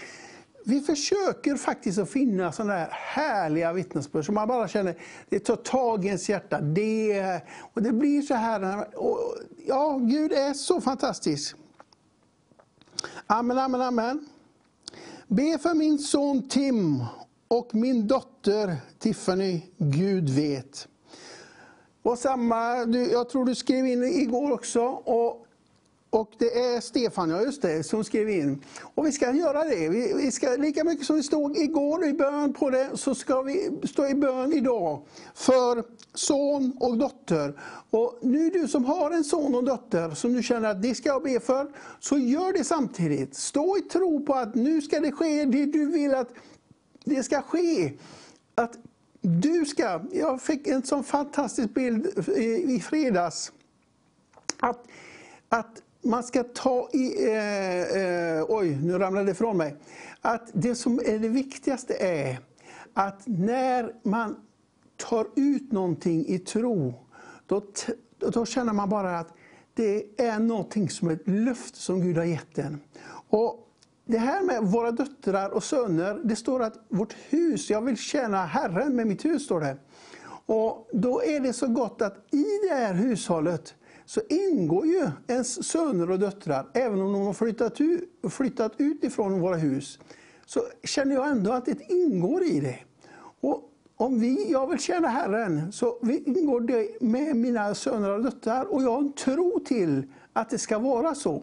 vi försöker faktiskt att finna sådana här härliga vittnesbörd som man bara känner, det tar tag i ens hjärta. Det, och det blir så här, och, ja, Gud är så fantastisk. Amen, amen, amen. Be för min son Tim och min dotter Tiffany, Gud vet. Och samma, jag tror du skrev in igår också, och och det är Stefan, ja just det, som skrev in. Och vi ska göra det. Vi, vi ska, lika mycket som vi stod igår i bön på det, så ska vi stå i bön idag för son och dotter. Och nu du som har en son och dotter som du känner att det ska jag be för, så gör det samtidigt. Stå i tro på att nu ska det ske det du vill att det ska ske. Att du ska, jag fick en sån fantastisk bild i, i fredags. Att, att man ska ta i... Eh, eh, oj, nu ramlade det ifrån mig. Att det som är det viktigaste är att när man tar ut någonting i tro, då, då känner man bara att det är någonting som är ett löfte som Gud har gett en. Och det här med våra döttrar och söner, det står att vårt hus, jag vill tjäna Herren med mitt hus, står det. Och då är det så gott att i det här hushållet så ingår ju ens söner och döttrar, även om de har flyttat ut, flyttat ut ifrån våra hus, så känner jag ändå att det ingår i det. Och om vi, jag vill tjäna Herren, så ingår det med mina söner och döttrar och jag har en tro till att det ska vara så.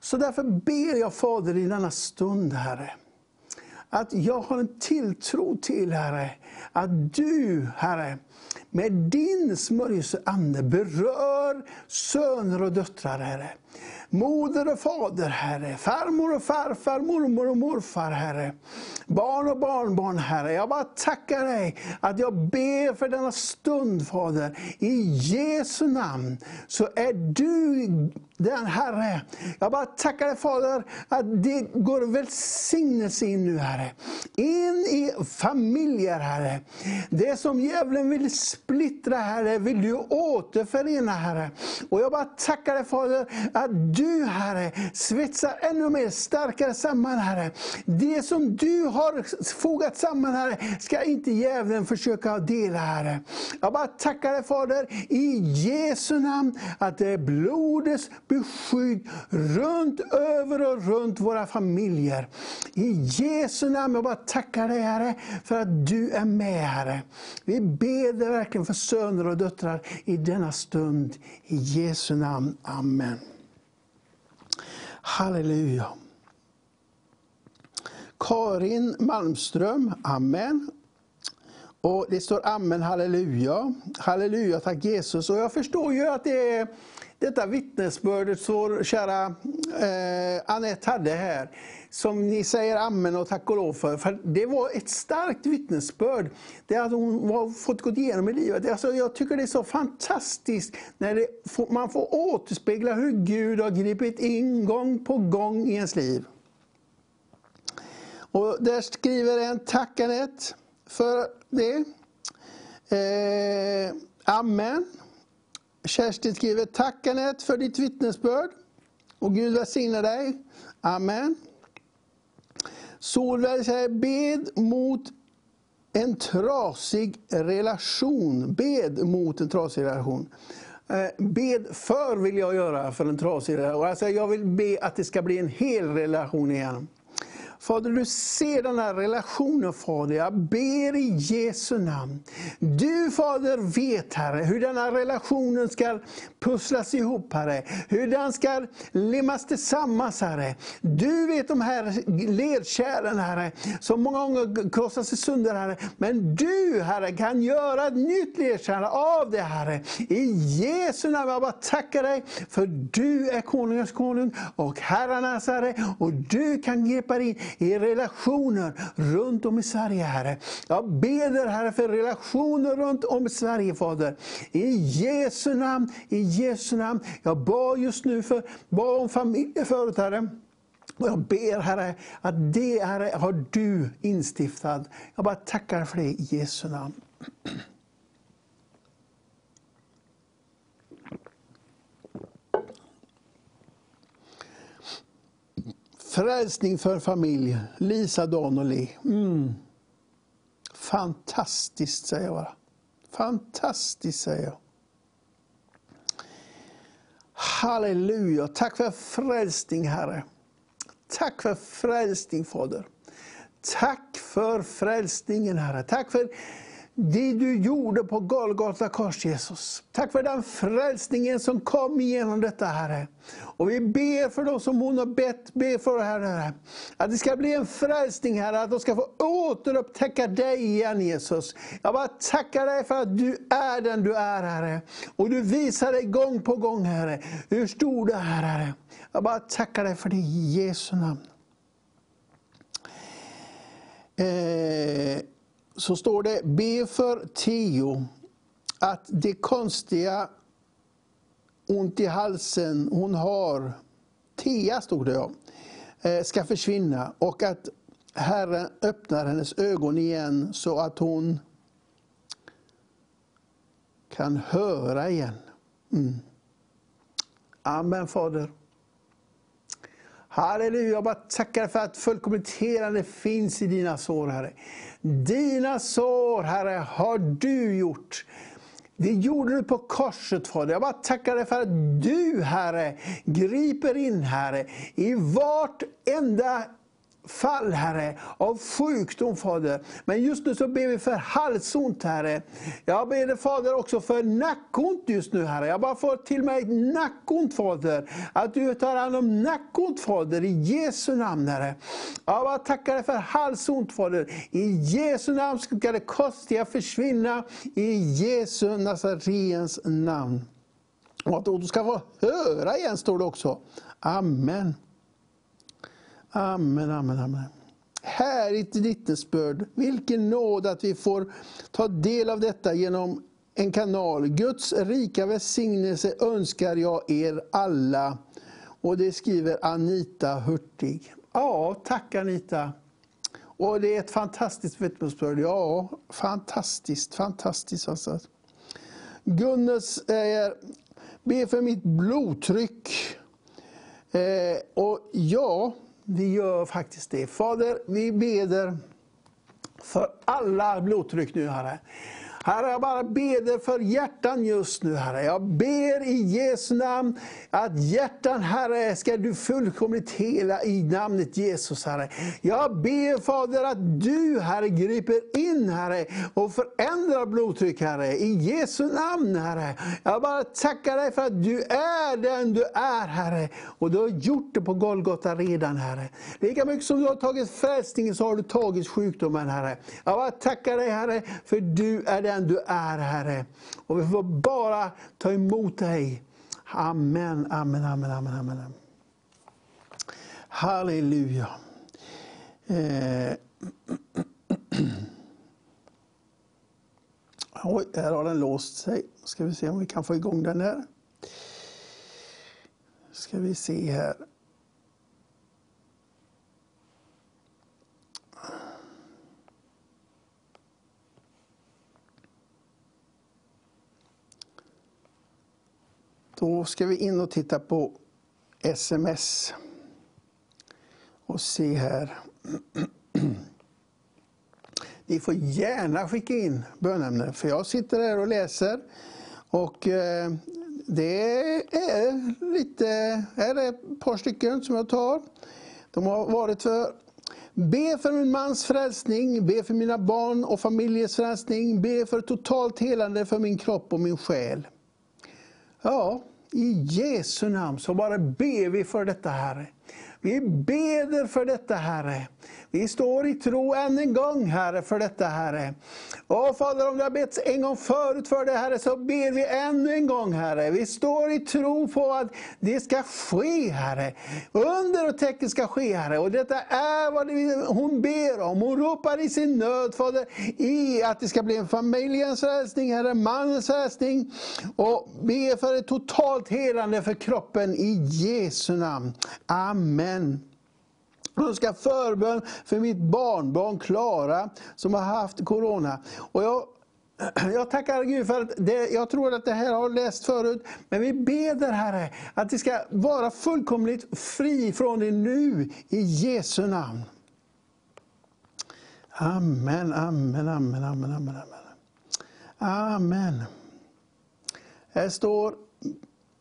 Så därför ber jag Fader i denna stund, Herre, att jag har en tilltro till, Herre, att du, Herre, med din smörjelseande berör söner och döttrar, Herre. Moder och fader, Herre. Farmor och farfar, mormor och morfar, Herre. Barn och barnbarn, Herre. Jag bara tackar dig att jag ber för denna stund, Fader. I Jesu namn så är du den Herre. Jag bara tackar dig Fader att det går välsignelse in nu Herre. In i familjer Herre. Det som djävulen vill splittra Herre, vill du återförena Herre. Och jag bara tackar dig Fader att du Herre svetsar ännu mer starkare samman Herre. Det som du har fogat samman Herre, ska inte djävulen försöka dela Herre. Jag bara tackar dig Fader i Jesu namn att det är blodets beskydd runt över och runt våra familjer. I Jesu namn, jag bara tackar dig Herre för att du är med Herre. Vi ber dig verkligen för söner och döttrar i denna stund. I Jesu namn. Amen. Halleluja. Karin Malmström, Amen. Och Det står Amen, halleluja. Halleluja, tack Jesus. Och jag förstår ju att det är detta vittnesbördet så kära eh, Anette hade här, som ni säger amen och tack och lov för. för det var ett starkt vittnesbörd. Det att hon har fått gå igenom i livet. Alltså, jag tycker det är så fantastiskt när det, man får återspegla hur Gud har gripit in gång på gång i ens liv. Och där skriver en tack Anette för det. Eh, amen. Kerstin skriver, tack Anette för ditt vittnesbörd. Och Gud välsigne dig. Amen. Solveig säger, bed mot en trasig relation. Bed mot en trasig relation. Eh, bed för vill jag göra för en trasig relation. Alltså jag vill be att det ska bli en hel relation igen. Fader, du ser den här relationen Fader. Jag ber i Jesu namn. Du Fader vet Herre, hur den här relationen ska pusslas ihop Herre. Hur den ska limmas tillsammans Herre. Du vet de här ledkärlen Herre, som många gånger krossas i sönder Herre. Men du Herre kan göra ett nytt ledkärl av det Herre. I Jesu namn, jag bara tackar dig för du är konungens konung och herrarnas Herre. Och du kan gripa in i relationer runt om i Sverige, Herre. Jag ber Herre, för relationer runt om i Sverige, Fader. I Jesu namn, i Jesu namn. Jag bad just nu för, barn om familjer förut, Herre. Och jag ber Herre, att det Herre, har du instiftat. Jag bara tackar för det i Jesu namn. <clears throat> Frälsning för familj, Lisa Donnelly. Mm. Fantastiskt säger jag bara. Fantastiskt säger jag. Halleluja, tack för frälsning Herre. Tack för frälsning Fader. Tack för frälsningen Herre. Tack för det du gjorde på Golgata kors Jesus. Tack för den frälsningen som kom igenom detta Herre. Och vi ber för dem som hon har bett, ber för Herre. Att det ska bli en frälsning Herre, att de ska få återupptäcka dig igen Jesus. Jag bara tackar dig för att du är den du är Herre. Och du visar dig gång på gång Herre, hur stor du är Herre. Jag bara tackar dig för det i Jesu namn. Eh så står det, be för Tio att det konstiga ont i halsen hon har, Tea stod det ja, eh, ska försvinna och att Herren öppnar hennes ögon igen så att hon kan höra igen. Mm. Amen Fader. Halleluja, jag bara tackar för att fullkomligt helande finns i dina sår, Herre. Dina sår, Herre, har du gjort. Det gjorde du på korset, Fader. Jag bara tackar dig för att du, Herre, griper in, Herre, i vart enda fall, Herre, av sjukdom, Fader. Men just nu så ber vi för halsont, Herre. Jag ber Fader också för nackont just nu, Herre. Jag bara får till mig nackont, Fader. Att du tar hand om nackont, Fader, i Jesu namn, Herre. Jag bara tackar dig för halsont, Fader. I Jesu namn ska det kostiga försvinna, i Jesu Nazarens namn. Och att du ska få höra igen, står det också. Amen. Amen, amen, amen. Härligt vittnesbörd. Vilken nåd att vi får ta del av detta genom en kanal. Guds rika välsignelse önskar jag er alla. Och det skriver Anita Hurtig. Ja, tack Anita. Och det är ett fantastiskt vittnesbörd. Ja, fantastiskt, fantastiskt. Alltså. Gunnel säger, eh, be för mitt blodtryck. Eh, och ja, vi gör faktiskt det. Fader, vi beder för alla blodtryck nu, Herre. Herre, jag bara ber för hjärtan just nu, Herre. Jag ber i Jesu namn att hjärtan, Herre, ska du fullkomligt hela i namnet Jesus, Herre. Jag ber, Fader, att du, Herre, griper in, Herre, och förändrar blodtryck, Herre. I Jesu namn, Herre. Jag bara tackar dig för att du är den du är, Herre. Och du har gjort det på Golgata redan, Herre. Lika mycket som du har tagit frälsningen så har du tagit sjukdomen, Herre. Jag bara tackar dig, Herre, för du är den den du är, Herre. Och vi får bara ta emot dig. Amen, amen, amen, amen. amen. Halleluja. Eh. <clears throat> Oj, här har den låst sig. Ska vi se om vi kan få igång den här. Ska vi se här. Då ska vi in och titta på sms och se här. <clears throat> Ni får gärna skicka in bönämnen, för jag sitter här och läser. Och eh, det är lite, här är ett par stycken som jag tar. De har varit för Be för min mans frälsning, be för mina barn och familjers frälsning, be för totalt helande för min kropp och min själ. Ja, i Jesu namn så bara ber vi för detta Herre. Vi beder för detta Herre. Vi står i tro än en gång Herre för detta Herre. Och Fader om det har bett en gång förut för det Herre så ber vi ännu en gång Herre. Vi står i tro på att det ska ske Herre. Under och tecken ska ske Herre. Och detta är vad hon ber om. Hon ropar i sin nöd Fader i att det ska bli en familjens frälsning Herre, mannens frälsning. Och be för ett totalt helande för kroppen i Jesu namn. Amen. Jag ska förbön för mitt barnbarn Klara som har haft Corona. Och jag, <clears throat> jag tackar Gud för att det, jag tror att det här har läst förut, men vi ber Herre att det ska vara fullkomligt fri från det nu i Jesu namn. Amen, amen, amen, amen, amen. Amen. Här står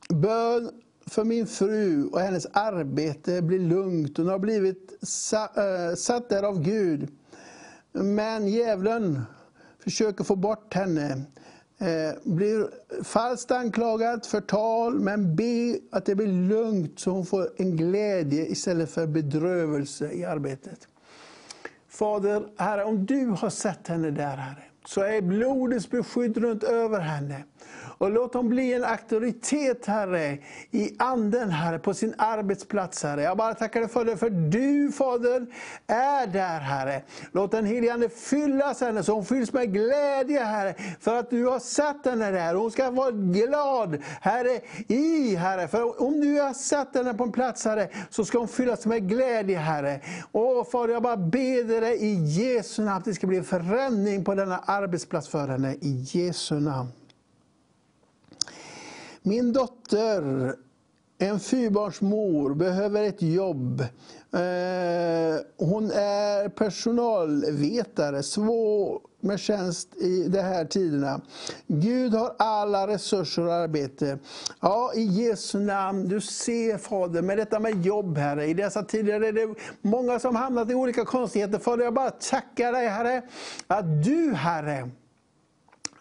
bön för min fru och hennes arbete blir lugnt. Hon har blivit eh, satt där av Gud. Men djävulen försöker få bort henne. Eh, blir falskt anklagad, förtal, men be att det blir lugnt så hon får en glädje istället för bedrövelse i arbetet. Fader, Herre, om du har sett henne där, Herre, så är blodets beskydd runt över henne. Och låt dem bli en auktoritet, Herre, i anden, Herre, på sin arbetsplats, Herre. Jag bara tackar dig för det, för du, Fader, är där, Herre. Låt den helige Ande fyllas henne, så hon fylls med glädje, Herre, för att du har satt henne där. Hon ska vara glad, Herre, i, Herre. För om du har satt henne på en plats, Herre, så ska hon fyllas med glädje, Herre. Åh, Fader, jag bara ber dig i Jesu namn, att det ska bli en förändring på denna arbetsplats för henne, i Jesu namn. Min dotter, en fyrbarnsmor, behöver ett jobb. Eh, hon är personalvetare, svår med tjänst i de här tiderna. Gud har alla resurser och arbete. Ja, i Jesu namn, du ser Fader, med detta med jobb Herre, i dessa tider är det många som hamnat i olika konstigheter. Fader, jag bara tackar dig Herre, att du Herre,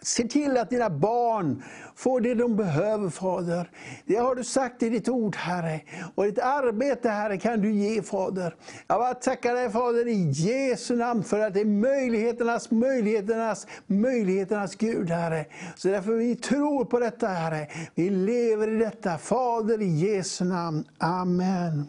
Se till att dina barn får det de behöver, Fader. Det har du sagt i ditt ord, Herre. Och ditt arbete, Herre, kan du ge, Fader. Jag bara tackar dig, Fader, i Jesu namn, för att det är möjligheternas, möjligheternas, möjligheternas Gud, Herre. Så därför vi tror på detta, Herre. Vi lever i detta. Fader, i Jesu namn. Amen.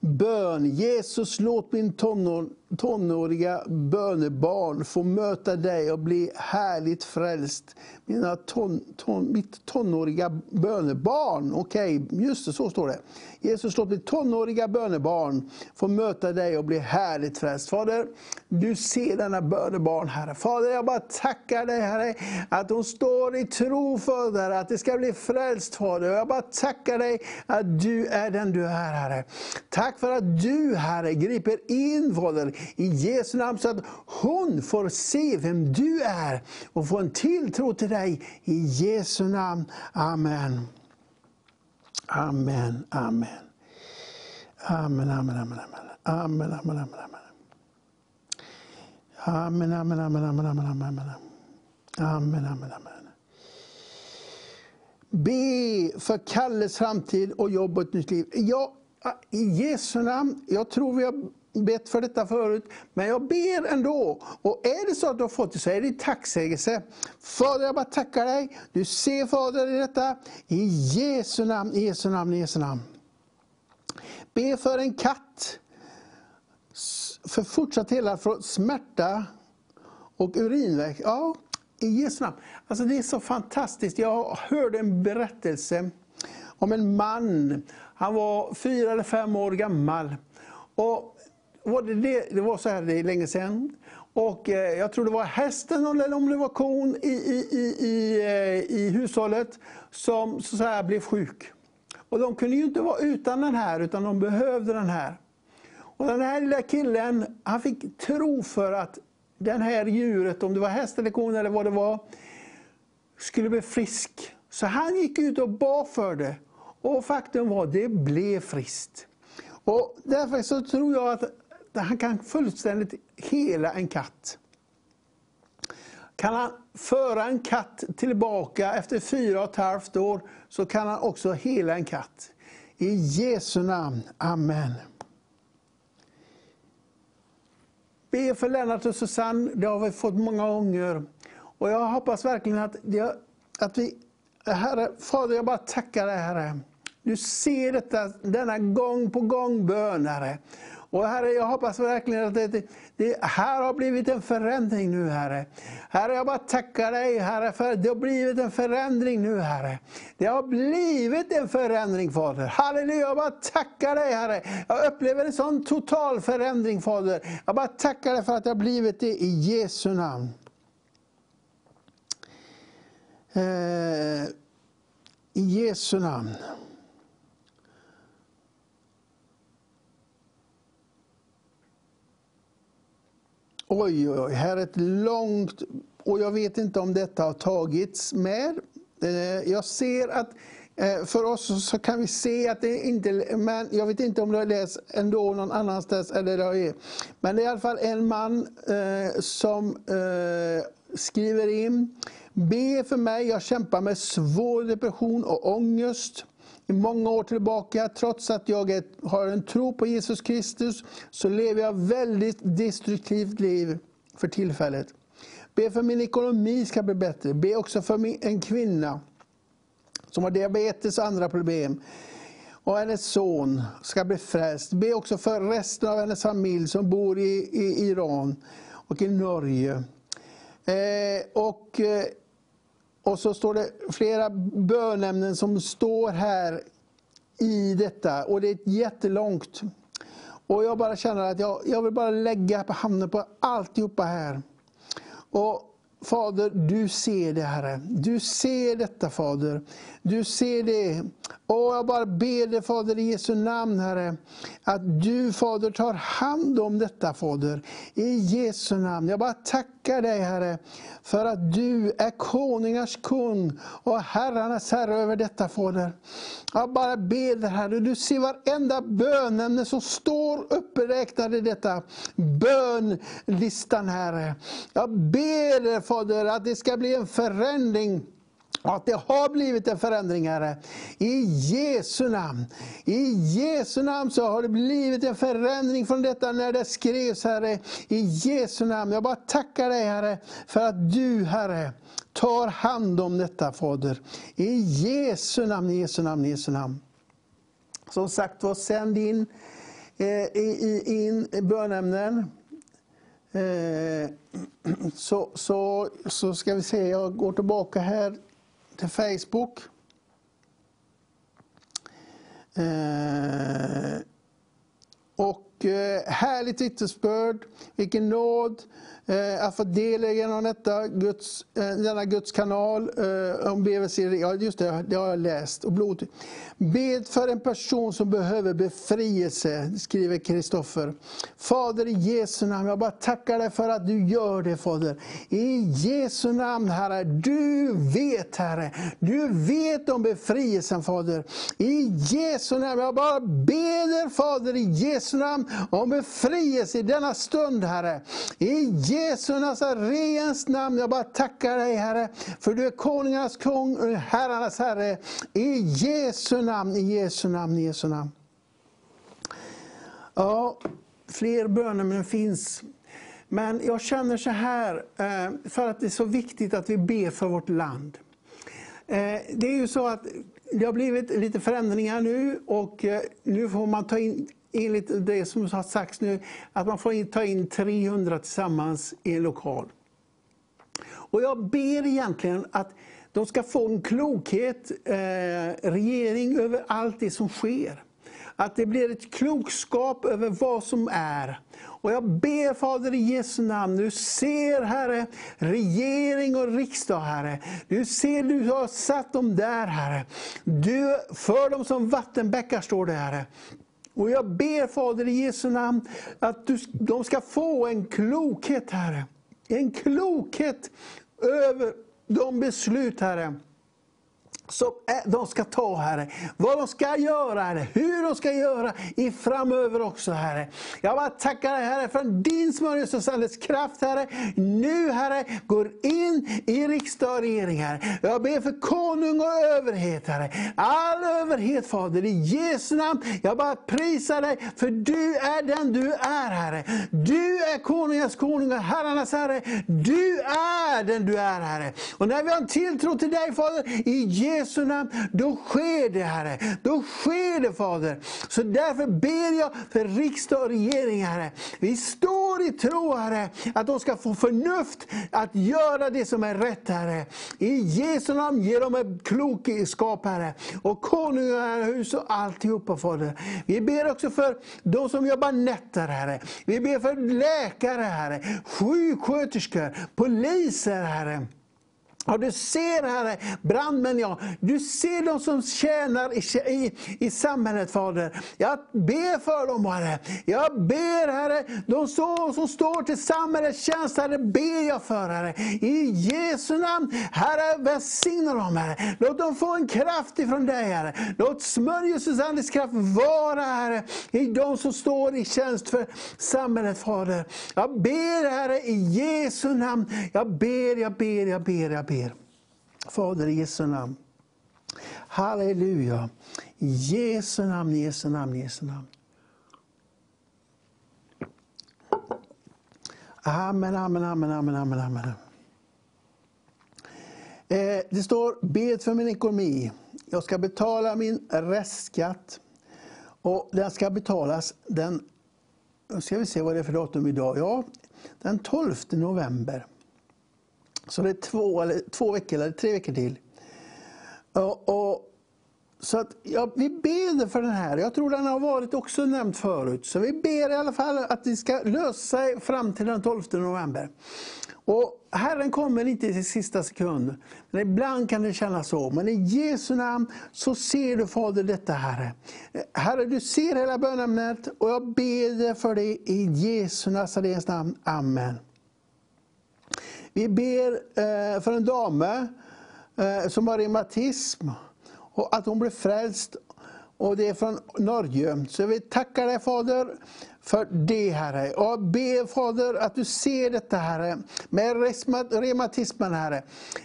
Bön. Jesus, låt min tonår, tonåriga bönebarn få möta dig och bli härligt frälst. Mina ton, ton, mitt tonåriga bönebarn, okej, okay, just det, så står det. Jesus, låt mitt tonåriga bönebarn få möta dig och bli härligt frälst. Fader, du ser denna bönebarn, Herre. Fader, jag bara tackar dig, Herre, att hon står i tro Fader, att det ska bli frälst, Fader. Jag bara tackar dig att du är den du är, Herre. Tack för att du, Herre, griper in, Fader, i Jesu namn, så att hon får se vem du är och få en tilltro till dig. I Jesu namn. Amen. Amen, amen. Amen, amen, amen, amen. Amen, amen, amen, amen. Amen, amen, amen, amen, amen, amen. Amen, amen, amen. Be för Kalles framtid och jobb och ett nytt liv. Ja, I Jesu namn, jag tror vi har bett för detta förut, men jag ber ändå. Och är det så att du har fått det så är det tacksägelse. Fader, jag bara tackar dig. Du ser Fader i detta. I Jesu namn, i Jesu namn, i Jesu namn. Be för en katt. För fortsatt hela från smärta och urinväg. Ja, i Jesu namn. Alltså det är så fantastiskt. Jag hörde en berättelse om en man. Han var fyra eller fem år gammal. Och var det, det, det var så här, det är länge sedan. Och eh, jag tror det var hästen eller om det var kon i, i, i, i, eh, i hushållet som så här, blev sjuk. Och de kunde ju inte vara utan den här, utan de behövde den här. Och den här lilla killen, han fick tro för att den här djuret, om det var häst eller kon eller vad det var, skulle bli frisk. Så han gick ut och bad för det. Och faktum var, det blev friskt. Och därför så tror jag att han kan fullständigt hela en katt. Kan han föra en katt tillbaka efter fyra och ett halvt år så kan han också hela en katt. I Jesu namn. Amen. Be för Lennart och Susanne, det har vi fått många gånger. Och jag hoppas verkligen att, det, att vi... Herre, Fader, jag bara tackar dig Herre. Du ser detta, denna gång på gång bön, Herre. Och Herre, jag hoppas verkligen att det, det, här har blivit en förändring nu, Herre. Herre, jag bara tackar dig, Herre, för det har blivit en förändring nu, Herre. Det har blivit en förändring, Fader. Halleluja, jag bara tackar dig, Herre. Jag upplever en sån total förändring, Fader. Jag bara tackar dig för att det har blivit det i Jesu namn. Eh, I Jesu namn. Oj, oj, oj, här är ett långt... Och jag vet inte om detta har tagits med. Eh, jag ser att eh, för oss så kan vi se att det inte... Men jag vet inte om det har läst ändå någon annanstans. Eller det är. Men det är i alla fall en man eh, som eh, skriver in. Be för mig, jag kämpar med svår depression och ångest i många år tillbaka. Trots att jag är, har en tro på Jesus Kristus så lever jag väldigt destruktivt liv för tillfället. Be för min ekonomi ska bli bättre. Be också för min, en kvinna som har diabetes och andra problem. Och hennes son ska bli frälst. Be också för resten av hennes familj som bor i, i Iran och i Norge. Eh, och... Eh, och så står det flera bönämnen som står här i detta. Och det är jättelångt. Och jag bara känner att jag, jag vill bara lägga på handen på alltihopa här. Och Fader, du ser det Herre. Du ser detta Fader. Du ser det. Och jag bara ber dig Fader i Jesu namn Herre. Att du Fader tar hand om detta Fader. I Jesu namn. Jag bara tackar dig Herre. För att du är konungars kung och herrarnas herre över detta Fader. Jag bara ber dig Herre. Du ser varenda bönämne som står uppräknade i detta bönlistan Herre. Jag ber dig Fader att det ska bli en förändring att det har blivit en förändring, Herre. I Jesu namn. I Jesu namn så har det blivit en förändring från detta när det skrevs, Herre. I Jesu namn. Jag bara tackar dig, Herre, för att du, Herre, tar hand om detta, Fader. I Jesu namn, i Jesu namn, i Jesu namn. Som sagt var, sänd in, eh, in bönämnen. Eh, <clears throat> så, så, så ska vi se, jag går tillbaka här till Facebook. Eh, och eh, härligt vittnesbörd, vilken nåd Eh, alltså, att få del genom detta, Guds, eh, denna Guds kanal eh, om BVC. Ja, just det, det har jag läst. Och blod. Bed för en person som behöver befrielse, skriver Kristoffer. Fader i Jesu namn, jag bara tackar dig för att du gör det Fader. I Jesu namn Herre, du vet Herre, du vet om befrielsen Fader. I Jesu namn, jag bara ber Fader i Jesu namn om befrielse i denna stund Herre. I Jesu Jesu Nazarens namn, jag bara tackar dig Herre, för du är konungarnas kung och herrarnas Herre. I Jesu namn, i Jesu namn, i Jesu namn. Ja, fler bönemän finns. Men jag känner så här, eh, för att det är så viktigt att vi ber för vårt land. Eh, det är ju så att det har blivit lite förändringar nu och eh, nu får man ta in, enligt det som har sagts nu, att man får ta in 300 tillsammans i en lokal. Och jag ber egentligen att de ska få en klokhet, eh, regering över allt det som sker. Att det blir ett klokskap över vad som är. Och jag ber Fader i Jesu namn, du ser Herre, regering och riksdag Herre. Du ser, du har satt dem där Herre. Du för dem som vattenbäckar står det Herre. Och jag ber Fader i Jesu namn att du, de ska få en klokhet Herre. En klokhet över de beslut Herre som de ska ta, Herre. Vad de ska göra, Herre. Hur de ska göra i framöver också, Herre. Jag bara tackar dig, Herre, för din smörjelseandets kraft, Herre. Nu, Herre, går in i riksdag och regering, Herre. Jag ber för konung och överhet, Herre. All överhet, Fader, i Jesu namn. Jag bara prisar dig, för du är den du är, Herre. Du är konungens konung och herrarnas Herre. Du är den du är, Herre. Och när vi har en tilltro till dig, Fader, i Jesu Jesu namn, då sker det, Herre. Då sker det, Fader. Så därför ber jag för riksdag och regering, Herre. Vi står i tro, Herre, att de ska få förnuft att göra det som är rätt, Herre. I Jesu namn, ge dem en klokskap, Herre. Och konungahus och alltihopa, Fader. Vi ber också för de som jobbar nätter, Herre. Vi ber för läkare, Herre. Sjuksköterskor, poliser, Herre. Ja, du ser Herre, brandmän ja, du ser de som tjänar i, i, i samhället Fader. Jag ber för dem Herre. Jag ber Herre, de så, som står till samhällets tjänst Herre, ber jag för Herre. I Jesu namn, Herre välsigna dem Herre. Låt dem få en kraft ifrån dig Herre. Låt smörjelsens andes kraft vara Herre, i de som står i tjänst för samhället Fader. Jag ber Herre i Jesu namn, jag ber, jag ber, jag ber, jag ber. Fader i Jesu namn. Halleluja. I Jesu namn, Jesu namn, Jesu namn. Amen, amen, amen, amen, amen, amen. Eh, det står, bed för min ekonomi. Jag ska betala min restskatt. Och den ska betalas den, nu ska vi se vad det är för datum idag. Ja, den 12 november. Så det är två, eller, två veckor eller tre veckor till. Och, och så att, ja, vi ber för den här. Jag tror den har varit också nämnt förut. Så vi ber i alla fall att det ska lösa sig fram till den 12 november. Och Herren kommer inte i sista sekund. Men ibland kan det kännas så. Men i Jesu namn så ser du Fader detta Herre. Herre du ser hela bönämnet och jag ber för dig i Jesu Nazarens namn. Amen. Vi ber eh, för en dame eh, som har reumatism och att hon blir frälst. Och det är från Norge. Så vi tackar dig Fader för det Herre. Och jag ber Fader att du ser detta Herre, med reumatismen Herre.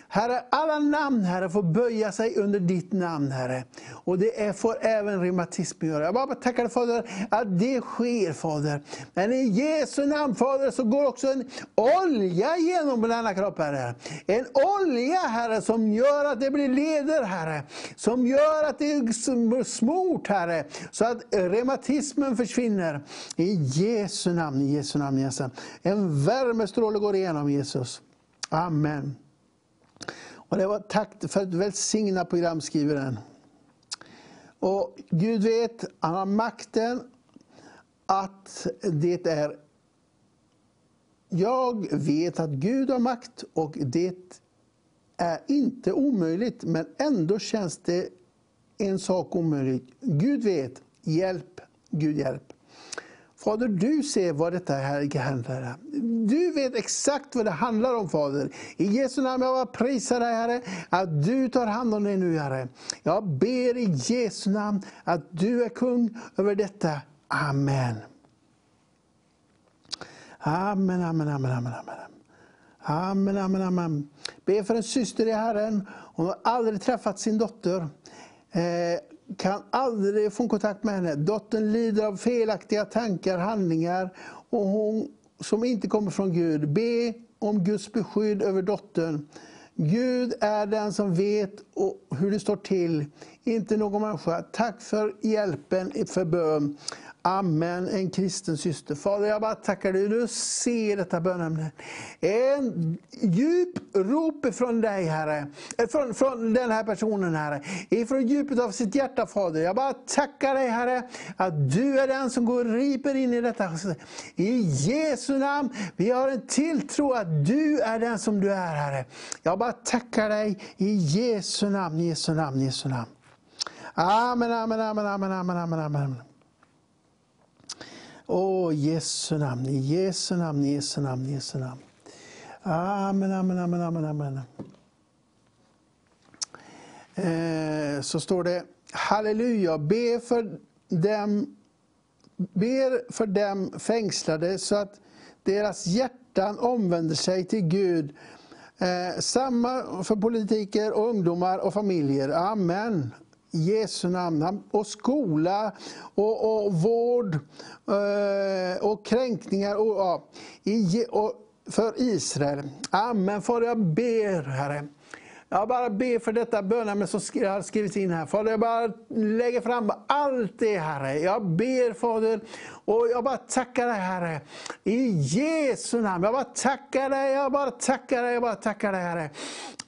Herre, alla namn Herre får böja sig under ditt namn Herre. Och det är, får även reumatismen göra. Jag bara tackar dig Fader att det sker Fader. Men i Jesu namn Fader så går också en olja genom denna kropp Herre. En olja Herre som gör att det blir leder Herre. Som gör att det blir smort Herre. Så att reumatismen försvinner. I Jesu namn, i Jesu namn, Jesu namn. En värmestråle går igenom Jesus. Amen. Och det var tack för ett välsignat program, skriver den. Och Gud vet, han har makten att det är... Jag vet att Gud har makt och det är inte omöjligt, men ändå känns det en sak omöjligt. Gud vet, hjälp, Gud hjälp. Fader, du ser vad detta här handlar om. Du vet exakt vad det handlar om, Fader. I Jesu namn jag prisar dig, Herre, att du tar hand om det nu, Herre. Jag ber i Jesu namn att du är kung över detta. Amen. Amen, amen, amen, amen. amen. Amen, amen, amen. Be för en syster i Herren. Hon har aldrig träffat sin dotter. Eh, kan aldrig få kontakt med henne. Dottern lider av felaktiga tankar, handlingar och hon, som inte kommer från Gud. Be om Guds beskydd över dottern. Gud är den som vet hur det står till, inte någon människa. Tack för hjälpen för bön. Amen, en kristen syster. Fader, jag bara tackar dig. Du ser detta bönämne. En djup rop från dig, Herre. Eh, från, från den här personen, Herre. Ifrån djupet av sitt hjärta, Fader. Jag bara tackar dig, Herre, att du är den som går och riper in i detta. I Jesu namn. Vi har en tilltro att du är den som du är, Herre. Jag bara tackar dig i Jesu namn, Jesu namn, Jesu namn. Amen, amen, amen, amen, amen, amen. amen. Åh, oh, Jesu namn, i Jesu namn, Jesu namn, Jesu namn. Amen, amen, amen, amen, amen. eh, så står det Halleluja, be för dem, ber för dem fängslade så att deras hjärtan omvänder sig till Gud. Eh, samma för politiker, och ungdomar och familjer. Amen. I Jesu namn. Och skola och, och vård eh, och kränkningar och, ja, och för Israel. Amen. Fader, jag ber, Herre. Jag bara ber för detta bönämne som har skrivits in här. Fader, jag bara lägger fram allt det, Herre. Jag ber, Fader, och jag bara tackar dig, Herre. I Jesu namn. Jag bara tackar dig, jag bara tackar dig, jag bara tackar dig, Herre.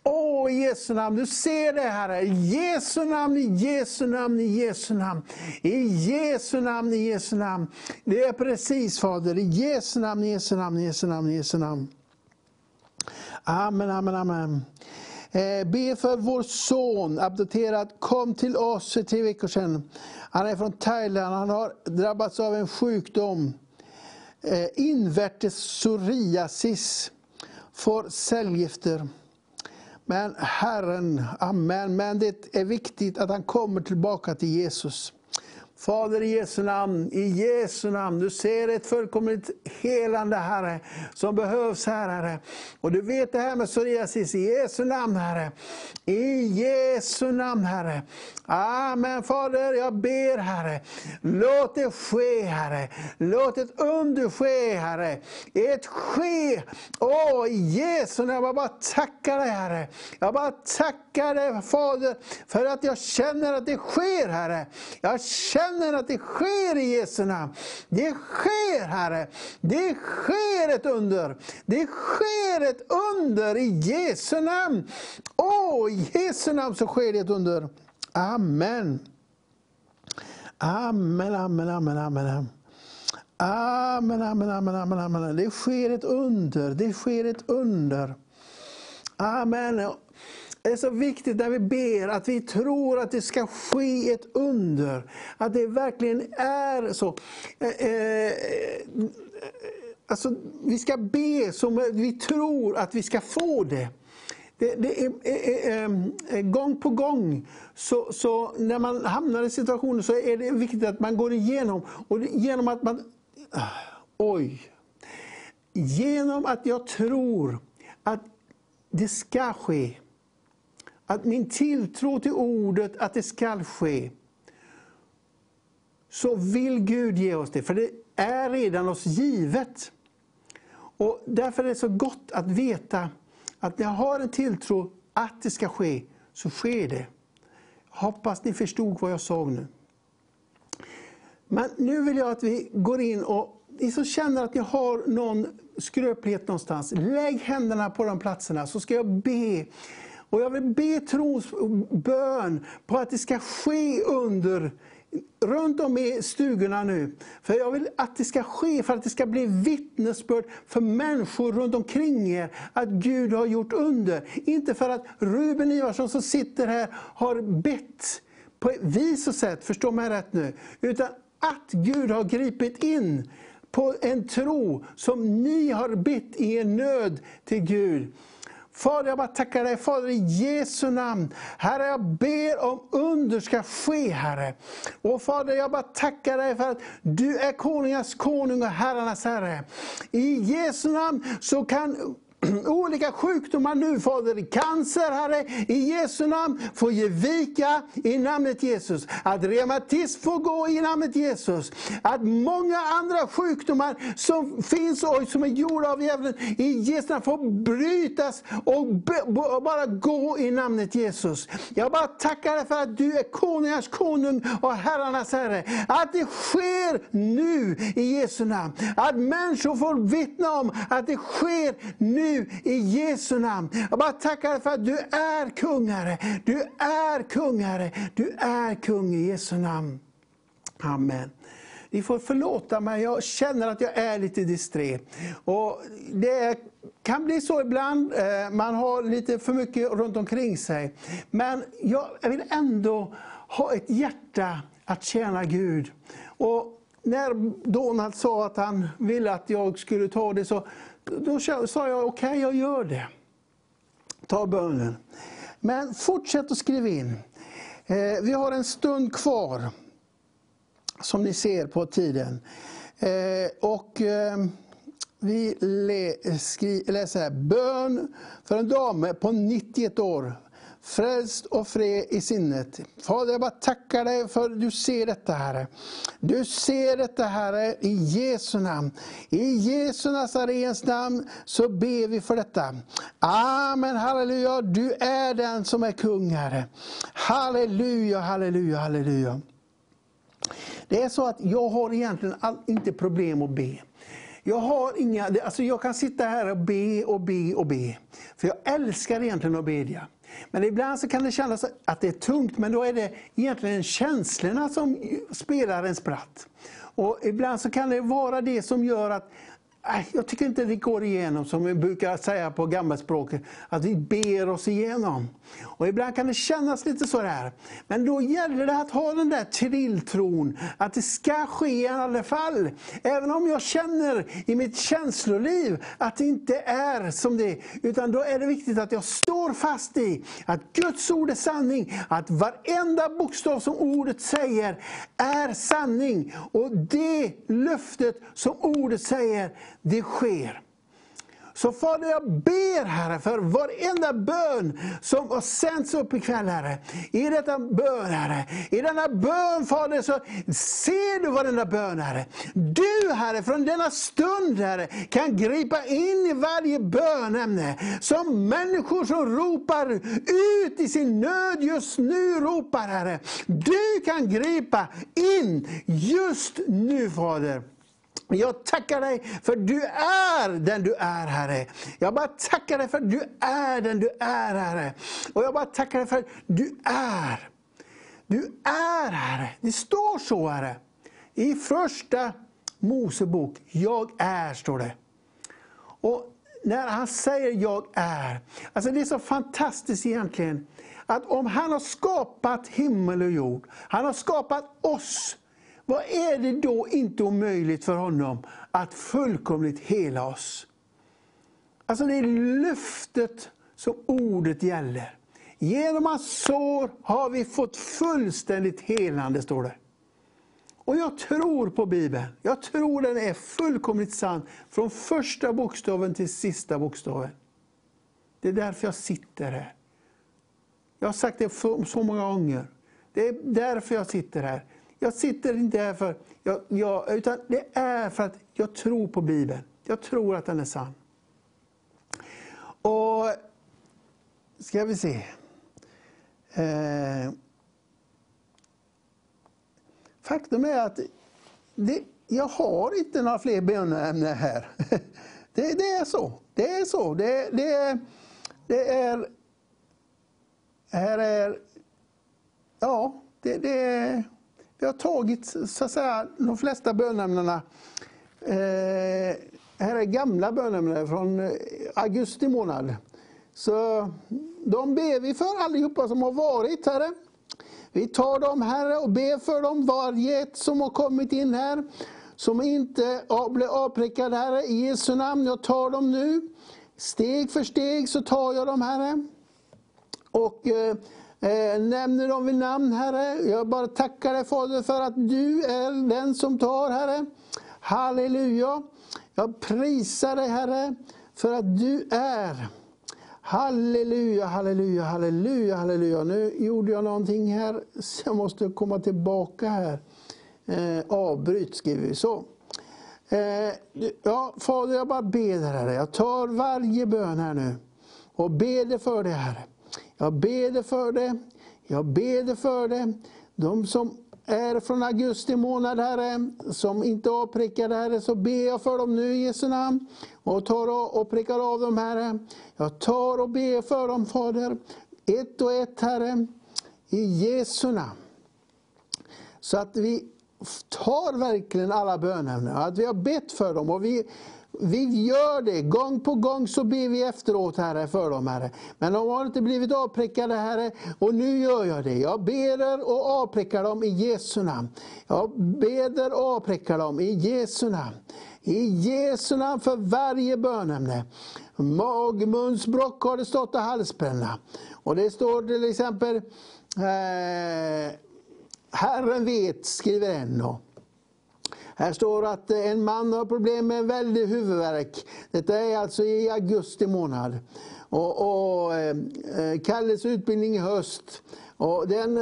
Åh, i Jesu namn. Du ser det, Herre. I Jesu namn, i Jesu namn, i Jesu namn. I Jesu namn, i Jesu namn. Det är precis, Fader. I Jesu namn, i Jesu namn, i Jesu namn, i Jesu namn. Amen, amen, amen. Eh, be för vår son, adopterad, kom till oss för tre veckor sedan. Han är från Thailand, han har drabbats av en sjukdom. Eh, invärtes psoriasis, får cellgifter. Men Herren, amen, men det är viktigt att han kommer tillbaka till Jesus. Fader i Jesu namn, i Jesu namn. Du ser ett fullkomligt helande Herre, som behövs här Herre. Och du vet det här med psoriasis, i Jesu namn Herre. I Jesu namn Herre. Amen Fader, jag ber Herre. Låt det ske Herre. Låt ett under ske Herre. Ett ske. Åh, i Jesu namn. Jag bara tackar dig Herre. Jag bara tackar dig Fader, för att jag känner att det sker Herre. Jag känner att det sker i Jesu namn. Det sker Herre. Det sker ett under. Det sker ett under i Jesu namn. Åh, i Jesu namn så sker det ett under. Amen. Amen, amen, amen, amen. Amen, amen, amen, amen, amen. Det sker ett under, det sker ett under. Amen. Det är så viktigt när vi ber att vi tror att det ska ske ett under. Att det verkligen är så. Eh, eh, alltså, vi ska be som vi tror att vi ska få det. Det, det är, är, är, gång på gång, så, så, när man hamnar i situationer så är det viktigt att man går igenom. Och genom att man... Ah, oj! Genom att jag tror att det ska ske, att min tilltro till ordet att det ska ske, så vill Gud ge oss det. För det är redan oss givet. Och Därför är det så gott att veta att när jag har en tilltro att det ska ske, så sker det. Hoppas ni förstod vad jag sa nu. Men nu vill jag att vi går in och ni som känner att ni har någon skröplighet någonstans, lägg händerna på de platserna så ska jag be. Och jag vill be trons bön på att det ska ske under runt om i stugorna nu. För jag vill att det ska ske, för att det ska bli vittnesbörd för människor runt omkring er, att Gud har gjort under. Inte för att Ruben Ivarsson som sitter här har bett på ett vis och sätt, förstå mig rätt nu. Utan att Gud har gripit in på en tro som ni har bett i er nöd till Gud. Fader, jag bara tackar dig Fader i Jesu namn. Herre, jag ber om under ska ske, Herre. Och Fader, jag bara tackar dig för att du är konungars konung och herrarnas Herre. I Jesu namn så kan <clears throat> olika sjukdomar nu Fader, cancer Herre, i Jesu namn får ge vika i namnet Jesus. Att reumatism får gå i namnet Jesus. Att många andra sjukdomar som finns och som är gjorda av djävulen i Jesu namn får brytas och bara gå i namnet Jesus. Jag bara tackar dig för att du är konungars konung och herrarnas herre. Att det sker nu i Jesu namn. Att människor får vittna om att det sker nu i Jesu namn. Jag bara tackar dig för att du är kungare. Du är kungare. Du är kung i Jesu namn. Amen. Ni får förlåta mig, jag känner att jag är lite disträ. Och det kan bli så ibland, eh, man har lite för mycket runt omkring sig. Men jag vill ändå ha ett hjärta att tjäna Gud. Och när Donald sa att han ville att jag skulle ta det så då sa jag okej, okay, jag gör det. Ta bönen. Men fortsätt att skriva in. Eh, vi har en stund kvar, som ni ser på tiden. Eh, och eh, vi läser här, bön för en dam på 91 år frälst och fred i sinnet. Fader, jag bara tackar dig för att du ser detta, Herre. Du ser detta, Herre, i Jesu namn. I Jesu Nazarens namn så ber vi för detta. Amen, halleluja. Du är den som är kung, Herre. Halleluja, halleluja, halleluja. Det är så att jag har egentligen inte problem att be. Jag har inga, alltså jag kan sitta här och be och be och be. För jag älskar egentligen att bedja. Men ibland så kan det kännas att det är tungt, men då är det egentligen känslorna som spelar en spratt. Och ibland så kan det vara det som gör att Äh, jag tycker inte det går igenom, som vi brukar säga på gammalspråket, att vi ber oss igenom. Och ibland kan det kännas lite så här. Men då gäller det att ha den där tilltron, att det ska ske i alla fall. Även om jag känner i mitt känsloliv att det inte är som det är. Utan då är det viktigt att jag står fast i att Guds ord är sanning. Att varenda bokstav som ordet säger är sanning. Och det löftet som ordet säger, det sker. Så Fader, jag ber Herre för varenda bön som har sänts upp ikväll Herre. I detta bön Herre, i denna bön Fader så ser du varenda bön Herre. Du Herre, från denna stund Herre, kan gripa in i varje bönämne. Som människor som ropar ut i sin nöd just nu ropar Herre. Du kan gripa in just nu Fader. Jag tackar dig för du är den du är Herre. Jag bara tackar dig för du är den du är Herre. Och jag bara tackar dig för du är. Du är Herre. Det står så Herre. I första Mosebok, jag är står det. Och när han säger jag är, alltså det är så fantastiskt egentligen. Att om han har skapat himmel och jord, han har skapat oss vad är det då inte omöjligt för honom att fullkomligt hela oss? Alltså det är löftet som ordet gäller. Genom hans sår har vi fått fullständigt helande, står det. Och jag tror på Bibeln. Jag tror den är fullkomligt sann. Från första bokstaven till sista bokstaven. Det är därför jag sitter här. Jag har sagt det så många gånger. Det är därför jag sitter här. Jag sitter inte här för... Jag, jag, utan det är för att jag tror på Bibeln. Jag tror att den är sann. Och... Ska vi se. Eh, faktum är att det, jag har inte några fler böneämnen här. <laughs> Det, det, är så. Det är så. Det, det, det är... Här är... Ja, det, det, jag har tagit så att säga, de flesta bönämnena. Eh, här är gamla bönämnen från eh, augusti månad. Så de ber vi för allihopa som har varit, Herre. Vi tar dem, Herre, och ber för dem, varje ett som har kommit in här, som inte blir avprickad. Herre. I Jesu namn, jag tar dem nu. Steg för steg så tar jag dem, Herre. Och eh, Eh, nämner dem vid namn, Herre. Jag bara tackar dig Fader för att du är den som tar, Herre. Halleluja. Jag prisar dig Herre, för att du är. Halleluja, halleluja, halleluja, halleluja. Nu gjorde jag någonting här, så jag måste komma tillbaka här. Eh, avbryt skriver vi så. Eh, ja, Fader, jag bara ber dig Herre. Jag tar varje bön här nu och ber dig för det Herre. Jag ber för det. Jag ber för det. De som är från augusti månad, Herre, som inte avprickade, Herre, så ber jag för dem nu i Jesu namn. Och tar och prickar av dem, Herre. Jag tar och ber för dem, Fader. Ett och ett, Herre, i Jesu namn. Så att vi tar verkligen alla bönämnen, att vi har bett för dem. och vi vi gör det, gång på gång så ber vi efteråt Herre för dem Herre. Men de har inte blivit avprickade Herre och nu gör jag det. Jag ber och avprickar dem i Jesu namn. Jag ber och avprickar dem i Jesu namn. I Jesu namn för varje bönämne. magmunsbråck har det stått och halsbränna. Och det står till exempel eh, Herren vet, skriver en. Här står att eh, en man har problem med en väldig huvudvärk. Detta är alltså i augusti månad. Och, och eh, eh Kalles utbildning i höst. Och den,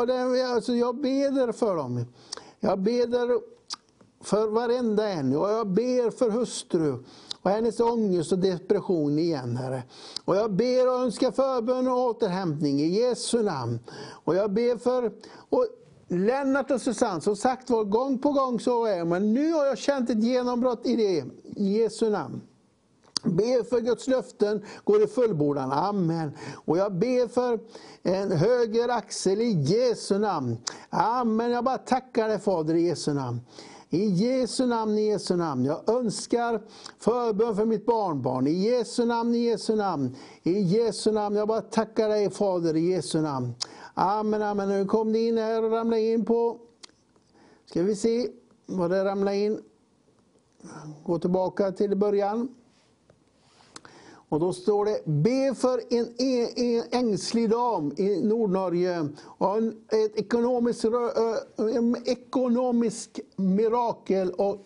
och den, alltså jag beder för dem. Jag beder för varenda en. Och jag ber för hustru och hennes ångest och depression igen, Herre. Och jag ber och önskar förbön och återhämtning i Jesu namn. Och jag ber för och Lennart och Susanne, som sagt var, gång på gång så är men nu har jag känt ett genombrott i det, i Jesu namn. Be för Guds löften går i fullbordan. Amen. Och jag ber för en höger axel i Jesu namn. Amen. Jag bara tackar dig Fader i Jesu namn. I Jesu namn, i Jesu namn. Jag önskar förbön för mitt barnbarn. I Jesu namn, i Jesu namn. I Jesu namn. Jag bara tackar dig Fader i Jesu namn. Amen, amen. Nu kom det in här och ramlade in på... Ska vi se vad det ramlade in. Gå tillbaka till början. Och då står det, be för en, en, en ängslig dam i Nordnorge och en, ett ekonomiskt, en ekonomisk mirakel och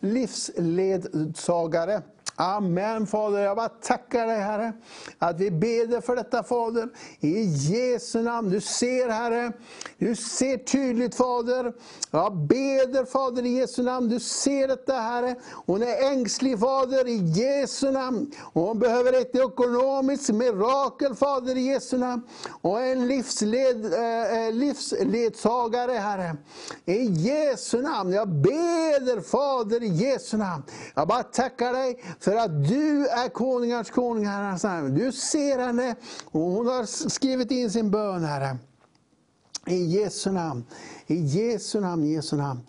livsledsagare. Amen Fader, jag bara tackar dig Herre, att vi ber för detta Fader, i Jesu namn. Du ser Herre, du ser tydligt Fader. Jag beder Fader i Jesu namn, du ser detta Herre. Hon är ängslig Fader i Jesu namn. Hon behöver ett ekonomiskt mirakel Fader i Jesu namn. Och en livsled, äh, livsledsagare Herre. I Jesu namn, jag beder Fader i Jesu namn. Jag bara tackar dig för att du är konungars konung, Herre. Du ser henne och hon har skrivit in sin bön, Herre. I Jesu namn, i Jesu namn, i Jesu namn.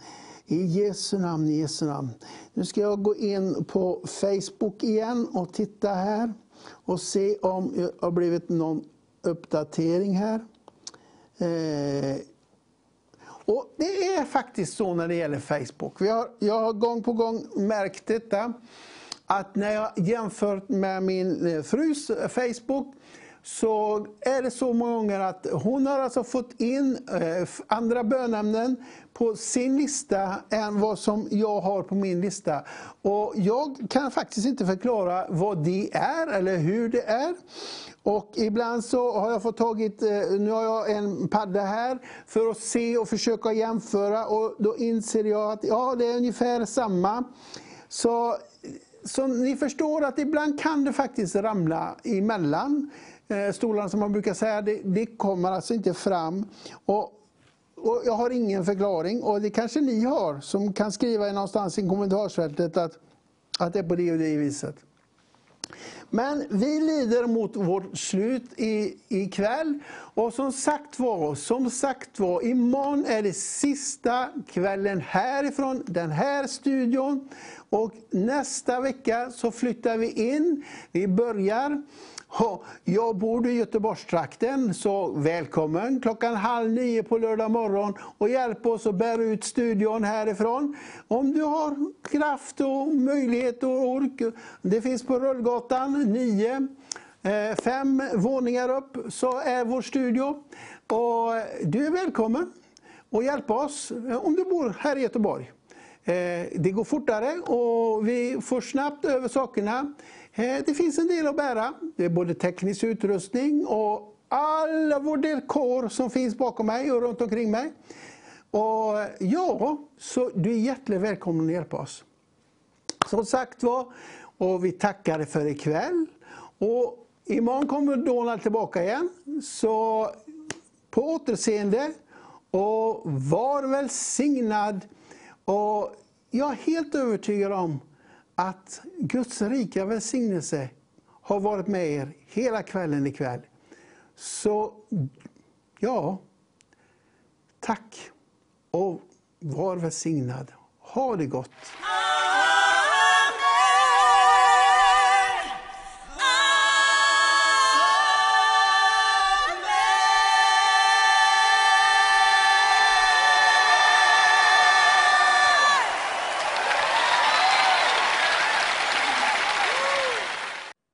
I Jesu namn, Jesu namn. Nu ska jag gå in på Facebook igen och titta här och se om det har blivit någon uppdatering här. Eh, och Det är faktiskt så när det gäller Facebook. Vi har, jag har gång på gång märkt detta att när jag jämför med min eh, frus Facebook så är det så många gånger att hon har alltså fått in eh, andra bönämnen på sin lista än vad som jag har på min lista. Och jag kan faktiskt inte förklara vad det är eller hur det är. Och ibland så har jag fått tagit, eh, nu har jag en padda här för att se och försöka jämföra och då inser jag att ja, det är ungefär samma. Så så ni förstår att ibland kan det faktiskt ramla emellan eh, stolarna som man brukar säga. Det, det kommer alltså inte fram. Och, och, jag har ingen förklaring och det kanske ni har som kan skriva någonstans i kommentarsfältet att, att det är på det och det viset. Men vi lider mot vårt slut i, ikväll. Och som sagt var, som sagt var, imorgon är det sista kvällen härifrån den här studion. Och nästa vecka så flyttar vi in. Vi börjar jag bor i Göteborgstrakten, så välkommen klockan halv nio på lördag morgon och hjälp oss att bära ut studion härifrån. Om du har kraft och möjlighet och ork. Det finns på Rullgatan 9. Eh, fem våningar upp så är vår studio. Och du är välkommen att hjälpa oss eh, om du bor här i Göteborg. Eh, det går fortare och vi får snabbt över sakerna. Eh, det finns en del att bära. Det är både teknisk utrustning och alla vår dekor som finns bakom mig och runt omkring mig. Och ja, så du är hjärtligt välkommen att hjälpa oss. Som sagt var, och vi tackar dig för ikväll. Och imorgon kommer Donald tillbaka igen. Så på återseende och var välsignad. Och jag är helt övertygad om att Guds rika välsignelse har varit med er hela kvällen ikväll. Så ja, tack och var välsignad. Ha det gott.